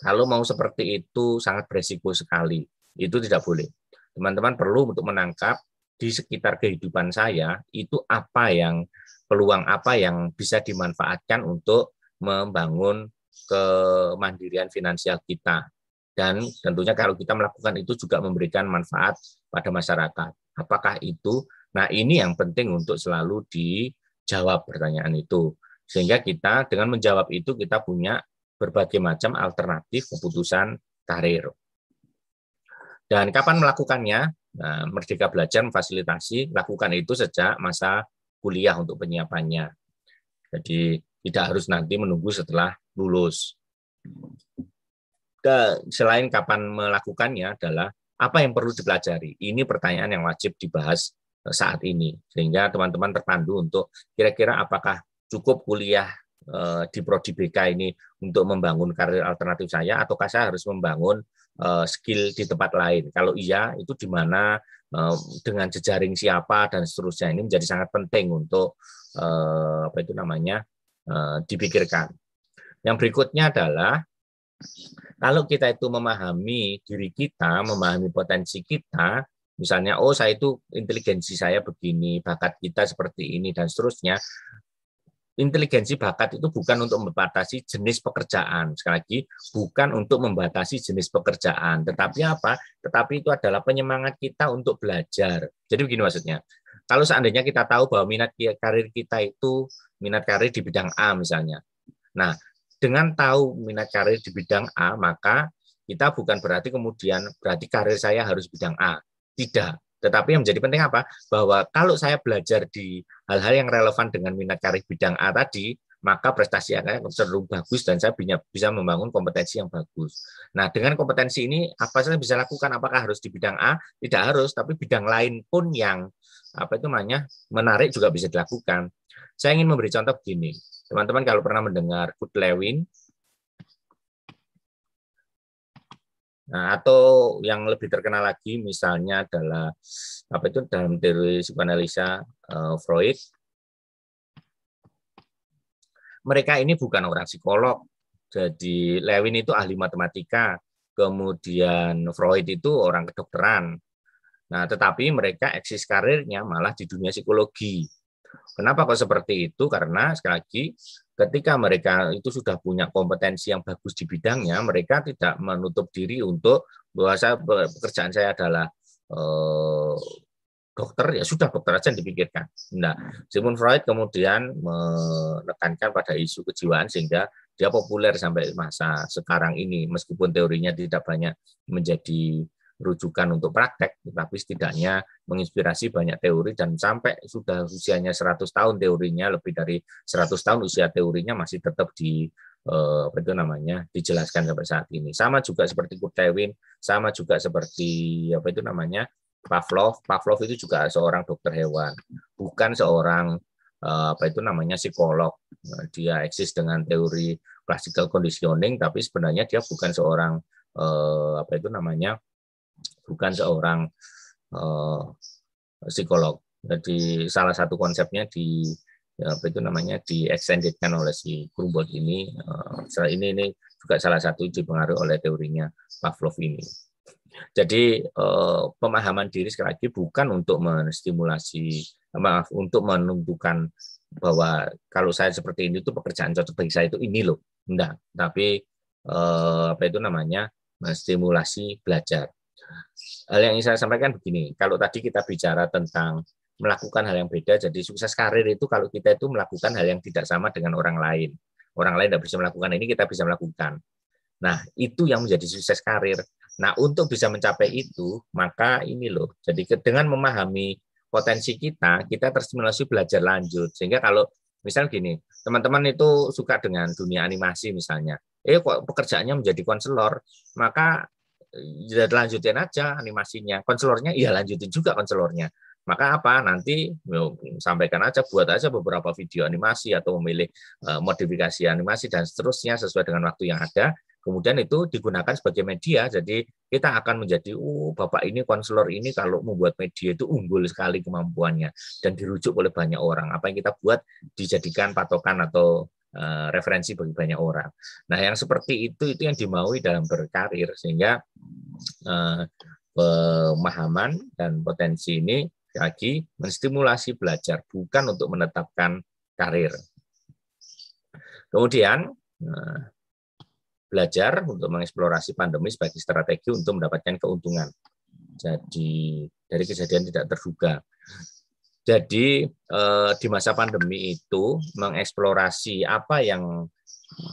Kalau mau seperti itu sangat beresiko sekali. Itu tidak boleh. Teman-teman perlu untuk menangkap di sekitar kehidupan saya itu apa yang peluang apa yang bisa dimanfaatkan untuk membangun kemandirian finansial kita. Dan tentunya kalau kita melakukan itu juga memberikan manfaat pada masyarakat. Apakah itu? Nah, ini yang penting untuk selalu di jawab pertanyaan itu. Sehingga kita dengan menjawab itu kita punya berbagai macam alternatif keputusan karir. Dan kapan melakukannya? Nah, Merdeka Belajar memfasilitasi lakukan itu sejak masa kuliah untuk penyiapannya. Jadi tidak harus nanti menunggu setelah lulus. Selain kapan melakukannya adalah apa yang perlu dipelajari. Ini pertanyaan yang wajib dibahas saat ini. Sehingga teman-teman terpandu untuk kira-kira apakah cukup kuliah eh, di prodi BK ini untuk membangun karir alternatif saya ataukah saya harus membangun eh, skill di tempat lain? Kalau iya itu di mana eh, dengan jejaring siapa dan seterusnya. Ini menjadi sangat penting untuk apa itu namanya dipikirkan. Yang berikutnya adalah kalau kita itu memahami diri kita memahami potensi kita Misalnya, oh saya itu inteligensi saya begini, bakat kita seperti ini, dan seterusnya. Inteligensi bakat itu bukan untuk membatasi jenis pekerjaan. Sekali lagi, bukan untuk membatasi jenis pekerjaan. Tetapi apa? Tetapi itu adalah penyemangat kita untuk belajar. Jadi begini maksudnya. Kalau seandainya kita tahu bahwa minat karir kita itu minat karir di bidang A misalnya. Nah, dengan tahu minat karir di bidang A, maka kita bukan berarti kemudian berarti karir saya harus bidang A. Tidak. Tetapi yang menjadi penting apa? Bahwa kalau saya belajar di hal-hal yang relevan dengan minat karir bidang A tadi, maka prestasi akan cenderung bagus dan saya bisa membangun kompetensi yang bagus. Nah, dengan kompetensi ini apa saya bisa lakukan? Apakah harus di bidang A? Tidak harus, tapi bidang lain pun yang apa itu namanya menarik juga bisa dilakukan. Saya ingin memberi contoh begini. Teman-teman kalau pernah mendengar Kurt Lewin, Nah, atau yang lebih terkenal lagi misalnya adalah apa itu dalam teori psikoanalisa uh, Freud. Mereka ini bukan orang psikolog. Jadi Lewin itu ahli matematika, kemudian Freud itu orang kedokteran. Nah, tetapi mereka eksis karirnya malah di dunia psikologi. Kenapa kok seperti itu? Karena sekali lagi ketika mereka itu sudah punya kompetensi yang bagus di bidangnya, mereka tidak menutup diri untuk bahwa saya pekerjaan saya adalah eh, dokter ya sudah dokter aja yang dipikirkan. Nah, Sigmund Freud kemudian menekankan pada isu kejiwaan sehingga dia populer sampai masa sekarang ini meskipun teorinya tidak banyak menjadi rujukan untuk praktek, tetapi setidaknya menginspirasi banyak teori dan sampai sudah usianya 100 tahun teorinya, lebih dari 100 tahun usia teorinya masih tetap di eh, apa itu namanya dijelaskan sampai saat ini. Sama juga seperti Kurt Lewin, sama juga seperti apa itu namanya Pavlov. Pavlov itu juga seorang dokter hewan, bukan seorang eh, apa itu namanya psikolog. Dia eksis dengan teori classical conditioning, tapi sebenarnya dia bukan seorang eh, apa itu namanya bukan seorang psikolog. Jadi salah satu konsepnya di apa itu namanya di extendedkan oleh si Grunwald ini. Ini ini juga salah satu dipengaruhi oleh teorinya Pavlov ini. Jadi uh, pemahaman diri sekali lagi bukan untuk menstimulasi maaf untuk menentukan bahwa kalau saya seperti ini itu pekerjaan cocok bagi saya itu ini loh enggak tapi eh, apa itu namanya menstimulasi belajar hal yang ingin saya sampaikan begini, kalau tadi kita bicara tentang melakukan hal yang beda, jadi sukses karir itu kalau kita itu melakukan hal yang tidak sama dengan orang lain. Orang lain tidak bisa melakukan ini, kita bisa melakukan. Nah, itu yang menjadi sukses karir. Nah, untuk bisa mencapai itu, maka ini loh. Jadi dengan memahami potensi kita, kita terstimulasi belajar lanjut. Sehingga kalau misal gini, teman-teman itu suka dengan dunia animasi misalnya, eh kok pekerjaannya menjadi konselor, maka ya lanjutin aja animasinya. Konselornya, iya lanjutin juga konselornya. Maka apa? Nanti sampaikan aja, buat aja beberapa video animasi atau memilih eh, modifikasi animasi dan seterusnya sesuai dengan waktu yang ada kemudian itu digunakan sebagai media. Jadi kita akan menjadi, oh bapak ini konselor ini kalau membuat media itu unggul sekali kemampuannya dan dirujuk oleh banyak orang. Apa yang kita buat dijadikan patokan atau uh, referensi bagi banyak orang. Nah yang seperti itu itu yang dimaui dalam berkarir sehingga uh, pemahaman dan potensi ini lagi menstimulasi belajar bukan untuk menetapkan karir. Kemudian nah, belajar untuk mengeksplorasi pandemi sebagai strategi untuk mendapatkan keuntungan. Jadi dari kejadian tidak terduga. Jadi eh, di masa pandemi itu mengeksplorasi apa yang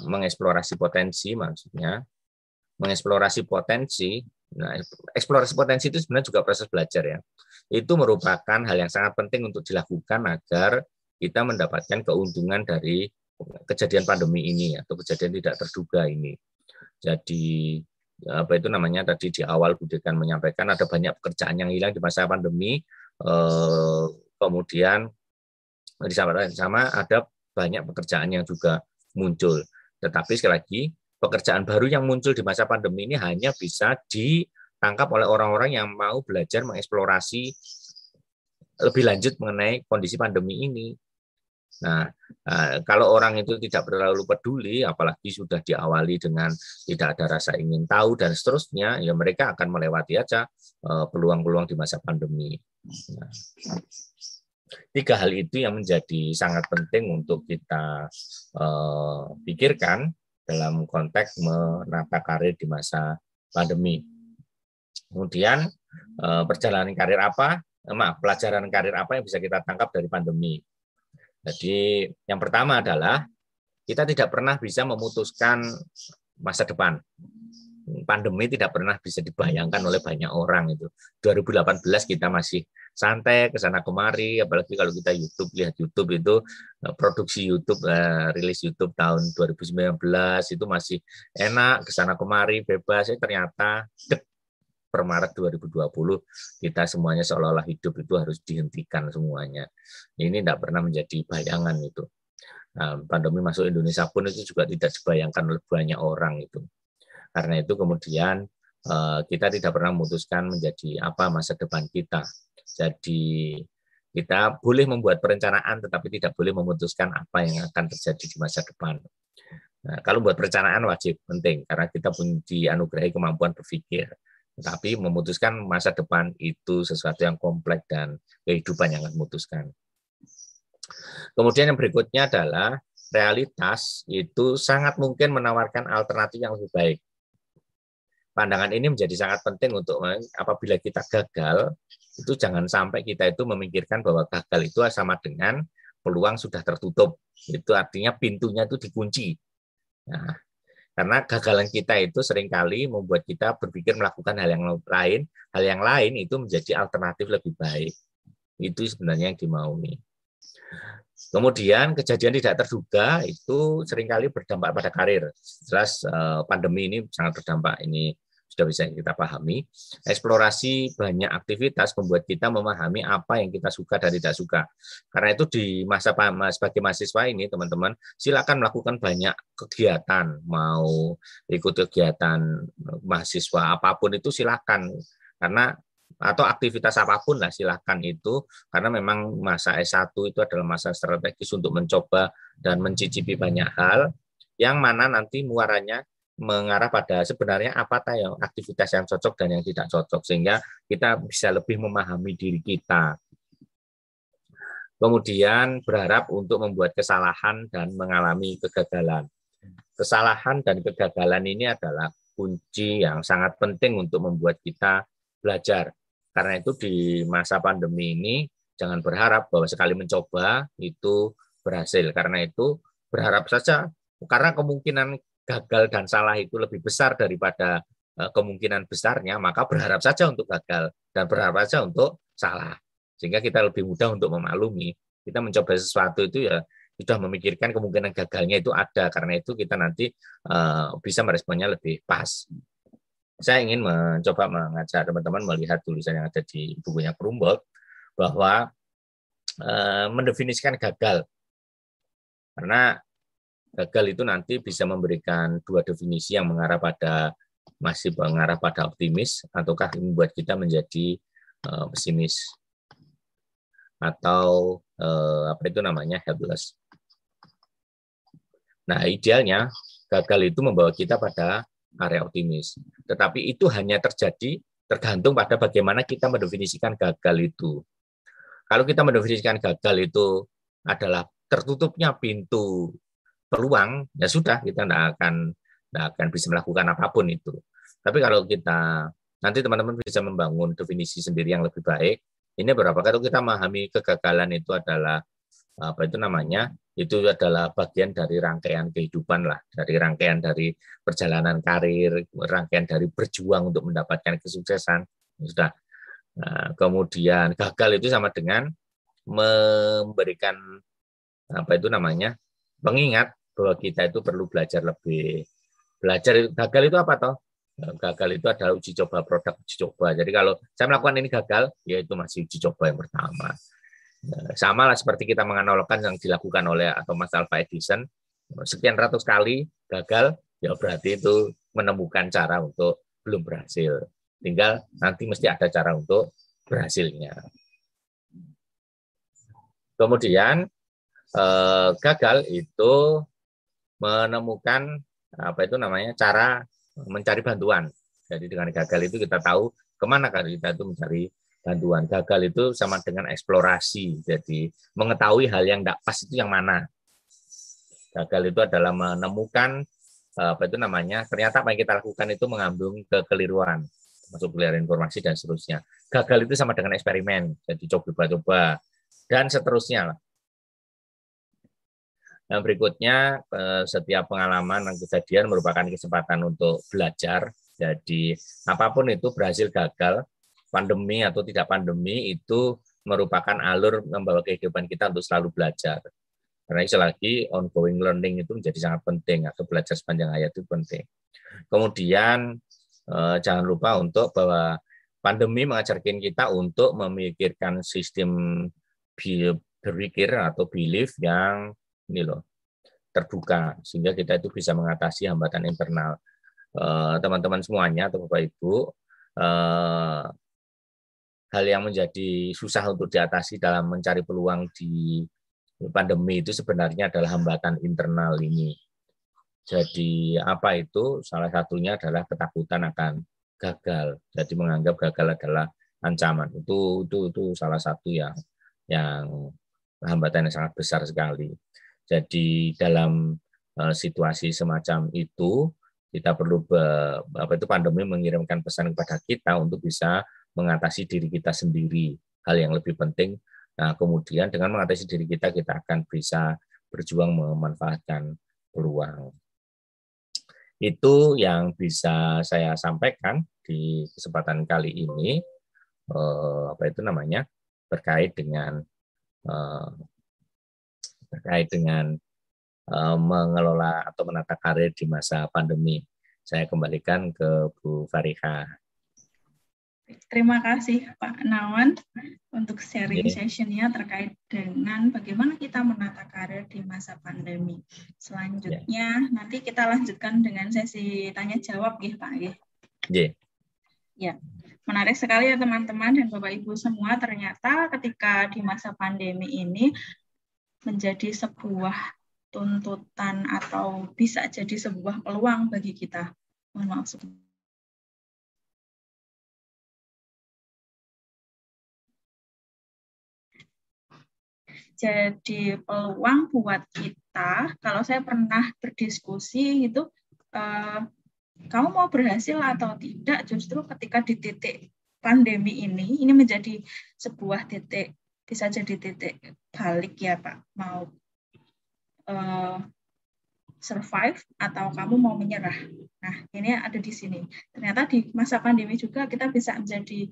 mengeksplorasi potensi maksudnya mengeksplorasi potensi. Nah, eksplorasi potensi itu sebenarnya juga proses belajar ya. Itu merupakan hal yang sangat penting untuk dilakukan agar kita mendapatkan keuntungan dari kejadian pandemi ini atau kejadian tidak terduga ini. Jadi apa itu namanya tadi di awal Budekan menyampaikan ada banyak pekerjaan yang hilang di masa pandemi. Eh, kemudian di sama, sama ada banyak pekerjaan yang juga muncul. Tetapi sekali lagi pekerjaan baru yang muncul di masa pandemi ini hanya bisa ditangkap oleh orang-orang yang mau belajar mengeksplorasi lebih lanjut mengenai kondisi pandemi ini. Nah, eh, kalau orang itu tidak terlalu peduli, apalagi sudah diawali dengan tidak ada rasa ingin tahu dan seterusnya, ya mereka akan melewati aja eh, peluang-peluang di masa pandemi. Nah, tiga hal itu yang menjadi sangat penting untuk kita eh, pikirkan dalam konteks menata karir di masa pandemi. Kemudian perjalanan karir apa? Maaf, pelajaran karir apa yang bisa kita tangkap dari pandemi? Jadi yang pertama adalah kita tidak pernah bisa memutuskan masa depan. Pandemi tidak pernah bisa dibayangkan oleh banyak orang itu. 2018 kita masih santai ke sana kemari, apalagi kalau kita YouTube lihat YouTube itu eh, produksi YouTube eh, rilis YouTube tahun 2019 itu masih enak ke sana kemari bebas. Ya, ternyata per Maret 2020 kita semuanya seolah-olah hidup itu harus dihentikan semuanya. Ini tidak pernah menjadi bayangan itu. Nah, pandemi masuk Indonesia pun itu juga tidak dibayangkan oleh banyak orang itu. Karena itu kemudian eh, kita tidak pernah memutuskan menjadi apa masa depan kita. Jadi kita boleh membuat perencanaan tetapi tidak boleh memutuskan apa yang akan terjadi di masa depan. Nah, kalau buat perencanaan wajib penting karena kita pun dianugerahi kemampuan berpikir tapi memutuskan masa depan itu sesuatu yang kompleks dan kehidupan yang memutuskan. Kemudian yang berikutnya adalah realitas itu sangat mungkin menawarkan alternatif yang lebih baik. Pandangan ini menjadi sangat penting untuk apabila kita gagal, itu jangan sampai kita itu memikirkan bahwa gagal itu sama dengan peluang sudah tertutup. Itu artinya pintunya itu dikunci. Nah, karena gagalan kita itu sering kali membuat kita berpikir melakukan hal yang lain, hal yang lain itu menjadi alternatif lebih baik. Itu sebenarnya yang dimaui. Kemudian kejadian tidak terduga itu sering kali berdampak pada karir. Jelas eh, pandemi ini sangat berdampak ini sudah bisa kita pahami. Eksplorasi banyak aktivitas membuat kita memahami apa yang kita suka dan tidak suka. Karena itu di masa sebagai mahasiswa ini, teman-teman, silakan melakukan banyak kegiatan, mau ikut kegiatan mahasiswa apa pun itu silakan. Karena atau aktivitas apa pun lah silakan itu karena memang masa S1 itu adalah masa strategis untuk mencoba dan mencicipi banyak hal yang mana nanti muaranya mengarah pada sebenarnya apa yang aktivitas yang cocok dan yang tidak cocok sehingga kita bisa lebih memahami diri kita. Kemudian berharap untuk membuat kesalahan dan mengalami kegagalan. Kesalahan dan kegagalan ini adalah kunci yang sangat penting untuk membuat kita belajar. Karena itu di masa pandemi ini jangan berharap bahwa sekali mencoba itu berhasil. Karena itu berharap saja karena kemungkinan gagal dan salah itu lebih besar daripada eh, kemungkinan besarnya, maka berharap saja untuk gagal dan berharap saja untuk salah. Sehingga kita lebih mudah untuk memaklumi. Kita mencoba sesuatu itu ya sudah memikirkan kemungkinan gagalnya itu ada karena itu kita nanti uh, bisa meresponnya lebih pas. Saya ingin mencoba mengajak teman-teman melihat tulisan yang ada di bukunya Krumboldt bahwa uh, mendefinisikan gagal karena gagal itu nanti bisa memberikan dua definisi yang mengarah pada masih mengarah pada optimis ataukah membuat kita menjadi uh, pesimis atau uh, apa itu namanya helpless. Nah, idealnya gagal itu membawa kita pada area optimis. Tetapi itu hanya terjadi tergantung pada bagaimana kita mendefinisikan gagal itu. Kalau kita mendefinisikan gagal itu adalah tertutupnya pintu peluang, ya sudah kita tidak akan tidak akan bisa melakukan apa pun itu. Tapi kalau kita nanti teman-teman bisa membangun definisi sendiri yang lebih baik, ini berapa kalau kita memahami kegagalan itu adalah apa itu namanya itu adalah bagian dari rangkaian kehidupan lah, dari rangkaian dari perjalanan karir, rangkaian dari berjuang untuk mendapatkan kesuksesan. Sudah. Nah, kemudian gagal itu sama dengan memberikan apa itu namanya pengingat bahwa kita itu perlu belajar lebih. Belajar gagal itu apa toh? Gagal itu adalah uji coba produk uji coba. Jadi kalau saya melakukan ini gagal, ya itu masih uji coba yang pertama. Eh, sama lah seperti kita menganalogkan yang dilakukan oleh atau Mas Alpha Edison sekian ratus kali gagal ya berarti itu menemukan cara untuk belum berhasil tinggal nanti mesti ada cara untuk berhasilnya kemudian eh, gagal itu menemukan apa itu namanya cara mencari bantuan jadi dengan gagal itu kita tahu ke mana kan kita itu mencari bantuan. Gagal itu sama dengan eksplorasi. Jadi mengetahui hal yang tidak pas itu yang mana. Gagal itu adalah menemukan eh, apa itu namanya. Ternyata apa yang kita lakukan itu mengandung kekeliruan, masuk keliruan informasi dan seterusnya. Gagal itu sama dengan eksperimen. Jadi coba-coba dan seterusnya. Yang berikutnya, eh, setiap pengalaman dan kejadian merupakan kesempatan untuk belajar. Jadi apa pun itu berhasil gagal, pandemi atau tidak pandemi itu merupakan alur membawa kehidupan kita untuk selalu belajar. Karena itu lagi ongoing learning itu menjadi sangat penting atau belajar sepanjang hayat itu penting. Kemudian eh, jangan lupa untuk bahwa pandemi mengajarkan kita untuk memikirkan sistem berpikir atau belief yang ini loh terbuka sehingga kita itu bisa mengatasi hambatan internal. Eh, teman-teman semuanya atau Bapak Ibu eh, hal yang menjadi susah untuk diatasi dalam mencari peluang di pandemi itu sebenarnya adalah hambatan internal ini. Jadi apa itu? Salah satunya adalah ketakutan akan gagal. Jadi menganggap gagal adalah ancaman. Itu itu itu salah satu yang yang hambatan yang sangat besar sekali. Jadi dalam uh, situasi semacam itu kita perlu apa itu pandemi mengirimkan pesan kepada kita untuk bisa mengatasi diri kita sendiri, hal yang lebih penting. Nah, kemudian dengan mengatasi diri kita, kita akan bisa berjuang memanfaatkan peluang. Itu yang bisa saya sampaikan di kesempatan kali ini. Eh, apa itu namanya? Berkait dengan eh, berkait dengan eh, mengelola atau menata karir di masa pandemi. Saya kembalikan ke Bu Fariha. Terima kasih Pak Nawan untuk sharing Oke. sessionnya terkait dengan bagaimana kita menata karir di masa pandemi. Selanjutnya nanti kita lanjutkan dengan sesi tanya jawab ya Pak ya. J. Ya, menarik sekali ya teman-teman dan Bapak Ibu semua. Ternyata ketika di masa pandemi ini menjadi sebuah tuntutan atau bisa jadi sebuah peluang bagi kita. Mohon maaf. Jadi peluang buat kita, kalau saya pernah berdiskusi itu, eh, kamu mau berhasil atau tidak, justru ketika di titik pandemi ini, ini menjadi sebuah titik, bisa jadi titik balik ya Pak, mau eh, survive atau kamu mau menyerah. Nah, ini ada di sini. Ternyata di masa pandemi juga kita bisa menjadi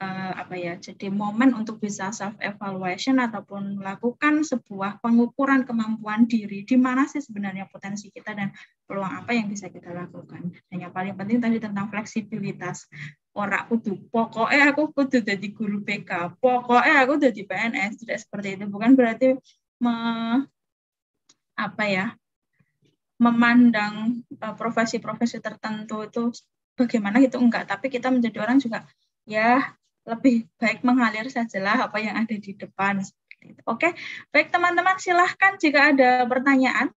uh, apa ya? Jadi momen untuk bisa self evaluation ataupun melakukan sebuah pengukuran kemampuan diri di mana sih sebenarnya potensi kita dan peluang apa yang bisa kita lakukan. Dan yang paling penting tadi tentang fleksibilitas. Ora kudu pokoknya aku kudu jadi guru PK, pokoknya aku jadi PNS, tidak seperti itu. Bukan berarti me, apa ya memandang uh, profesi-profesi tertentu itu bagaimana itu enggak tapi kita menjadi orang juga ya lebih baik mengalir sajalah apa yang ada di depan. Oke baik teman-teman silahkan jika ada pertanyaan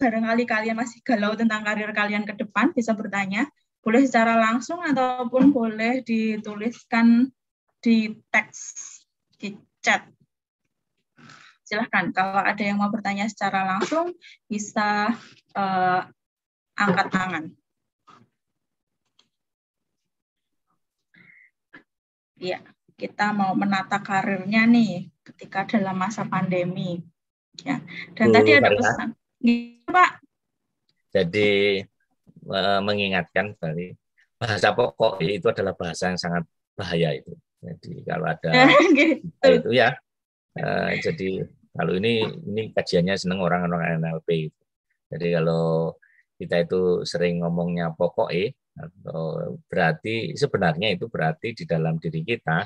barangkali kalian masih galau tentang karir kalian ke depan bisa bertanya. Boleh secara langsung ataupun boleh dituliskan di teks di chat. Silahkan kalau ada yang mau bertanya secara langsung bisa uh, angkat tangan. Ya, kita mau menata karirnya nih ketika dalam masa pandemi. Ya, dan Bu, tadi ada pesan. Iya, Pak. Jadi mengingatkan tadi bahasa pokok itu adalah bahasa yang sangat bahaya itu. Jadi kalau ada gitu. itu ya, uh, jadi kalau ini ini kajiannya seneng orang-orang NLP. Jadi kalau kita itu sering ngomongnya pokok eh berarti sebenarnya itu berarti di dalam diri kita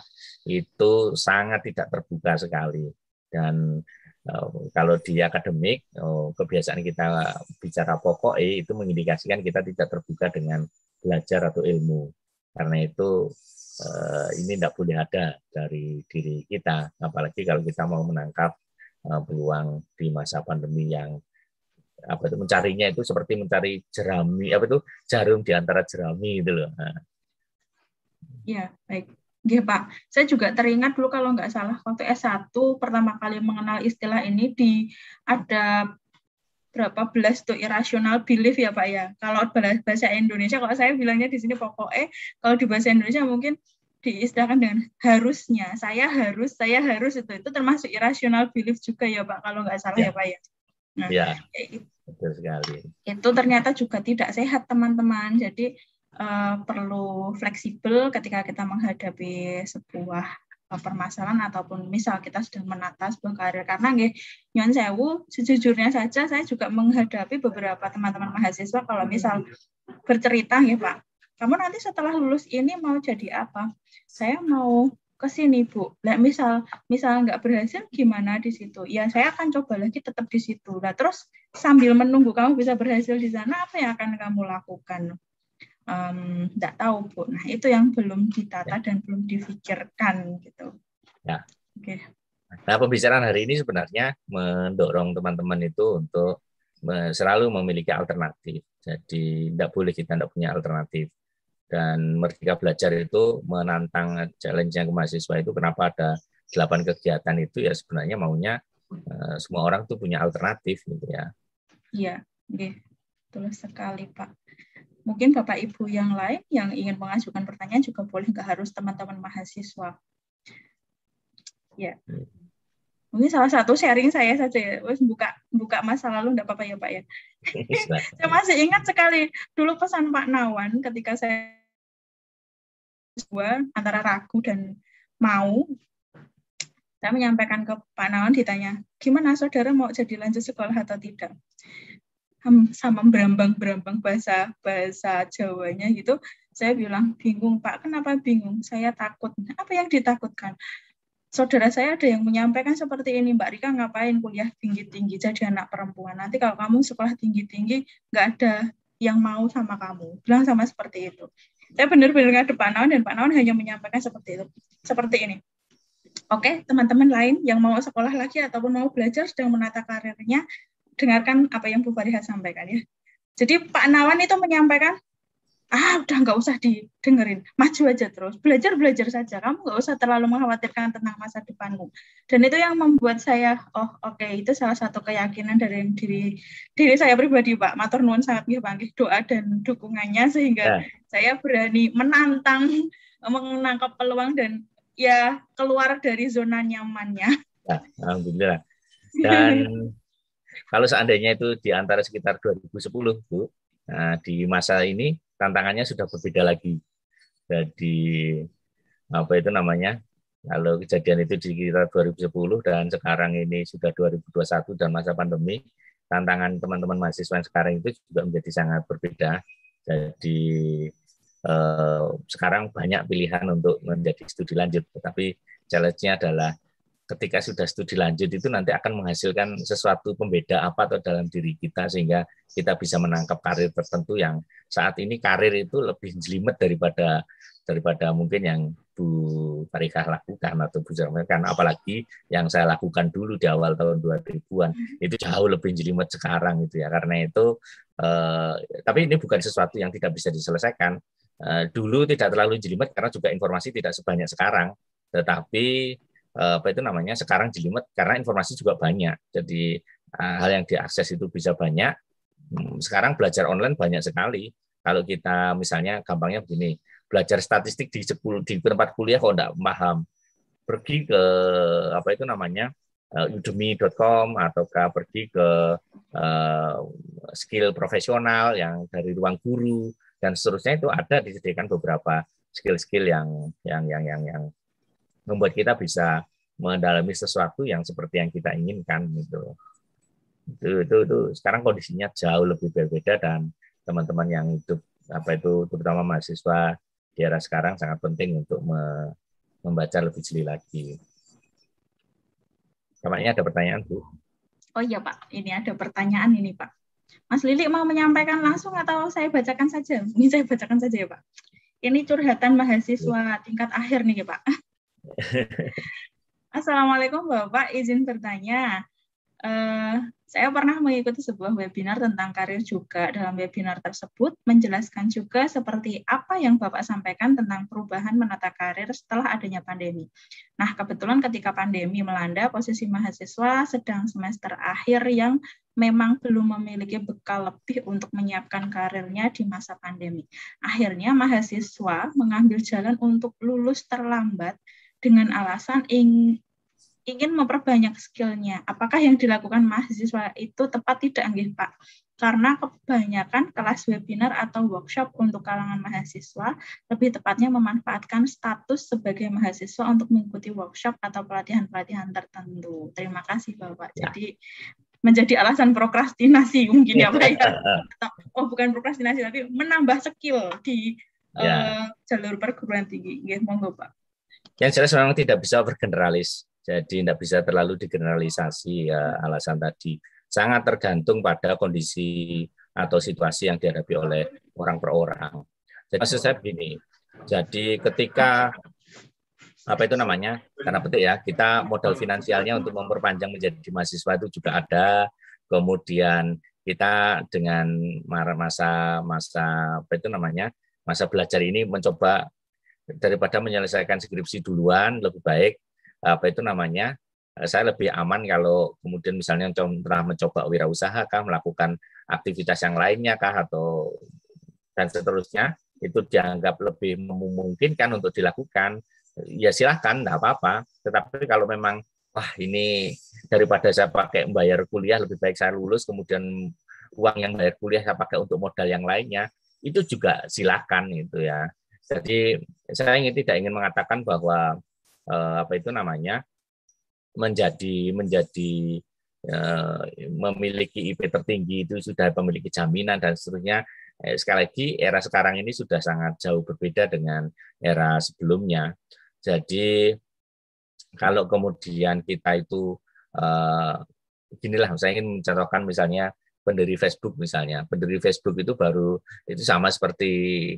itu sangat tidak terbuka sekali. Dan uh, kalau di akademik uh, kebiasaan kita bicara pokok eh itu mengindikasikan kita tidak terbuka dengan belajar atau ilmu. Karena itu ini tidak boleh ada dari diri kita. Apalagi kalau kita mau menangkap peluang di masa pandemi yang apa itu mencarinya itu seperti mencari jerami apa itu jarum di antara jerami itu loh. Nah. Ya, baik. Ya, Pak. Saya juga teringat dulu kalau nggak salah waktu S1 pertama kali mengenal istilah ini di ada berapa belas tuh irrational belief ya Pak ya. Kalau bahasa Indonesia kalau saya bilangnya di sini pokoknya kalau di bahasa Indonesia mungkin diistilahkan dengan harusnya saya harus saya harus itu itu termasuk irrational belief juga ya pak kalau nggak salah ya, ya pak ya nah ya, betul sekali. Itu ternyata juga tidak sehat teman-teman. Jadi uh, perlu fleksibel ketika kita menghadapi sebuah uh, permasalahan ataupun misal kita sudah menata sebuah karir. Karena nggih nyon sewu sejujurnya saja saya juga menghadapi beberapa teman-teman mahasiswa kalau misal bercerita ya Pak. Kamu nanti setelah lulus ini mau jadi apa? Saya mau ke sini Bu. Nah, misal misal nggak berhasil gimana di situ? Ya saya akan coba lagi tetap di situ. Nah terus sambil menunggu kamu bisa berhasil di sana, apa yang akan kamu lakukan? Um, tahu Bu. Nah itu yang belum ditata dan belum difikirkan gitu. Ya. Oke. Okay. Nah pembicaraan hari ini sebenarnya mendorong teman-teman itu untuk selalu memiliki alternatif. Jadi tidak boleh kita tidak punya alternatif dan Merdeka Belajar itu menantang challenge-nya ke mahasiswa itu kenapa ada delapan kegiatan itu ya sebenarnya maunya uh, semua orang tuh punya alternatif gitu ya. Iya, okay. betul sekali Pak. Mungkin Bapak Ibu yang lain yang ingin mengajukan pertanyaan juga boleh nggak harus teman-teman mahasiswa. Ya. Hmm. Mungkin salah satu sharing saya saja ya, Wes buka buka masa lalu enggak apa-apa ya Pak ya. saya masih ingat sekali dulu pesan Pak Nawan ketika saya dua antara ragu dan mau saya menyampaikan ke Pak Nawan ditanya gimana saudara mau jadi lanjut sekolah atau tidak sama berambang-berambang bahasa bahasa Jawanya gitu saya bilang bingung Pak kenapa bingung saya takut apa yang ditakutkan saudara saya ada yang menyampaikan seperti ini, Mbak Rika ngapain kuliah tinggi-tinggi jadi anak perempuan. Nanti kalau kamu sekolah tinggi-tinggi, nggak ada yang mau sama kamu. Bilang sama seperti itu. Saya benar-benar ngadep Pak Nawan dan Pak Nawan hanya menyampaikan seperti itu. Seperti ini. Oke, teman-teman lain yang mau sekolah lagi ataupun mau belajar sedang menata karirnya, dengarkan apa yang Bu Fariha sampaikan ya. Jadi Pak Nawan itu menyampaikan ah udah nggak usah didengerin. Maju aja terus. Belajar belajar saja. Kamu nggak usah terlalu mengkhawatirkan tentang masa depanmu. Dan itu yang membuat saya oh oke okay, itu salah satu keyakinan dari diri diri saya pribadi pak. Matur nuwun sangat panggil doa dan dukungannya sehingga ya. saya berani menantang menangkap peluang dan ya keluar dari zona nyamannya. Ya, alhamdulillah. Dan kalau seandainya itu di antara sekitar 2010 Bu, nah, di masa ini tantangannya sudah berbeda lagi. Jadi apa itu namanya? Kalau kejadian itu di sekitar 2010 dan sekarang ini sudah 2021 dan masa pandemi, tantangan teman-teman mahasiswa yang sekarang itu juga menjadi sangat berbeda. Jadi eh, sekarang banyak pilihan untuk menjadi studi lanjut, tetapi challenge-nya adalah ketika sudah studi lanjut itu nanti akan menghasilkan sesuatu pembeda apa atau dalam diri kita sehingga kita bisa menangkap karir tertentu yang saat ini karir itu lebih jelimet daripada daripada mungkin yang Bu Farikah lakukan atau Bu kan apalagi yang saya lakukan dulu di awal tahun 2000-an itu jauh lebih jelimet sekarang itu ya. Karena itu eh, tapi ini bukan sesuatu yang tidak bisa diselesaikan. Eh, dulu tidak terlalu jelimet karena juga informasi tidak sebanyak sekarang. Tetapi apa itu namanya sekarang jelimet karena informasi juga banyak. Jadi eh, hal yang diakses itu bisa banyak. Hmm, sekarang belajar online banyak sekali. Kalau kita misalnya gampangnya begini, belajar statistik di 10 di tempat kuliah kok enggak paham, pergi ke apa itu namanya uh, udemy.com ataukah pergi ke uh, skill profesional yang dari ruang guru dan seterusnya itu ada disediakan beberapa skill-skill yang yang yang yang yang membuat kita bisa mendalami sesuatu yang seperti yang kita inginkan gitu. Itu, itu, itu sekarang kondisinya jauh lebih berbeda dan teman-teman yang hidup apa itu terutama mahasiswa di era sekarang sangat penting untuk me, membaca lebih jeli lagi. Kamarnya ada pertanyaan Bu? Oh iya Pak, ini ada pertanyaan ini Pak. Mas Lili mau menyampaikan langsung atau saya bacakan saja? Ini saya bacakan saja ya Pak. Ini curhatan mahasiswa tingkat akhir nih Pak. Assalamualaikum Bapak, izin bertanya. Uh, saya pernah mengikuti sebuah webinar tentang karir juga. Dalam webinar tersebut menjelaskan juga seperti apa yang Bapak sampaikan tentang perubahan menata karir setelah adanya pandemi. Nah, kebetulan ketika pandemi melanda, posisi mahasiswa sedang semester akhir yang memang belum memiliki bekal lebih untuk menyiapkan karirnya di masa pandemi. Akhirnya mahasiswa mengambil jalan untuk lulus terlambat dengan alasan ing, ingin memperbanyak skillnya. Apakah yang dilakukan mahasiswa itu tepat tidak, Anggih, Pak? Karena kebanyakan kelas webinar atau workshop untuk kalangan mahasiswa lebih tepatnya memanfaatkan status sebagai mahasiswa untuk mengikuti workshop atau pelatihan-pelatihan tertentu. Terima kasih, Bapak. Ya. Jadi menjadi alasan prokrastinasi mungkin ya Pak ya. Oh bukan prokrastinasi tapi menambah skill di ya. uh, jalur perguruan tinggi. Nggih, monggo Pak. Yang jelas memang tidak bisa bergeneralis. Jadi tidak bisa terlalu digeneralisasi ya, alasan tadi. Sangat tergantung pada kondisi atau situasi yang dihadapi oleh orang per orang. Jadi maksud saya begini, jadi ketika apa itu namanya? Karena penting ya, kita modal finansialnya untuk memperpanjang menjadi mahasiswa itu juga ada. Kemudian kita dengan masa masa apa itu namanya? masa belajar ini mencoba daripada menyelesaikan skripsi duluan lebih baik apa itu namanya eh, saya lebih aman kalau kemudian misalnya pernah mencoba wirausaha kah melakukan aktivitas yang lainnya kah atau dan seterusnya itu dianggap lebih memungkinkan untuk dilakukan. Ya silahkan tidak apa-apa. Tetapi kalau memang wah ini daripada saya pakai membayar kuliah lebih baik saya lulus kemudian uang yang bayar kuliah saya pakai untuk modal yang lainnya itu juga silahkan itu ya jadi saya ingin tidak ingin mengatakan bahwa eh, apa itu namanya menjadi menjadi eh, memiliki IP tertinggi itu sudah memiliki jaminan dan seterusnya. Eh, sekali lagi era sekarang ini sudah sangat jauh berbeda dengan era sebelumnya. Jadi kalau kemudian kita itu eh, inilah saya ingin mencontohkan misalnya pendiri Facebook misalnya. Pendiri Facebook itu baru itu sama seperti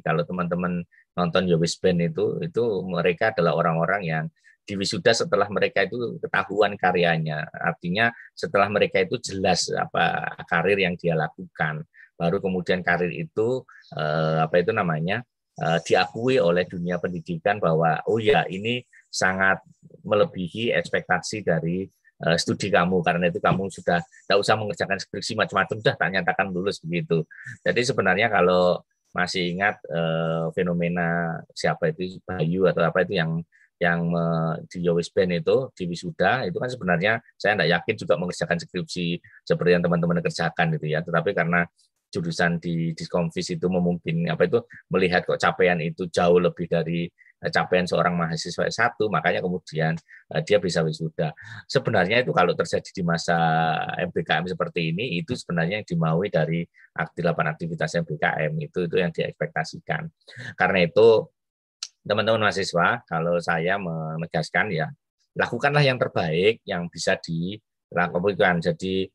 kalau teman-teman nonton Yowis Band itu itu mereka adalah orang-orang yang diwisuda setelah mereka itu ketahuan karyanya. Artinya setelah mereka itu jelas apa karir yang dia lakukan. Baru kemudian karir itu eh, apa itu namanya? Eh, diakui oleh dunia pendidikan bahwa oh ya ini sangat melebihi ekspektasi dari studi kamu karena itu kamu sudah tidak usah mengerjakan skripsi macam-macam sudah tak nyatakan lulus begitu. Jadi sebenarnya kalau masih ingat eh, fenomena siapa itu Bayu atau apa itu yang yang me, di Yowis Band itu di wisuda itu kan sebenarnya saya tidak yakin juga mengerjakan skripsi seperti yang teman-teman kerjakan gitu ya tetapi karena jurusan di diskonvis itu memungkinkan apa itu melihat kok capaian itu jauh lebih dari eh, capaian seorang mahasiswa S1 makanya kemudian uh, dia bisa wisuda. Sebenarnya itu kalau terjadi di masa MBKM seperti ini itu sebenarnya yang dimaui dari delapan aktivitas MBKM itu itu yang diekspektasikan. Karena itu teman-teman mahasiswa, kalau saya menegaskan ya, lakukanlah yang terbaik yang bisa dilakukan. Jadi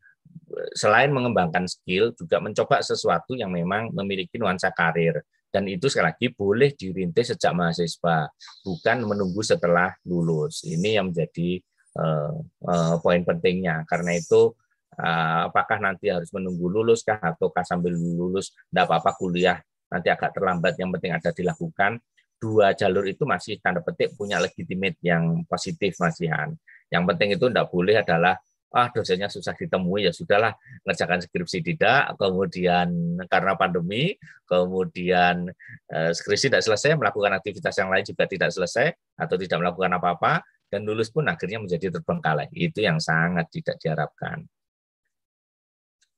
selain mengembangkan skill, juga mencoba sesuatu yang memang memiliki nuansa karir. Dan itu sekali lagi boleh dirintis sejak mahasiswa, bukan menunggu setelah lulus. Ini yang menjadi uh, uh, poin pentingnya. Karena itu uh, apakah nanti harus menunggu lulus kah ataukah sambil lulus tidak apa-apa kuliah nanti agak terlambat yang penting ada dilakukan dua jalur itu masih tanda petik punya legitimate yang positif Mas Ihan. Yang penting itu tidak boleh adalah ah dosennya susah ditemui ya sudahlah ngerjakan skripsi tidak kemudian karena pandemi kemudian eh, skripsi tidak selesai melakukan aktivitas yang lain juga tidak selesai atau tidak melakukan apa-apa dan lulus pun akhirnya menjadi terbengkalai itu yang sangat tidak diharapkan.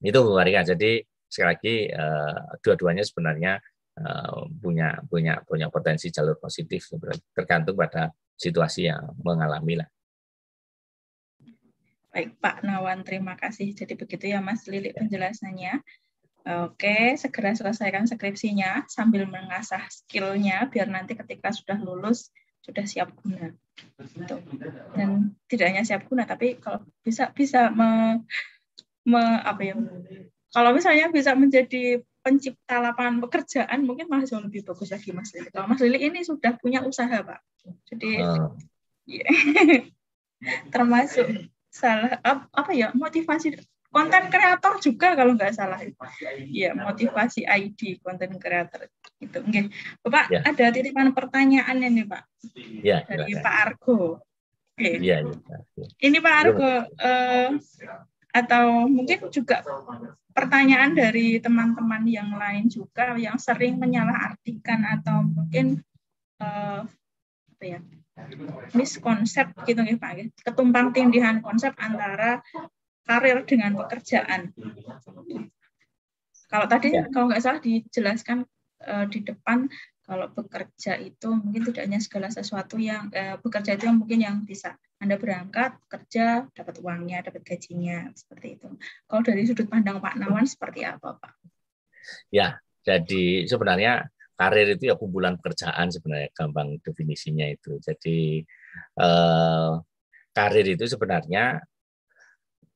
Itu Bu Maria jadi sekali lagi eh, dua-duanya sebenarnya Eh, punya punya punya potensi jalur positif tergantung pada situasi yang mengalami lah. Baik Pak Nawan, terima kasih. Jadi begitu ya Mas Lili penjelasannya. Oke, segera selesaikan skripsinya sambil mengasah skillnya biar nanti ketika sudah lulus sudah siap guna. Gitu. Dan tidak hanya siap guna, tapi kalau bisa bisa me, me, apa ya? Kalau misalnya bisa menjadi pencipta lapangan pekerjaan mungkin masih lebih bagus lagi Mas Lili. Kalau Mas Lili ini sudah punya usaha Pak, jadi uh. ya, termasuk salah apa ya motivasi konten kreator juga kalau nggak salah ya motivasi ID konten kreator itu okay. Bapak ya. ada titipan pertanyaan ini Pak ya, dari ya, Pak Argo Oke. Okay. Ya, ya, ya. Ini Pak Argo uh, atau mungkin juga pertanyaan dari teman-teman yang lain juga yang sering menyalahartikan atau mungkin uh, apa ya miskonsep gitu nih Pak ketumpang tindihan konsep antara karir dengan pekerjaan kalau tadi ya. kalau nggak salah dijelaskan uh, di depan kalau bekerja itu mungkin tidak hanya segala sesuatu yang uh, bekerja itu yang mungkin yang bisa anda berangkat kerja dapat uangnya, dapat gajinya seperti itu. Kalau dari sudut pandang Pak Nawan seperti apa, Pak? Ya, jadi sebenarnya karir itu ya kumpulan pekerjaan sebenarnya gampang definisinya itu. Jadi eh, karir itu sebenarnya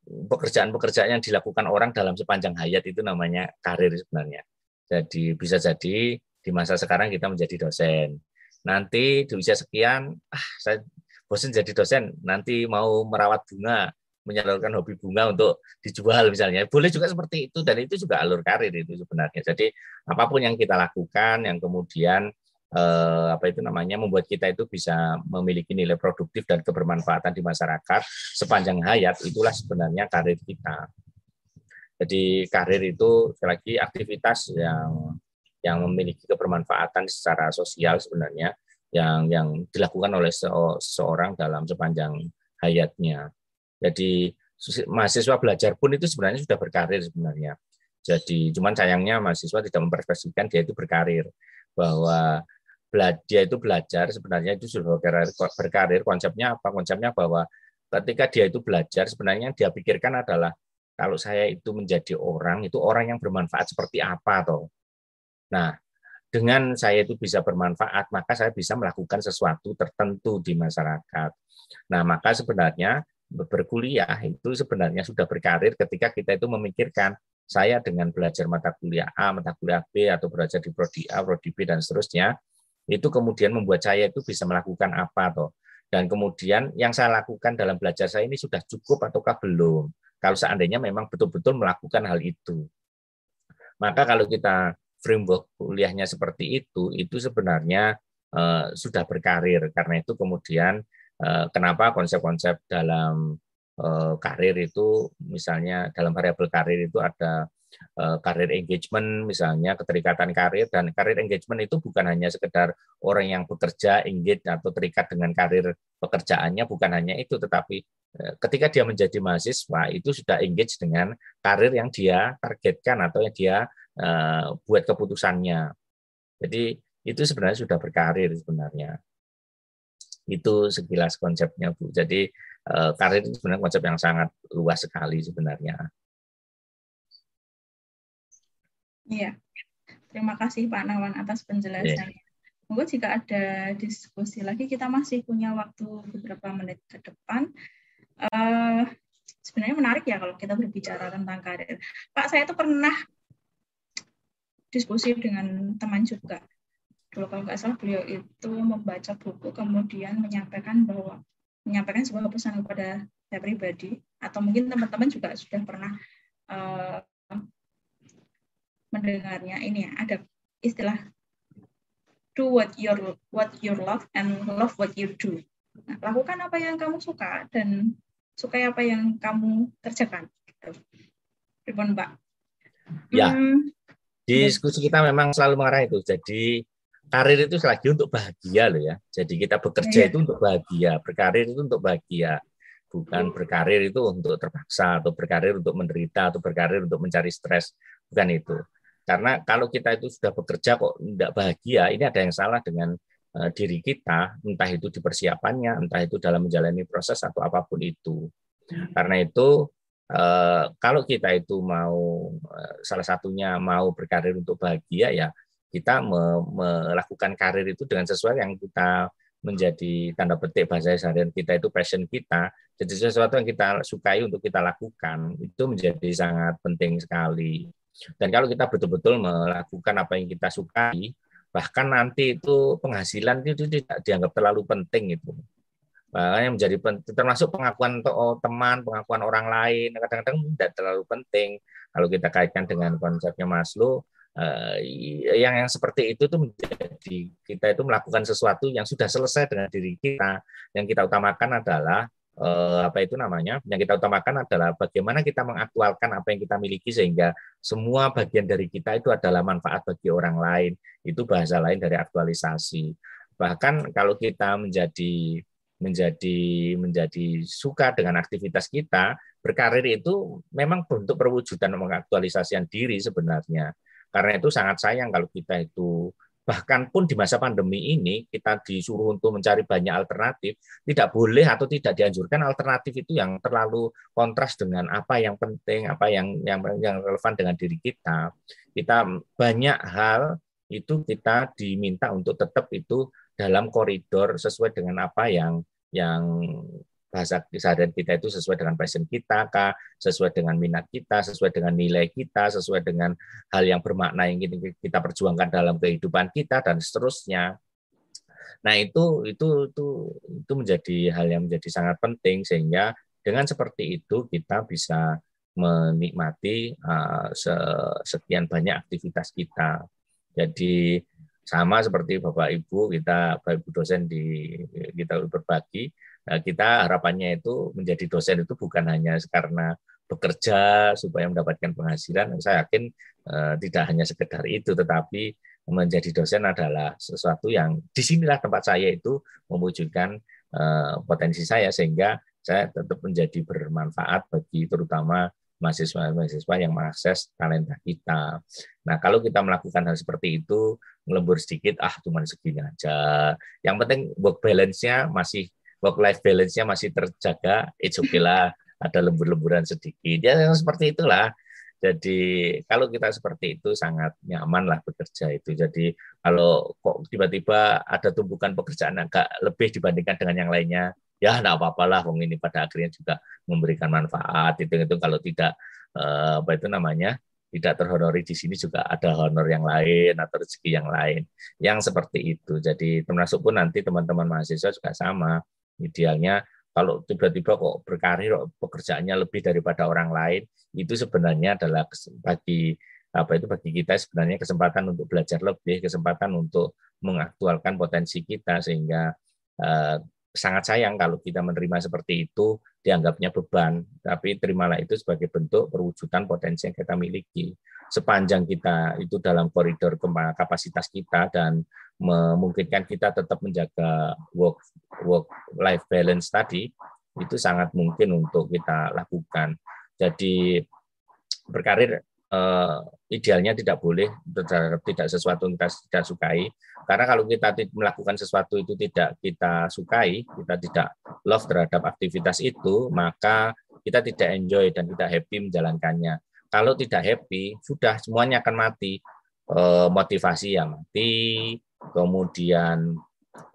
pekerjaan-pekerjaan yang dilakukan orang dalam sepanjang hayat itu namanya karir sebenarnya. Jadi bisa jadi di masa sekarang kita menjadi dosen. Nanti di usia sekian, ah saya bosan jadi dosen, nanti mau merawat bunga, menyalurkan hobi bunga untuk dijual misalnya. Boleh juga seperti itu dan itu juga alur karir itu sebenarnya. Jadi apa pun yang kita lakukan yang kemudian eh, apa itu namanya membuat kita itu bisa memiliki nilai produktif dan kebermanfaatan di masyarakat sepanjang hayat itulah sebenarnya karir kita. Jadi karir itu sekali lagi aktivitas yang yang memiliki kebermanfaatan secara sosial sebenarnya yang yang dilakukan oleh seorang dalam sepanjang hayatnya. Jadi mahasiswa belajar pun itu sebenarnya sudah berkarir sebenarnya. Jadi cuman sayangnya mahasiswa tidak mempersepsikan dia itu berkarir bahwa dia itu belajar sebenarnya itu sudah berkarir, berkarir konsepnya apa konsepnya bahwa ketika dia itu belajar sebenarnya dia pikirkan adalah kalau saya itu menjadi orang itu orang yang bermanfaat seperti apa toh nah dengan saya itu bisa bermanfaat, maka saya bisa melakukan sesuatu tertentu di masyarakat. Nah, maka sebenarnya berkuliah itu sebenarnya sudah berkarir ketika kita itu memikirkan saya dengan belajar mata kuliah A, mata kuliah B, atau belajar di prodi A, prodi B, dan seterusnya, itu kemudian membuat saya itu bisa melakukan apa toh. Dan kemudian yang saya lakukan dalam belajar saya ini sudah cukup ataukah belum? Kalau seandainya memang betul-betul melakukan hal itu. Maka kalau kita framework kuliahnya seperti itu, itu sebenarnya uh, sudah berkarir. Karena itu kemudian kenapa konsep-konsep dalam uh, karir itu, misalnya dalam variabel karir itu ada uh, karir engagement misalnya keterikatan karir dan karir engagement itu bukan hanya sekedar orang yang bekerja engage atau terikat dengan karir pekerjaannya bukan hanya itu tetapi ketika dia menjadi mahasiswa itu sudah engage dengan karir yang dia targetkan atau yang dia buat keputusannya. Jadi itu sebenarnya sudah berkarir sebenarnya itu sekilas konsepnya Bu jadi uh, karir itu sebenarnya konsep yang sangat luas sekali sebenarnya Iya, terima kasih Pak Nawan atas penjelasannya. Yeah. Monggo jika ada diskusi lagi, kita masih punya waktu beberapa menit ke depan. Uh, sebenarnya menarik ya kalau kita berbicara tentang karir. Pak, saya itu pernah diskusi dengan teman juga. Dulu kalau nggak salah beliau itu membaca buku kemudian menyampaikan bahwa menyampaikan sebuah pesan kepada saya pribadi atau mungkin teman-teman juga sudah pernah uh, mendengarnya ini ya ada istilah do what you what you love and love what you do. Nah, lakukan apa yang kamu suka dan sukai apa yang kamu kerjakan. Gitu. Mbak? Ya, hmm, diskusi kita memang selalu mengarah itu. Jadi karir itu selagi untuk bahagia loh ya. Jadi kita bekerja ya. itu untuk bahagia, berkarir itu untuk bahagia. Bukan berkarir itu untuk terpaksa atau berkarir untuk menderita atau berkarir untuk mencari stres. Bukan itu. Karena kalau kita itu sudah bekerja kok tidak bahagia, ini ada yang salah dengan uh, diri kita, entah itu di persiapannya, entah itu dalam menjalani proses atau apa pun itu. Karena itu uh, kalau kita itu mau uh, salah satunya mau berkarir untuk bahagia ya kita me melakukan karir itu dengan sesuai yang kita menjadi tanda petik bahasa seharian kita itu passion kita jadi sesuatu yang kita sukai untuk kita lakukan itu menjadi sangat penting sekali dan kalau kita betul-betul melakukan apa yang kita sukai, bahkan nanti itu penghasilan itu tidak dianggap terlalu penting itu. Yang menjadi penting, termasuk pengakuan oh, teman, pengakuan orang lain, kadang-kadang tidak terlalu penting. Kalau kita kaitkan dengan konsepnya Maslow, yang yang seperti itu tuh menjadi kita itu melakukan sesuatu yang sudah selesai dengan diri kita. Yang kita utamakan adalah eh, apa itu namanya? Yang kita utamakan adalah bagaimana kita mengaktualkan apa yang kita miliki sehingga semua bagian dari kita itu adalah manfaat bagi orang lain. Itu bahasa lain dari aktualisasi. Bahkan kalau kita menjadi menjadi menjadi suka dengan aktivitas kita berkarir itu memang bentuk perwujudan mengaktualisasikan diri sebenarnya karena itu sangat sayang kalau kita itu bahkan pun di masa pandemi ini kita disuruh untuk mencari banyak alternatif, tidak boleh atau tidak dianjurkan alternatif itu yang terlalu kontras dengan apa yang penting, apa yang yang yang relevan dengan diri kita. Kita banyak hal itu kita diminta untuk tetap itu dalam koridor sesuai dengan apa yang yang bahasa keseharian kita itu sesuai dengan passion kita, kah? sesuai dengan minat kita, sesuai dengan nilai kita, sesuai dengan hal yang bermakna yang kita perjuangkan dalam kehidupan kita dan seterusnya. Nah itu itu itu itu menjadi hal yang menjadi sangat penting sehingga dengan seperti itu kita bisa menikmati uh, sekian banyak aktivitas kita. Jadi sama seperti Bapak Ibu kita Bapak Ibu dosen di kita berbagi Nah, kita harapannya itu menjadi dosen itu bukan hanya karena bekerja supaya mendapatkan penghasilan. Saya yakin eh, tidak hanya sekedar itu, tetapi menjadi dosen adalah sesuatu yang di sinilah tempat saya itu mewujudkan eh, potensi saya sehingga saya tetap menjadi bermanfaat bagi terutama mahasiswa-mahasiswa yang mengakses talenta kita. Nah, kalau kita melakukan hal seperti itu, melembur sedikit, ah cuma segini aja. Yang penting work balance-nya masih work life balance-nya masih terjaga, it's okay lah, ada lembur-lemburan sedikit. Ya seperti itulah. Jadi kalau kita seperti itu sangat nyaman lah bekerja itu. Jadi kalau kok tiba-tiba ada tumpukan pekerjaan agak lebih dibandingkan dengan yang lainnya, ya enggak apa-apa lah. Wong ini pada akhirnya juga memberikan manfaat. Itu itu kalau tidak eh, apa itu namanya tidak terhonori di sini juga ada honor yang lain atau rezeki yang lain yang seperti itu. Jadi termasuk pun nanti teman-teman mahasiswa juga sama Idealnya kalau tiba-tiba kok berkarir pekerjaannya lebih daripada orang lain, itu sebenarnya adalah bagi apa itu bagi kita sebenarnya kesempatan untuk belajar lebih, kesempatan untuk mengaktualkan potensi kita sehingga uh, sangat sayang kalau kita menerima seperti itu dianggapnya beban, tapi terimalah itu sebagai bentuk perwujudan potensi yang kita miliki. Sepanjang kita itu dalam koridor kapasitas kita dan memungkinkan kita tetap menjaga work work life balance tadi, itu sangat mungkin untuk kita lakukan. Jadi berkarir uh, idealnya tidak boleh terhadap tidak sesuatu yang kita tidak sukai. Karena kalau kita melakukan sesuatu itu tidak kita sukai, kita tidak love terhadap aktivitas itu, maka kita tidak enjoy dan tidak happy menjalankannya. Kalau tidak happy, sudah semuanya akan mati. Uh, motivasi ya mati, kemudian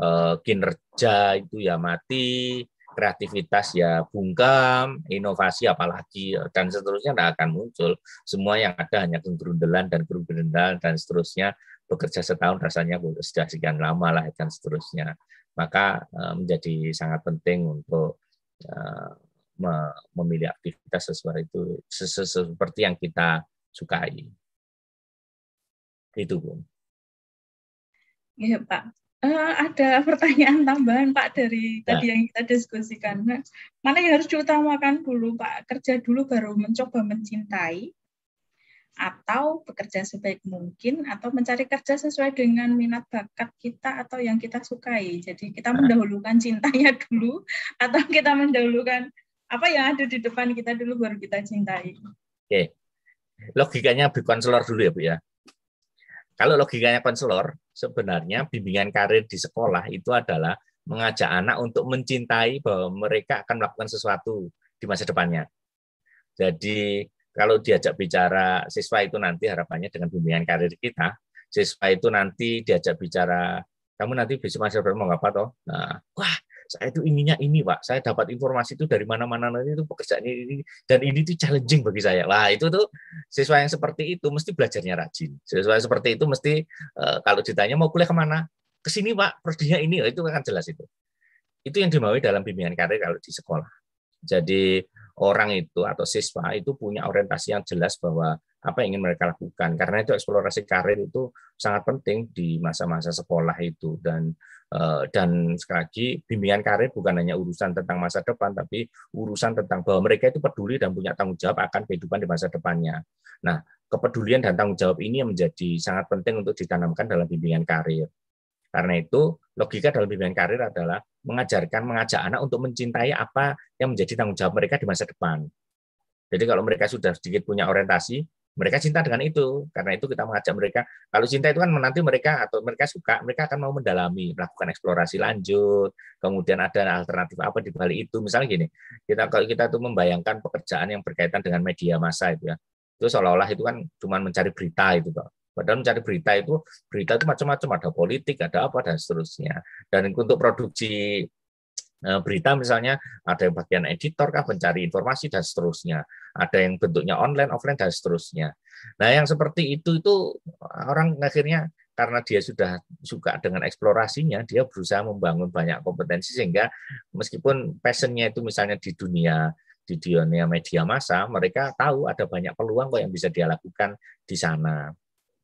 uh, kinerja itu ya mati, kreativitas ya bungkam, inovasi apalagi dan seterusnya tidak akan muncul. Semua yang ada hanya kegerundelan dan kegerundelan dan seterusnya bekerja setahun rasanya sudah sekian lama lah dan seterusnya. Maka eh, menjadi sangat penting untuk eh, memilih aktivitas sesuai itu seperti yang kita sukai. Itu, Bu. Iya, Pak. Uh, ada pertanyaan tambahan Pak dari ya. tadi yang kita diskusikan. Nah, mana yang harus diutamakan dulu Pak? Kerja dulu baru mencoba mencintai atau bekerja sebaik mungkin atau mencari kerja sesuai dengan minat bakat kita atau yang kita sukai. Jadi kita nah. mendahulukan cintanya dulu atau kita mendahulukan apa yang ada di depan kita dulu baru kita cintai. Oke. Logikanya berkonselor dulu ya, Bu ya. Kalau logikanya konselor, sebenarnya bimbingan karir di sekolah itu adalah mengajak anak untuk mencintai bahwa mereka akan melakukan sesuatu di masa depannya. Jadi kalau diajak bicara siswa itu nanti harapannya dengan bimbingan karir kita, siswa itu nanti diajak bicara kamu nanti besok masa depan mau apa toh? Nah, wah saya itu inginnya ini pak. Saya dapat informasi itu dari mana-mana. Nanti itu pekerjaan ini dan ini tuh challenging bagi saya. Lah itu tuh siswa yang seperti itu mesti belajarnya rajin. Siswa yang seperti itu mesti uh, kalau ditanya mau kuliah ke mana? Ke sini pak. Prodinya ini. Oh, itu akan jelas itu. Itu yang dimaui dalam bimbingan karir kalau di sekolah. Jadi orang itu atau siswa itu punya orientasi yang jelas bahwa apa yang ingin mereka lakukan. Karena itu eksplorasi karir itu sangat penting di masa-masa sekolah itu. Dan dan sekali lagi bimbingan karir bukan hanya urusan tentang masa depan tapi urusan tentang bahwa mereka itu peduli dan punya tanggung jawab akan kehidupan di masa depannya. Nah, kepedulian dan tanggung jawab ini yang menjadi sangat penting untuk ditanamkan dalam bimbingan karir. Karena itu, logika dalam bimbingan karir adalah mengajarkan, mengajak anak untuk mencintai apa yang menjadi tanggung jawab mereka di masa depan. Jadi kalau mereka sudah sedikit punya orientasi, mereka cinta dengan itu. Karena itu kita mengajak mereka. Kalau cinta itu kan menanti mereka atau mereka suka mereka akan mau mendalami melakukan eksplorasi lanjut. Kemudian ada alternatif apa di balik itu. Misalnya gini kita kalau kita tuh membayangkan pekerjaan yang berkaitan dengan media massa itu ya itu seolah-olah itu kan cuma mencari berita itu toh. Padahal mencari berita itu berita itu macam-macam. Ada politik ada apa dan seterusnya. Dan untuk produksi berita misalnya ada yang bagian editor kah mencari informasi dan seterusnya. Ada yang bentuknya online offline dan seterusnya. Nah yang seperti itu itu orang akhirnya karena dia sudah suka dengan eksplorasinya dia berusaha membangun banyak kompetensi sehingga meskipun passionnya itu misalnya di dunia di dunia media massa mereka tahu ada banyak peluang kok yang bisa dia lakukan di sana.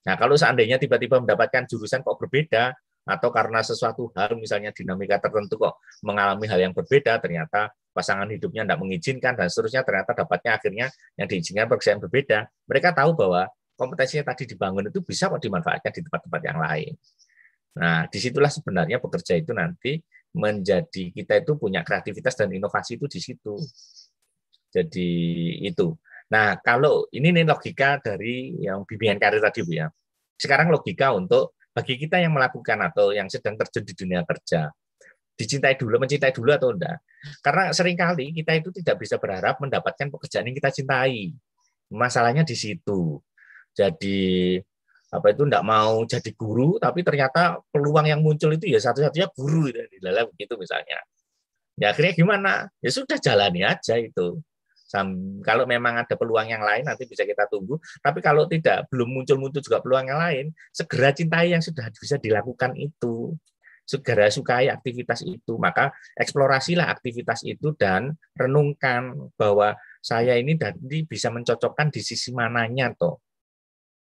Nah kalau seandainya tiba-tiba mendapatkan jurusan kok berbeda atau karena sesuatu hal misalnya dinamika tertentu kok mengalami hal yang berbeda ternyata pasangan hidupnya tidak mengizinkan dan seterusnya ternyata dapatnya akhirnya yang diizinkan pekerjaan berbeda. Mereka tahu bahwa kompetensinya tadi dibangun itu bisa kok dimanfaatkan di tempat-tempat yang lain. Nah di situlah sebenarnya bekerja itu nanti menjadi kita itu punya kreativitas dan inovasi itu di situ. Jadi itu. Nah kalau ini nih logika dari yang bimbingan karir tadi bu ya. Sekarang logika untuk bagi kita yang melakukan atau yang sedang terjun di dunia kerja dicintai dulu mencintai dulu atau enggak? Karena sering kali kita itu tidak bisa berharap mendapatkan pekerjaan yang kita cintai. Masalahnya di situ. Jadi apa itu enggak mau jadi guru tapi ternyata peluang yang muncul itu ya satu-satunya guru. Di dalam begitu misalnya. Ya akhirnya gimana? Ya sudah jalani aja itu kalau memang ada peluang yang lain nanti bisa kita tunggu. Tapi kalau tidak belum muncul-muncul juga peluang yang lain, segera cintai yang sudah bisa dilakukan itu. Segera sukai aktivitas itu. Maka eksplorasilah aktivitas itu dan renungkan bahwa saya ini nanti bisa mencocokkan di sisi mananya toh.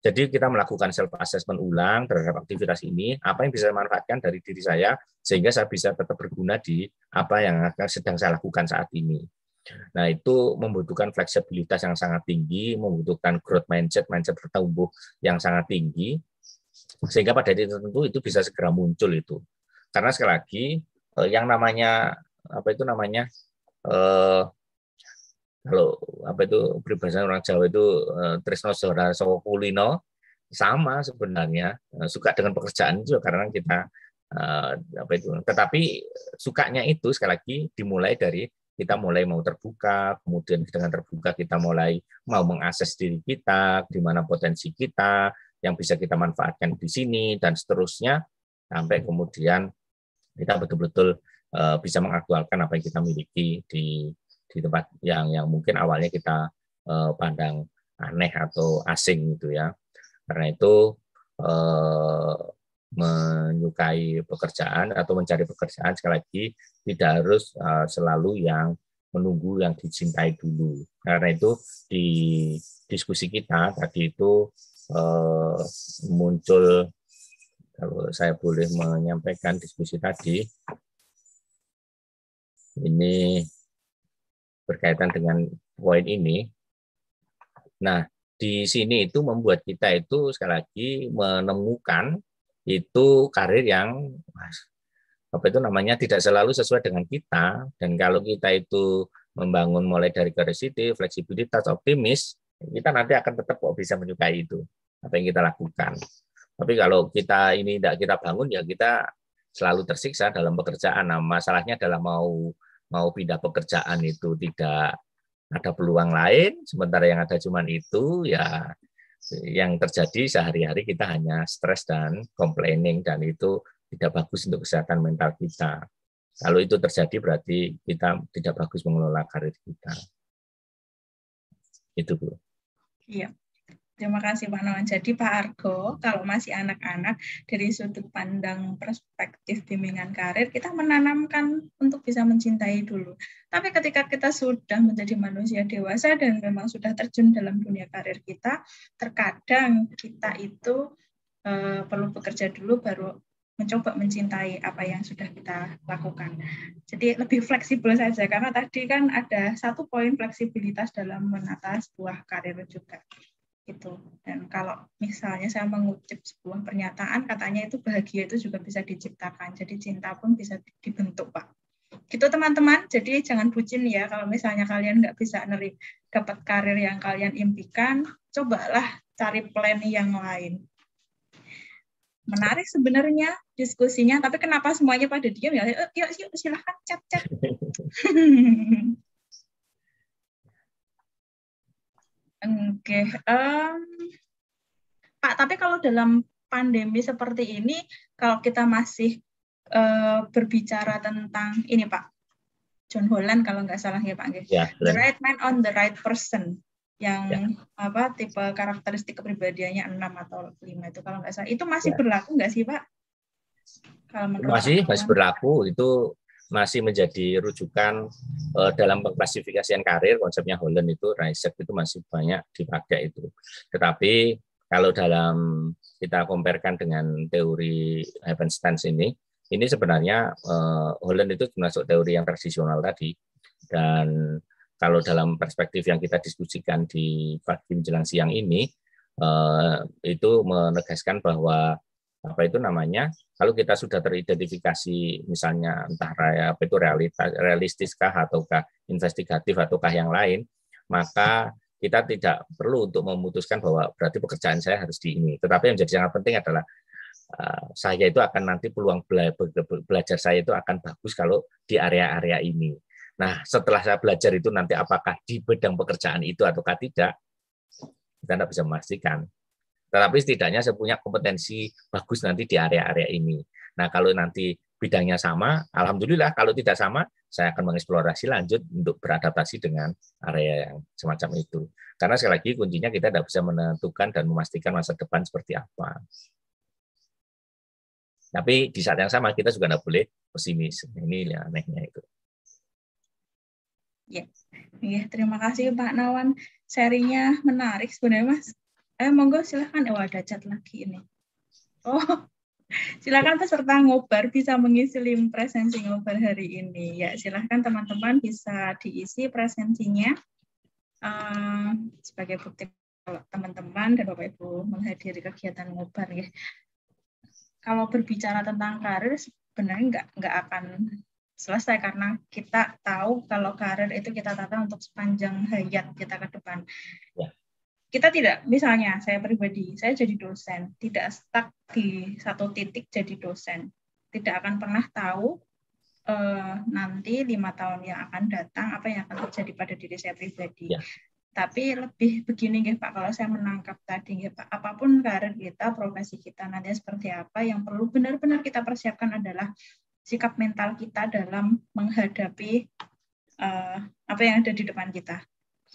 Jadi kita melakukan self assessment ulang terhadap aktivitas ini, apa yang bisa dimanfaatkan dari diri saya sehingga saya bisa tetap berguna di apa yang sedang saya lakukan saat ini. Nah, itu membutuhkan fleksibilitas yang sangat tinggi, membutuhkan growth mindset, mindset bertumbuh yang sangat tinggi, sehingga pada titik tertentu itu bisa segera muncul itu. Karena sekali lagi, eh, yang namanya, apa itu namanya, eh, kalau apa itu peribahasa orang Jawa itu eh, Trisno Saudara Kulino, sama sebenarnya, eh, suka dengan pekerjaan juga karena kita eh, apa itu. Tetapi sukanya itu sekali lagi dimulai dari kita mulai mau terbuka, kemudian dengan terbuka kita mulai mau mengakses diri kita, di mana potensi kita yang bisa kita manfaatkan di sini dan seterusnya sampai kemudian kita betul-betul uh, bisa mengaktualkan apa yang kita miliki di di tempat yang yang mungkin awalnya kita uh, pandang aneh atau asing gitu ya. Karena itu uh, menyukai pekerjaan atau mencari pekerjaan sekali lagi tidak harus uh, selalu yang menunggu yang dicintai dulu. Karena itu di diskusi kita tadi itu uh, muncul kalau saya boleh menyampaikan diskusi tadi ini berkaitan dengan poin ini. Nah, di sini itu membuat kita itu sekali lagi menemukan itu karir yang apa itu namanya tidak selalu sesuai dengan kita dan kalau kita itu membangun mulai dari curiosity, fleksibilitas, optimis, kita nanti akan tetap kok bisa menyukai itu apa yang kita lakukan. Tapi kalau kita ini tidak kita bangun ya kita selalu tersiksa dalam pekerjaan. Nah, masalahnya adalah mau mau pindah pekerjaan itu tidak ada peluang lain, sementara yang ada cuman itu ya yang terjadi sehari-hari kita hanya stres dan complaining dan itu tidak bagus untuk kesehatan mental kita. Kalau itu terjadi berarti kita tidak bagus mengelola karir kita. Itu Bu. Iya. Terima kasih Pak Nawan. Jadi Pak Argo, kalau masih anak-anak dari sudut pandang perspektif bimbingan karir, kita menanamkan untuk bisa mencintai dulu. Tapi ketika kita sudah menjadi manusia dewasa dan memang sudah terjun dalam dunia karir kita, terkadang kita itu uh, perlu bekerja dulu baru mencoba mencintai apa yang sudah kita lakukan. Jadi lebih fleksibel saja karena tadi kan ada satu poin fleksibilitas dalam menata sebuah karir juga itu dan kalau misalnya saya mengutip sebuah pernyataan katanya itu bahagia itu juga bisa diciptakan. Jadi cinta pun bisa dibentuk pak. Gitu teman-teman. Jadi jangan bucin ya kalau misalnya kalian nggak bisa neri dapat karir yang kalian impikan cobalah cari plan yang lain. Menarik sebenarnya diskusinya tapi kenapa semuanya pada diam ya? Yuk, yuk silahkan chat chat Oke, okay. um, Pak. Tapi kalau dalam pandemi seperti ini, kalau kita masih uh, berbicara tentang ini, Pak, John Holland kalau nggak salah ya, Pak. Ya, the right man on the right person, yang ya. apa tipe karakteristik kepribadiannya enam atau lima itu kalau nggak salah, itu masih ya. berlaku nggak sih, Pak? Kalau masih masih berlaku itu masih menjadi rujukan uh, dalam pengklasifikasian karir konsepnya Holland itu RISEC itu masih banyak dipakai itu. Tetapi kalau dalam kita comparekan dengan teori Havenstein ini, ini sebenarnya uh, Holland itu termasuk teori yang tradisional tadi dan kalau dalam perspektif yang kita diskusikan di pagi menjelang siang ini uh, itu menegaskan bahwa apa itu namanya? Kalau kita sudah teridentifikasi misalnya entah apa itu realitas realistiskah ataukah investigatif ataukah yang lain maka kita tidak perlu untuk memutuskan bahwa berarti pekerjaan saya harus di ini. Tetapi yang menjadi sangat penting adalah uh, saya itu akan nanti peluang bela belajar saya itu akan bagus kalau di area-area ini. Nah setelah saya belajar itu nanti apakah di bidang pekerjaan itu ataukah tidak kita tidak bisa memastikan tetapi setidaknya saya punya kompetensi bagus nanti di area-area ini. Nah, kalau nanti bidangnya sama, alhamdulillah. Kalau tidak sama, saya akan mengeksplorasi lanjut untuk beradaptasi dengan area yang semacam itu. Karena sekali lagi kuncinya kita tidak bisa menentukan dan memastikan masa depan seperti apa. Tapi di saat yang sama kita juga tidak boleh pesimis. Ini yang anehnya itu. Ya, ya terima kasih Pak Nawan. Serinya menarik sebenarnya Mas Eh, monggo silahkan. Oh, ada chat lagi ini. Oh, silakan peserta ngobar bisa mengisi link presensi ngobar hari ini. Ya, silahkan teman-teman bisa diisi presensinya uh, sebagai bukti kalau teman-teman dan Bapak Ibu menghadiri kegiatan ngobar ya. Kalau berbicara tentang karir sebenarnya nggak nggak akan selesai karena kita tahu kalau karir itu kita tata untuk sepanjang hayat kita ke depan. Ya. Kita tidak, misalnya saya pribadi, saya jadi dosen, tidak stuck di satu titik jadi dosen. Tidak akan pernah tahu eh, nanti lima tahun yang akan datang apa yang akan terjadi pada diri saya pribadi. Ya. Tapi lebih begini ya Pak, kalau saya menangkap tadi ya Pak, apa pun karir kita, profesi kita nanti seperti apa, yang perlu benar-benar kita persiapkan adalah sikap mental kita dalam menghadapi uh, apa yang ada di depan kita.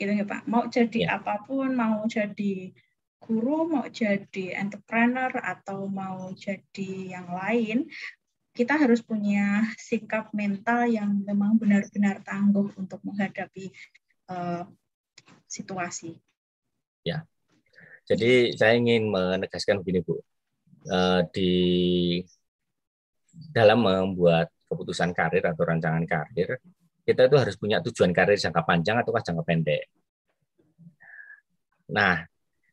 Gitu ya Pak. Mau jadi Ya. apa pun, mau jadi guru, mau jadi entrepreneur atau mau jadi yang lain, kita harus punya sikap mental yang memang benar-benar tangguh untuk menghadapi uh, situasi. Jadi saya ingin menegaskan begini Bu, Eh, di dalam membuat keputusan karir atau rancangan karir, kita itu harus punya tujuan karir jangka panjang atau jangka pendek. Nah,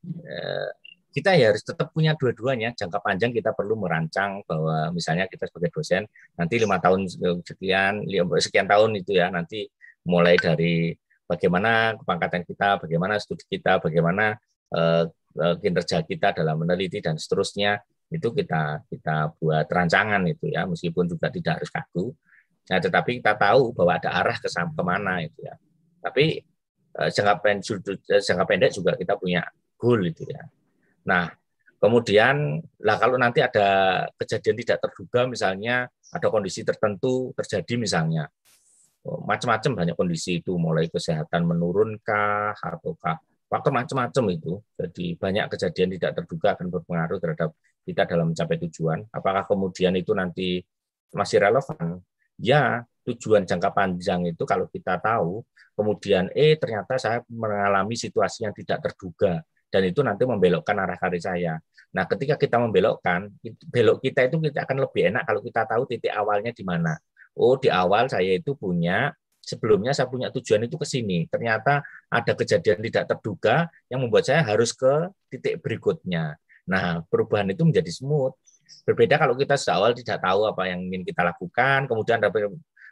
eh, kita ya harus tetap punya dua-duanya. Jangka panjang kita perlu merancang bahwa misalnya kita sebagai dosen nanti lima tahun sekian, sekian tahun itu ya nanti mulai dari bagaimana kepangkatan kita, bagaimana studi kita, bagaimana eh, eh, kinerja kita dalam meneliti dan seterusnya itu kita kita buat rancangan itu ya meskipun juga tidak harus kaku. Nah, tetapi kita tahu bahwa ada arah ke ke mana itu ya. Tapi eh, jangka pendek, jangka pendek juga kita punya goal itu ya. Nah, kemudian lah kalau nanti ada kejadian tidak terduga misalnya ada kondisi tertentu terjadi misalnya oh, macam-macam banyak kondisi itu mulai kesehatan menurunkah ataukah faktor macam-macam itu. Jadi banyak kejadian tidak terduga akan berpengaruh terhadap kita dalam mencapai tujuan. Apakah kemudian itu nanti masih relevan? Ya, tujuan jangka panjang itu kalau kita tahu, kemudian eh ternyata saya mengalami situasi yang tidak terduga dan itu nanti membelokkan arah karir saya. Nah, ketika kita membelokkan, belok kita itu kita akan lebih enak kalau kita tahu titik awalnya di mana. Oh, di awal saya itu punya sebelumnya saya punya tujuan itu ke sini. Ternyata ada kejadian tidak terduga yang membuat saya harus ke titik berikutnya. Nah, perubahan itu menjadi smooth. Berbeda kalau kita sejak tidak tahu apa yang ingin kita lakukan, kemudian ada,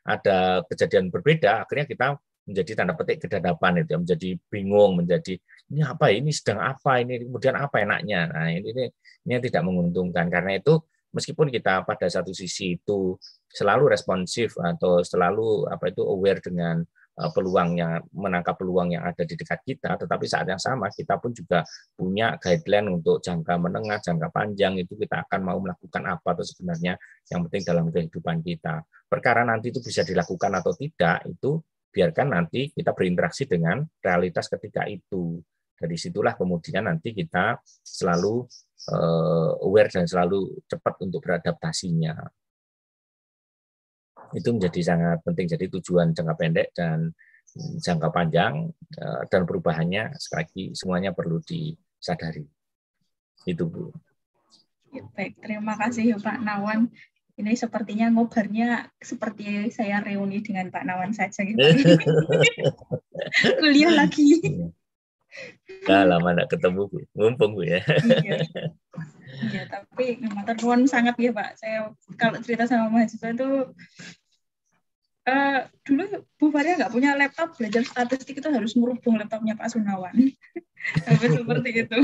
ada kejadian berbeda, akhirnya kita menjadi tanda petik kedadapan itu, menjadi bingung, menjadi ini apa ini sedang apa? Ini kemudian apa enaknya. Nah ini ini, ini tidak menguntungkan. Karena itu meskipun kita pada satu sisi itu selalu responsif atau selalu apa itu aware dengan uh, peluang yang menangkap peluang yang ada di dekat kita, tetapi saat yang sama kita pun juga punya guideline untuk jangka menengah, jangka panjang itu kita akan mau melakukan apa atau sebenarnya yang penting dalam kehidupan kita. Perkara nanti itu bisa dilakukan atau tidak itu biarkan nanti kita berinteraksi dengan realitas ketika itu. Dari situlah kemudian nanti kita selalu uh, aware dan selalu cepat untuk beradaptasinya. Itu menjadi sangat penting. Jadi tujuan jangka pendek dan jangka panjang uh, dan perubahannya sekali lagi semuanya perlu disadari. Itu Bu. Ya, baik, terima kasih Pak Nawan. Ini sepertinya ngobarnya seperti saya reuni dengan Pak Nawan saja gitu. Kuliah lagi. Nah, lama tidak ketemu Bu. Mumpung Bu ya. iya. Iya, tapi memang ternuan sangat ya Pak. Saya kalau cerita sama mahasiswa itu uh, dulu Bu Faria nggak punya laptop, belajar statistik itu harus merubung laptopnya Pak Sunawan. Sampai seperti itu.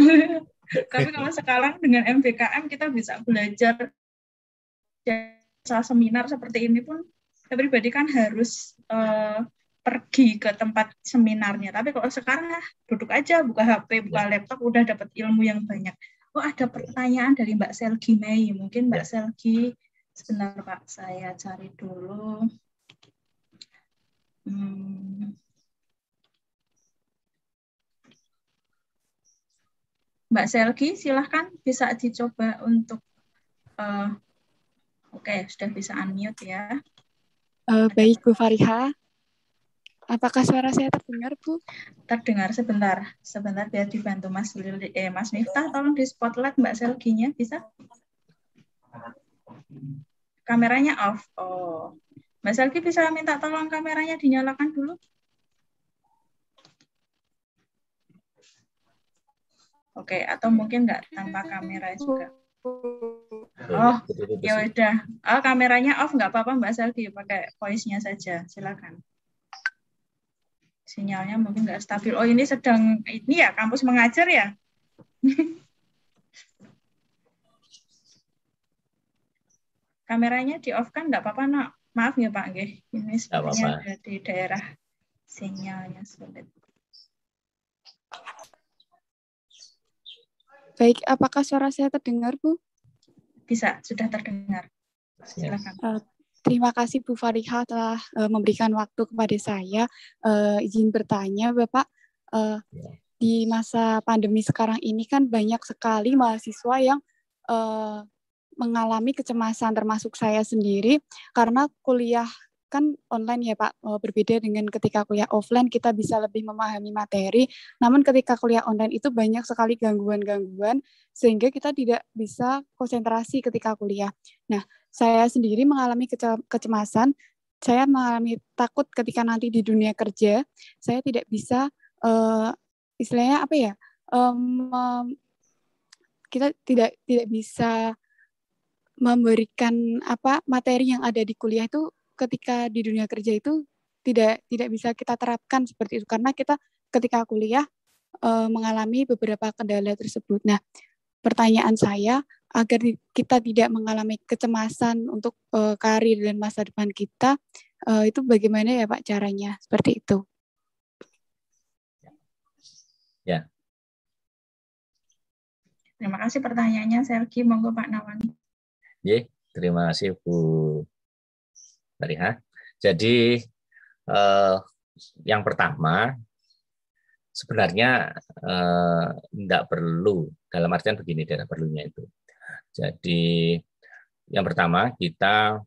tapi kalau sekarang dengan MBKM kita bisa belajar seminar seperti ini pun saya pribadi kan harus uh, pergi ke tempat seminarnya. Tapi kalau sekarang lah duduk aja, buka HP, buka laptop, udah dapat ilmu yang banyak. Oh ada pertanyaan dari Mbak Selgi Mei. Mungkin Mbak Selgi, sebentar Pak, saya cari dulu. Hmm. Mbak Selgi, silahkan bisa dicoba untuk uh, Oke, sudah bisa unmute ya. Uh, baik, Bu Fariha. Apakah suara saya terdengar, Bu? Terdengar sebentar, sebentar biar dibantu Mas Lili, eh Mas Miftah, tolong di spotlight Mbak Selginya, bisa? Kameranya off. Oh, Mbak Selgi bisa minta tolong kameranya dinyalakan dulu? Oke, atau mungkin nggak tanpa kamera juga. Oh, ya udah. Oh, kameranya off nggak apa-apa Mbak Selgi, pakai voice-nya saja. Silakan. Sinyalnya mungkin nggak stabil. Oh, ini sedang ini ya kampus mengajar ya? Kameranya di off kan nggak apa-apa, nak. Maaf ya Pak, Nggih. Ini sepertinya ada di daerah sinyalnya sulit. Baik, apakah suara saya terdengar, Bu? Bisa, sudah terdengar. Silakan. Eh, terima kasih Bu Fariha telah eh, memberikan waktu kepada saya. Eh, izin bertanya, Bapak, eh, di masa pandemi sekarang ini kan banyak sekali mahasiswa yang eh, mengalami kecemasan, termasuk saya sendiri, karena kuliah kan online ya Pak, Eh, berbeda dengan ketika kuliah offline kita bisa lebih memahami materi, namun ketika kuliah online itu banyak sekali gangguan-gangguan sehingga kita tidak bisa konsentrasi ketika kuliah. Nah, saya sendiri mengalami kece- kecemasan, saya mengalami takut ketika nanti di dunia kerja saya tidak bisa eh, istilahnya apa ya? em, em, kita tidak tidak bisa memberikan apa materi yang ada di kuliah itu ketika di dunia kerja itu tidak tidak bisa kita terapkan seperti itu karena kita ketika kuliah eh, mengalami beberapa kendala tersebut. Nah, pertanyaan saya agar kita tidak mengalami kecemasan untuk eh, karir dan masa depan kita eh, itu bagaimana ya Pak caranya seperti itu? Ya, Terima kasih pertanyaannya, Selgi. Monggo Pak Nawan. Ye, terima kasih Bu Mariha. Jadi eh, yang pertama sebenarnya eh, tidak perlu dalam artian begini tidak perlunya itu. Jadi yang pertama kita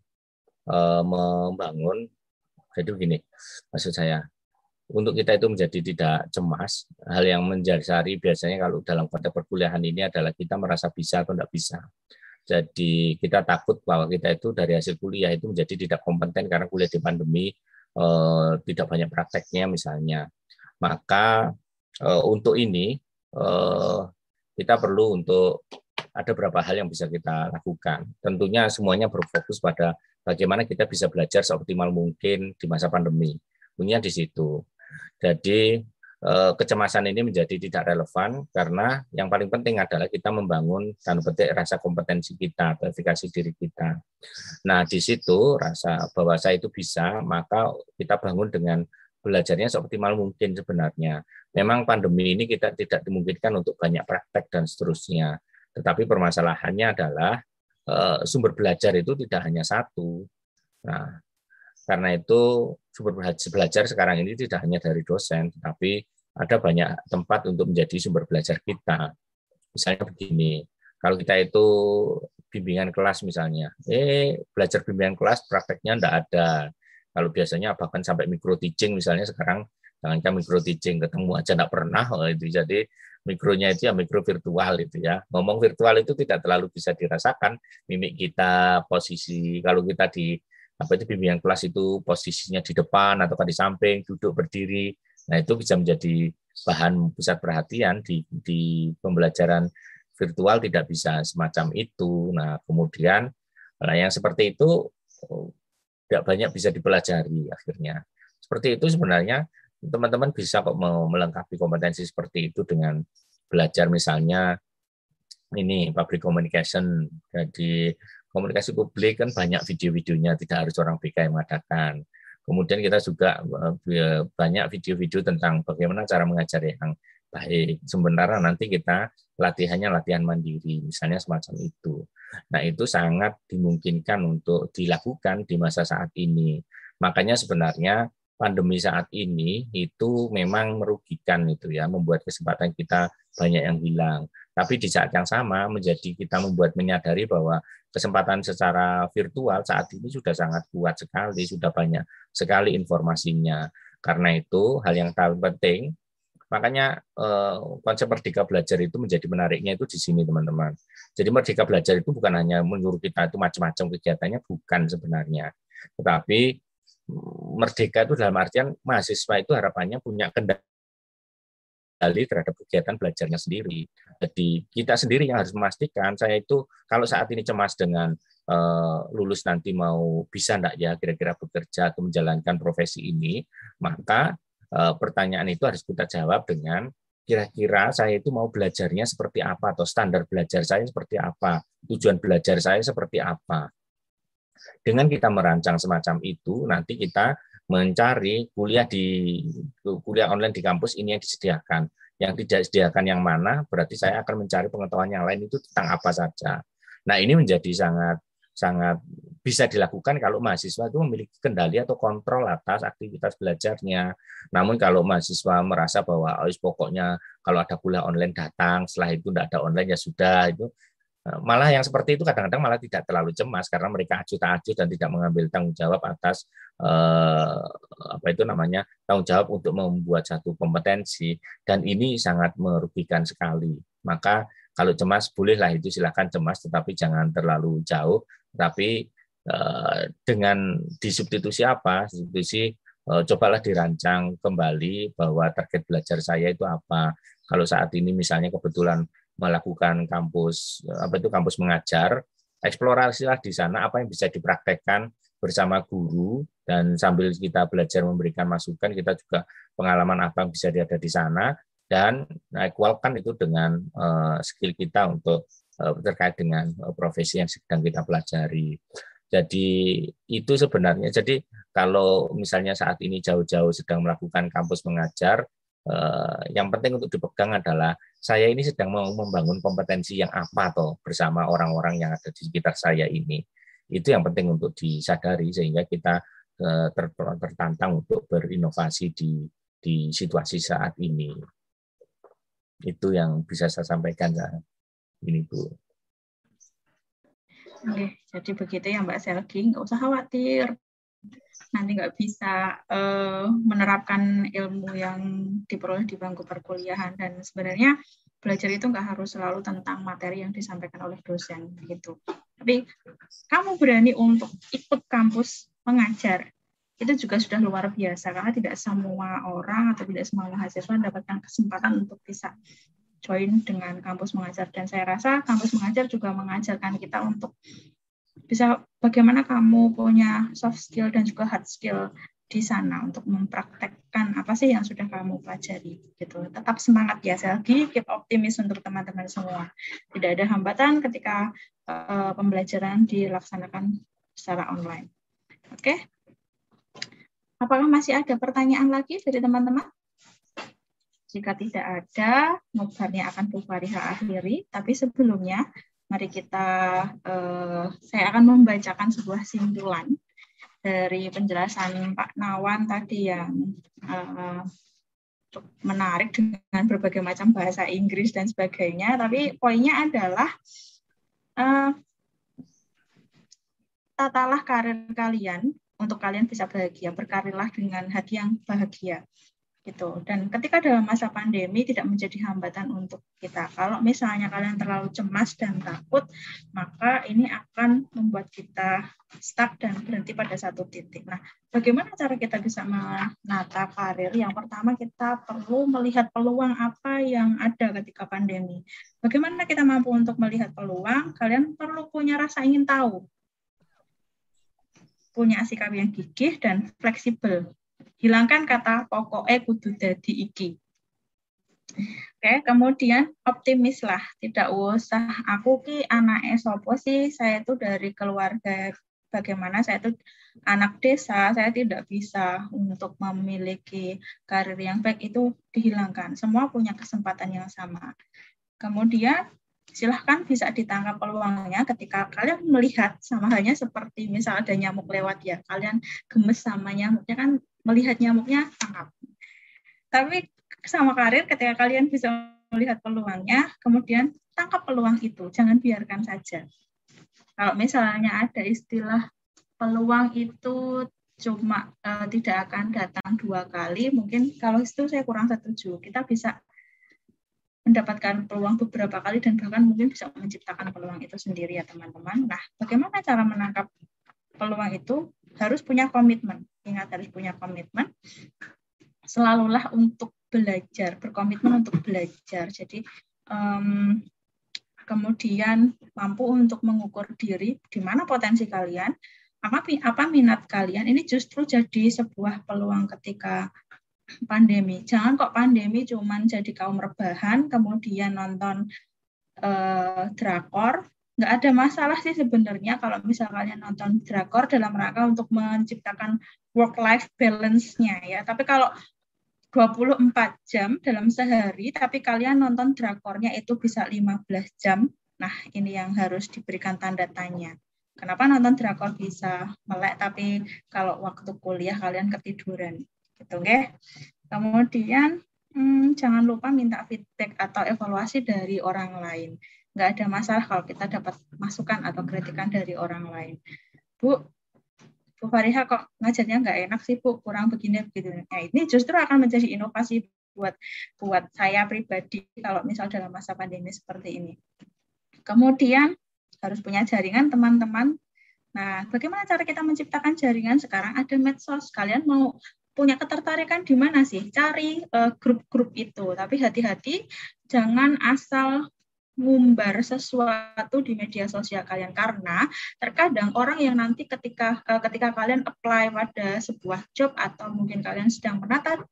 eh, membangun jadi begini maksud saya untuk kita itu menjadi tidak cemas hal yang menjadi biasanya kalau dalam konteks perkuliahan ini adalah kita merasa bisa atau tidak bisa jadi kita takut bahwa kita itu dari hasil kuliah itu menjadi tidak kompeten karena kuliah di pandemi eh, tidak banyak prakteknya misalnya. Maka eh, untuk ini kita perlu untuk ada beberapa hal yang bisa kita lakukan. Tentunya semuanya berfokus pada bagaimana kita bisa belajar seoptimal mungkin di masa pandemi. Punya di situ. Jadi eh, kecemasan ini menjadi tidak relevan karena yang paling penting adalah kita membangun dan petik rasa kompetensi kita, verifikasi diri kita. Nah, di situ rasa bahwa saya itu bisa, maka kita bangun dengan belajarnya seoptimal mungkin sebenarnya. Memang pandemi ini kita tidak dimungkinkan untuk banyak praktek dan seterusnya. Tetapi permasalahannya adalah eh, sumber belajar itu tidak hanya satu. Nah, karena itu sumber belajar sekarang ini tidak hanya dari dosen, tapi ada banyak tempat untuk menjadi sumber belajar kita. Misalnya begini, kalau kita itu bimbingan kelas misalnya, eh belajar bimbingan kelas prakteknya enggak ada. Kalau biasanya bahkan sampai micro teaching misalnya sekarang jangankan micro teaching ketemu aja enggak pernah oh, itu. Jadi mikronya itu ya mikro virtual itu ya. Ngomong virtual itu tidak terlalu bisa dirasakan mimik kita, posisi kalau kita di apa itu bimbingan kelas itu posisinya di depan atau di samping, duduk berdiri. Nah, itu bisa menjadi bahan pusat perhatian di di pembelajaran virtual tidak bisa semacam itu. Nah, kemudian nah yang seperti itu oh, tidak banyak bisa dipelajari akhirnya. Seperti itu sebenarnya teman-teman bisa kok mau melengkapi kompetensi seperti itu dengan belajar misalnya ini public communication. Jadi komunikasi publik kan banyak video-videonya, tidak harus orang BK yang mengadakan. Kemudian kita juga eh, banyak video-video tentang bagaimana cara mengajar yang baik. Sebenarnya nanti kita latihannya latihan mandiri, misalnya semacam itu. Nah, itu sangat dimungkinkan untuk dilakukan di masa saat ini. Makanya sebenarnya pandemi saat ini itu memang merugikan itu ya, membuat kesempatan kita banyak yang hilang. Tapi di saat yang sama menjadi kita membuat menyadari bahwa kesempatan secara virtual saat ini sudah sangat kuat sekali, sudah banyak sekali informasinya. Karena itu hal yang paling penting Makanya eh, konsep merdeka belajar itu menjadi menariknya itu di sini teman-teman. Jadi merdeka belajar itu bukan hanya menyuruh kita itu macam-macam kegiatannya, bukan sebenarnya. Tetapi merdeka itu dalam artian mahasiswa itu harapannya punya kendali terhadap kegiatan belajarnya sendiri. Jadi kita sendiri yang harus memastikan saya itu kalau saat ini cemas dengan uh, lulus nanti mau bisa enggak ya kira-kira bekerja atau menjalankan profesi ini, maka Eh, pertanyaan itu harus kita jawab dengan kira-kira saya itu mau belajarnya seperti apa atau standar belajar saya seperti apa, tujuan belajar saya seperti apa. Dengan kita merancang semacam itu, nanti kita mencari kuliah di kuliah online di kampus ini yang disediakan. Yang tidak disediakan yang mana, berarti saya akan mencari pengetahuan yang lain itu tentang apa saja. Nah, ini menjadi sangat sangat bisa dilakukan kalau mahasiswa itu memiliki kendali atau kontrol atas aktivitas belajarnya. Namun kalau mahasiswa merasa bahwa oh, pokoknya kalau ada kuliah online datang, setelah itu tidak ada online ya sudah itu malah yang seperti itu kadang-kadang malah tidak terlalu cemas karena mereka acuh tak acuh dan tidak mengambil tanggung jawab atas eh, apa itu namanya tanggung jawab untuk membuat satu kompetensi dan ini sangat merugikan sekali. Maka kalau cemas bolehlah itu silakan cemas tetapi jangan terlalu jauh tapi Eh, dengan disubstitusi apa? Substitusi eh, cobalah dirancang kembali bahwa target belajar saya itu apa. Kalau saat ini misalnya kebetulan melakukan kampus apa itu kampus mengajar, eksplorasilah di sana apa yang bisa dipraktekkan bersama guru dan sambil kita belajar memberikan masukan kita juga pengalaman apa yang bisa ada di sana dan equalkan itu dengan uh, skill kita untuk uh, terkait dengan uh, profesi yang sedang kita pelajari. Jadi itu sebenarnya jadi kalau misalnya saat ini jauh-jauh sedang melakukan kampus mengajar, eh, yang penting untuk dipegang adalah saya ini sedang mau membangun kompetensi yang apa toh bersama orang-orang yang ada di sekitar saya ini. Itu yang penting untuk disadari sehingga kita eh, tertantang untuk berinovasi di di situasi saat ini. Itu yang bisa saya sampaikan ini Bu. Oke, jadi begitu ya Mbak Selgi, nggak usah khawatir. Nanti nggak bisa uh, menerapkan ilmu yang diperoleh di bangku perkuliahan. Dan sebenarnya belajar itu nggak harus selalu tentang materi yang disampaikan oleh dosen begitu. Tapi kamu berani untuk ikut kampus mengajar itu juga sudah luar biasa. Karena tidak semua orang atau tidak semua mahasiswa mendapatkan kesempatan untuk bisa join dengan kampus mengajar. Dan saya rasa kampus mengajar juga mengajarkan kita untuk bisa bagaimana kamu punya soft skill dan juga hard skill di sana untuk mempraktekkan apa sih yang sudah kamu pelajari gitu. Tetap semangat ya Selgi, keep optimis untuk teman-teman semua. Tidak ada hambatan ketika uh, pembelajaran dilaksanakan secara online. Oke. Okay? Apakah masih ada pertanyaan lagi dari teman-teman? Jika tidak ada, nobarnya akan Bu Fariha akhiri. Tapi sebelumnya, mari kita, eh, saya akan membacakan sebuah simpulan dari penjelasan Pak Nawan tadi yang eh, menarik dengan berbagai macam bahasa Inggris dan sebagainya. Tapi poinnya adalah eh, tatalah karir kalian untuk kalian bisa bahagia. Berkarirlah dengan hati yang bahagia gitu. Dan ketika dalam masa pandemi tidak menjadi hambatan untuk kita. Kalau misalnya kalian terlalu cemas dan takut, maka ini akan membuat kita stuck dan berhenti pada satu titik. Nah, bagaimana cara kita bisa menata karir? Yang pertama kita perlu melihat peluang apa yang ada ketika pandemi. Bagaimana kita mampu untuk melihat peluang? Kalian perlu punya rasa ingin tahu punya sikap yang gigih dan fleksibel hilangkan kata pokoknya kudu dadi iki. Oke, kemudian optimis lah, tidak usah aku ki anak sopo sih, saya itu dari keluarga bagaimana saya itu anak desa, saya tidak bisa untuk memiliki karir yang baik itu dihilangkan. Semua punya kesempatan yang sama. Kemudian silahkan bisa ditangkap peluangnya ketika kalian melihat sama halnya seperti misal ada nyamuk lewat ya kalian gemes sama nyamuknya kan melihat nyamuknya tangkap tapi sama karir ketika kalian bisa melihat peluangnya kemudian tangkap peluang itu jangan biarkan saja kalau misalnya ada istilah peluang itu cuma uh, tidak akan datang dua kali, mungkin kalau itu saya kurang setuju. Kita bisa mendapatkan peluang beberapa kali dan bahkan mungkin bisa menciptakan peluang itu sendiri ya teman-teman. Nah, bagaimana cara menangkap peluang itu? Harus punya komitmen. Ingat harus punya komitmen. Selalulah untuk belajar, berkomitmen untuk belajar. Jadi um, kemudian mampu untuk mengukur diri di mana potensi kalian, apa apa minat kalian. Ini justru jadi sebuah peluang ketika pandemi. Jangan kok pandemi cuman jadi kaum rebahan, kemudian nonton uh, drakor. Nggak ada masalah sih sebenarnya kalau misalnya nonton drakor dalam rangka untuk menciptakan work-life balance-nya ya. Tapi kalau 24 jam dalam sehari, tapi kalian nonton drakornya itu bisa 15 jam. Nah, ini yang harus diberikan tanda tanya. Kenapa nonton drakor bisa melek, tapi kalau waktu kuliah kalian ketiduran? Gitu, okay? Kemudian, hmm, jangan lupa minta feedback atau evaluasi dari orang lain. Nggak ada masalah kalau kita dapat masukan atau kritikan dari orang lain. Bu, Bu Fariha kok ngajarnya nggak enak sih Bu, kurang begini begitu. Nah ini justru akan menjadi inovasi buat buat saya pribadi kalau misal dalam masa pandemi seperti ini. Kemudian harus punya jaringan teman-teman. Nah, bagaimana cara kita menciptakan jaringan sekarang? Ada medsos. Kalian mau punya ketertarikan di mana sih? Cari eh, grup-grup uh, itu. Tapi hati-hati, jangan asal ngumbar sesuatu di media sosial kalian. Karena terkadang orang yang nanti ketika uh, ketika kalian apply pada sebuah job atau mungkin kalian sedang menata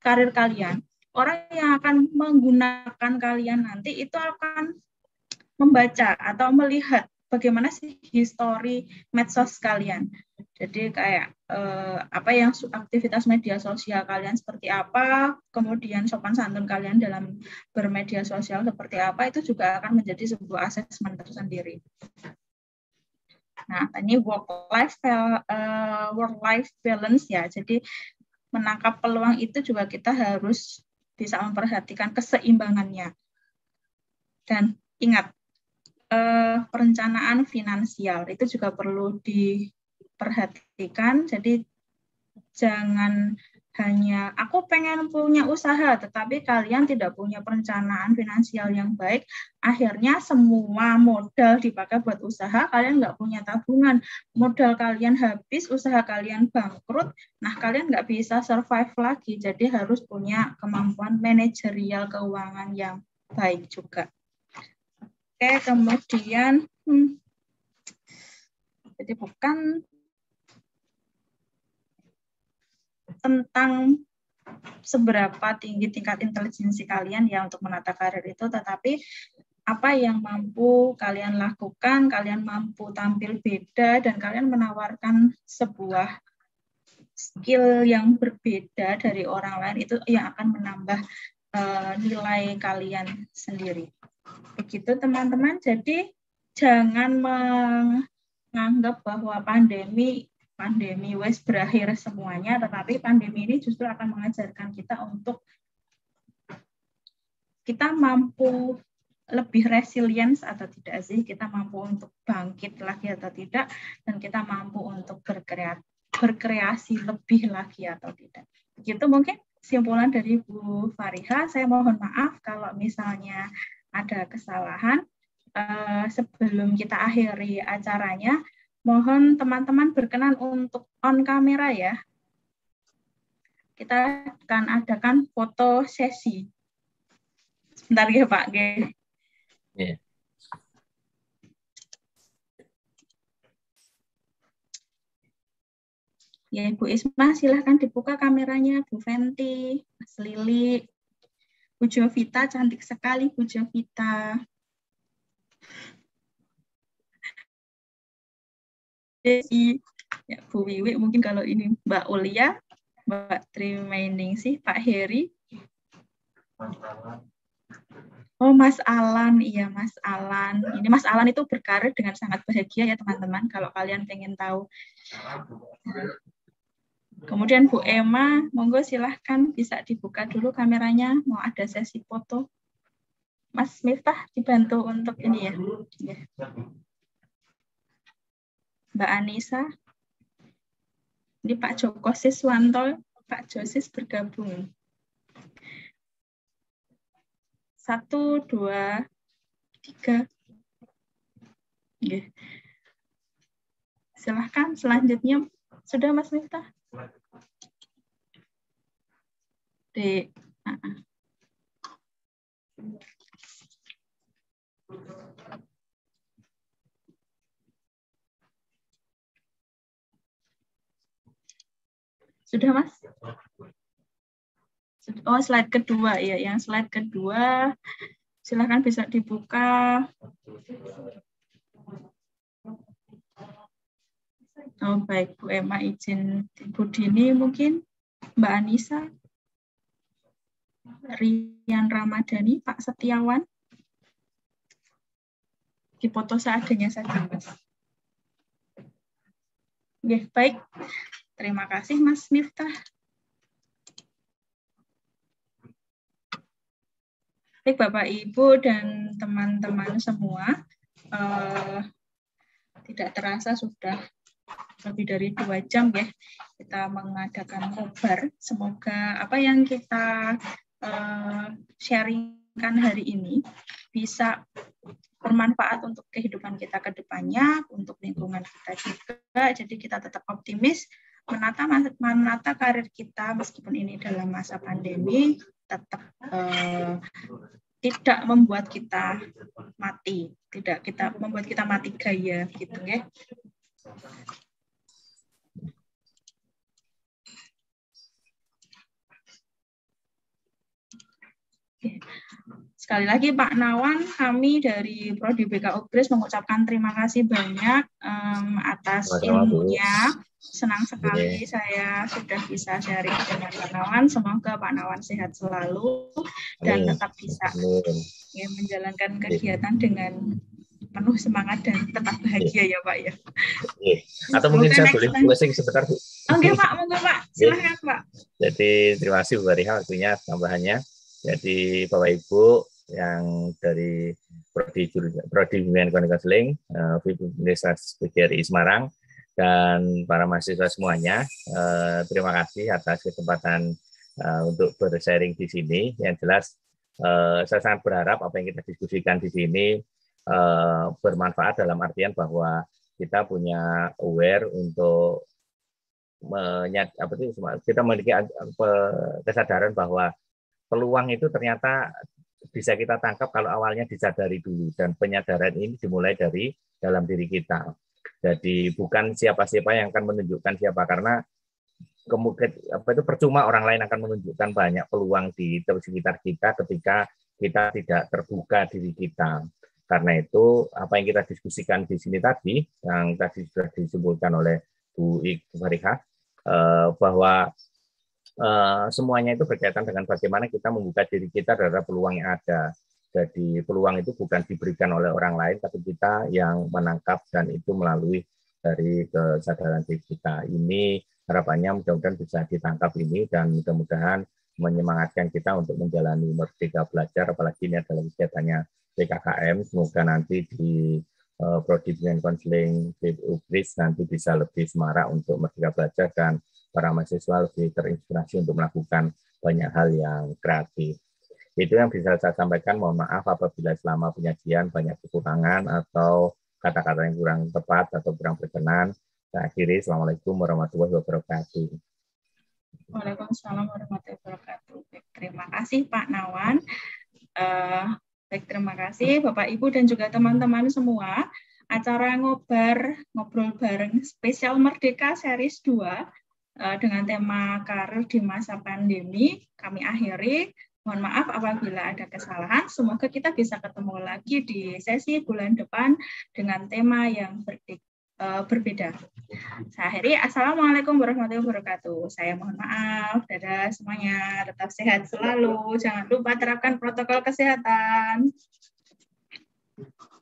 karir kalian orang yang akan menggunakan kalian nanti itu akan membaca atau melihat bagaimana sih histori medsos kalian jadi kayak eh, apa yang aktivitas media sosial kalian seperti apa, kemudian sopan santun kalian dalam bermedia sosial seperti apa itu juga akan menjadi sebuah asesmen tersendiri. Nah, ini work life uh, eh, work life balance ya. Jadi menangkap peluang itu juga kita harus bisa memperhatikan keseimbangannya. Dan ingat uh, perencanaan finansial itu juga perlu di perhatikan. Jadi jangan hanya aku pengen punya usaha, tetapi kalian tidak punya perencanaan finansial yang baik, akhirnya semua modal dipakai buat usaha, kalian nggak punya tabungan, modal kalian habis, usaha kalian bangkrut, nah kalian nggak bisa survive lagi, jadi harus punya kemampuan manajerial keuangan yang baik juga. Oke, kemudian, hmm, jadi bukan tentang seberapa tinggi tingkat intelijensi kalian ya untuk menata karir itu, tetapi apa yang mampu kalian lakukan, kalian mampu tampil beda, dan kalian menawarkan sebuah skill yang berbeda dari orang lain itu yang akan menambah uh, nilai kalian sendiri. Begitu teman-teman, jadi jangan menganggap bahwa pandemi pandemi wes berakhir semuanya, tetapi pandemi ini justru akan mengajarkan kita untuk kita mampu lebih resilience atau tidak sih, kita mampu untuk bangkit lagi atau tidak, dan kita mampu untuk berkreasi, berkreasi lebih lagi atau tidak. Begitu mungkin simpulan dari Bu Fariha. Saya mohon maaf kalau misalnya ada kesalahan. Uh, sebelum kita akhiri acaranya, Mohon teman-teman berkenan untuk on kamera ya. Kita akan adakan foto sesi. Sebentar ya Pak. Yeah. Ya, Bu Isma, silahkan dibuka kameranya. Bu Fenti, Mas Lili, Bu Jovita, cantik sekali Bu Jovita. Desi, ya, Bu Wiwi, mungkin kalau ini Mbak Ulia, Mbak Trimaining sih, Pak Heri. Oh, Mas Alan, iya Mas Alan. Ini Mas Alan itu berkarir dengan sangat bahagia ya teman-teman. Kalau kalian pengen tahu. Kemudian Bu Emma, monggo silahkan bisa dibuka dulu kameranya. Mau ada sesi foto. Mas Miftah dibantu untuk ini ya. ya. Mbak Anissa. Ini Pak Joko Siswanto, Pak Josis bergabung. Satu, dua, tiga. Oke. Silahkan selanjutnya. Sudah Mas Miftah? D. Ah, ah. Sudah, Mas? Oh, slide kedua ya. Yang slide kedua silahkan bisa dibuka. Oh, baik Bu Emma izin Bu Dini mungkin Mbak Anissa. Rian Ramadhani, Pak Setiawan. Di foto seadanya saja, Mas. Oke, baik. Terima kasih, Mas Miftah. Baik, Bapak, Ibu, dan teman-teman semua, eh, tidak terasa sudah lebih dari dua jam ya kita mengadakan nobar. Semoga apa yang kita eh, sharingkan hari ini bisa bermanfaat untuk kehidupan kita ke depannya, untuk lingkungan kita juga. Jadi kita tetap optimis menata menata karir kita meskipun ini dalam masa pandemi tetap eh, tidak membuat kita mati, tidak kita membuat kita mati gaya gitu ya. Sekali lagi Pak Nawan, kami dari Prodi BK Ugris mengucapkan terima kasih banyak um, atas ilmunya. Senang sekali saya sudah bisa sharing dengan Pak Nawan. Semoga Pak Nawan sehat selalu dan Amin. tetap bisa Amin. ya, menjalankan kegiatan dengan penuh semangat dan tetap bahagia ya Pak ya. Oke. Atau mungkin saya boleh closing sebentar, Bu. Oke Pak, monggo Pak, silahkan Pak. Jadi terima kasih Bu Fariha waktunya tambahannya. Jadi Bapak Ibu yang dari Prodi Prodi Bimbingan Konseling, eh, Universitas PGRI Semarang dan para mahasiswa semuanya, eh, terima kasih atas kesempatan eh, untuk bersharing di sini. Yang jelas eh, saya sangat berharap apa yang kita diskusikan di sini eh, bermanfaat dalam artian bahwa kita punya aware untuk menyat, apa itu, kita memiliki kesadaran bahwa peluang itu ternyata bisa kita tangkap kalau awalnya disadari dulu dan penyadaran ini dimulai dari dalam diri kita. Jadi bukan siapa-siapa yang akan menunjukkan siapa karena kemudian apa itu percuma orang lain akan menunjukkan banyak peluang di sekitar kita ketika kita tidak terbuka diri kita. Karena itu apa yang kita diskusikan di sini tadi yang tadi sudah disebutkan oleh Bu Ibu Fariha eh, bahwa eh, semuanya itu berkaitan dengan bagaimana kita membuka diri kita terhadap peluang yang ada. Jadi peluang itu bukan diberikan oleh orang lain, tapi kita yang menangkap dan itu melalui dari kesadaran diri kita. Ini harapannya mudah-mudahan bisa ditangkap ini dan mudah-mudahan menyemangatkan kita untuk menjalani Merdeka Belajar, apalagi ini adalah kegiatannya PKKM. Semoga nanti di uh, Prodi Bimbingan Konseling UGRIS nanti bisa lebih semarak untuk Merdeka Belajar dan para mahasiswa lebih terinspirasi untuk melakukan banyak hal yang kreatif. Itu yang bisa saya sampaikan. Mohon maaf apabila selama penyajian banyak kekurangan atau kata-kata yang kurang tepat atau kurang berkenan. Saya akhiri. Assalamualaikum warahmatullahi wabarakatuh. Waalaikumsalam warahmatullahi wabarakatuh. Baik, terima kasih Pak Nawan. Eh, baik, terima kasih Bapak Ibu dan juga teman-teman semua. Acara ngobar ngobrol bareng spesial Merdeka series 2 eh, dengan tema karir di masa pandemi kami akhiri. Mohon maaf apabila ada kesalahan. Semoga kita bisa ketemu lagi di sesi bulan depan dengan tema yang berdik- eh, berbeda. Saya akhiri. Assalamualaikum warahmatullahi wabarakatuh. Saya mohon maaf. Dadah semuanya. Tetap sehat selalu. Jangan lupa terapkan protokol kesehatan.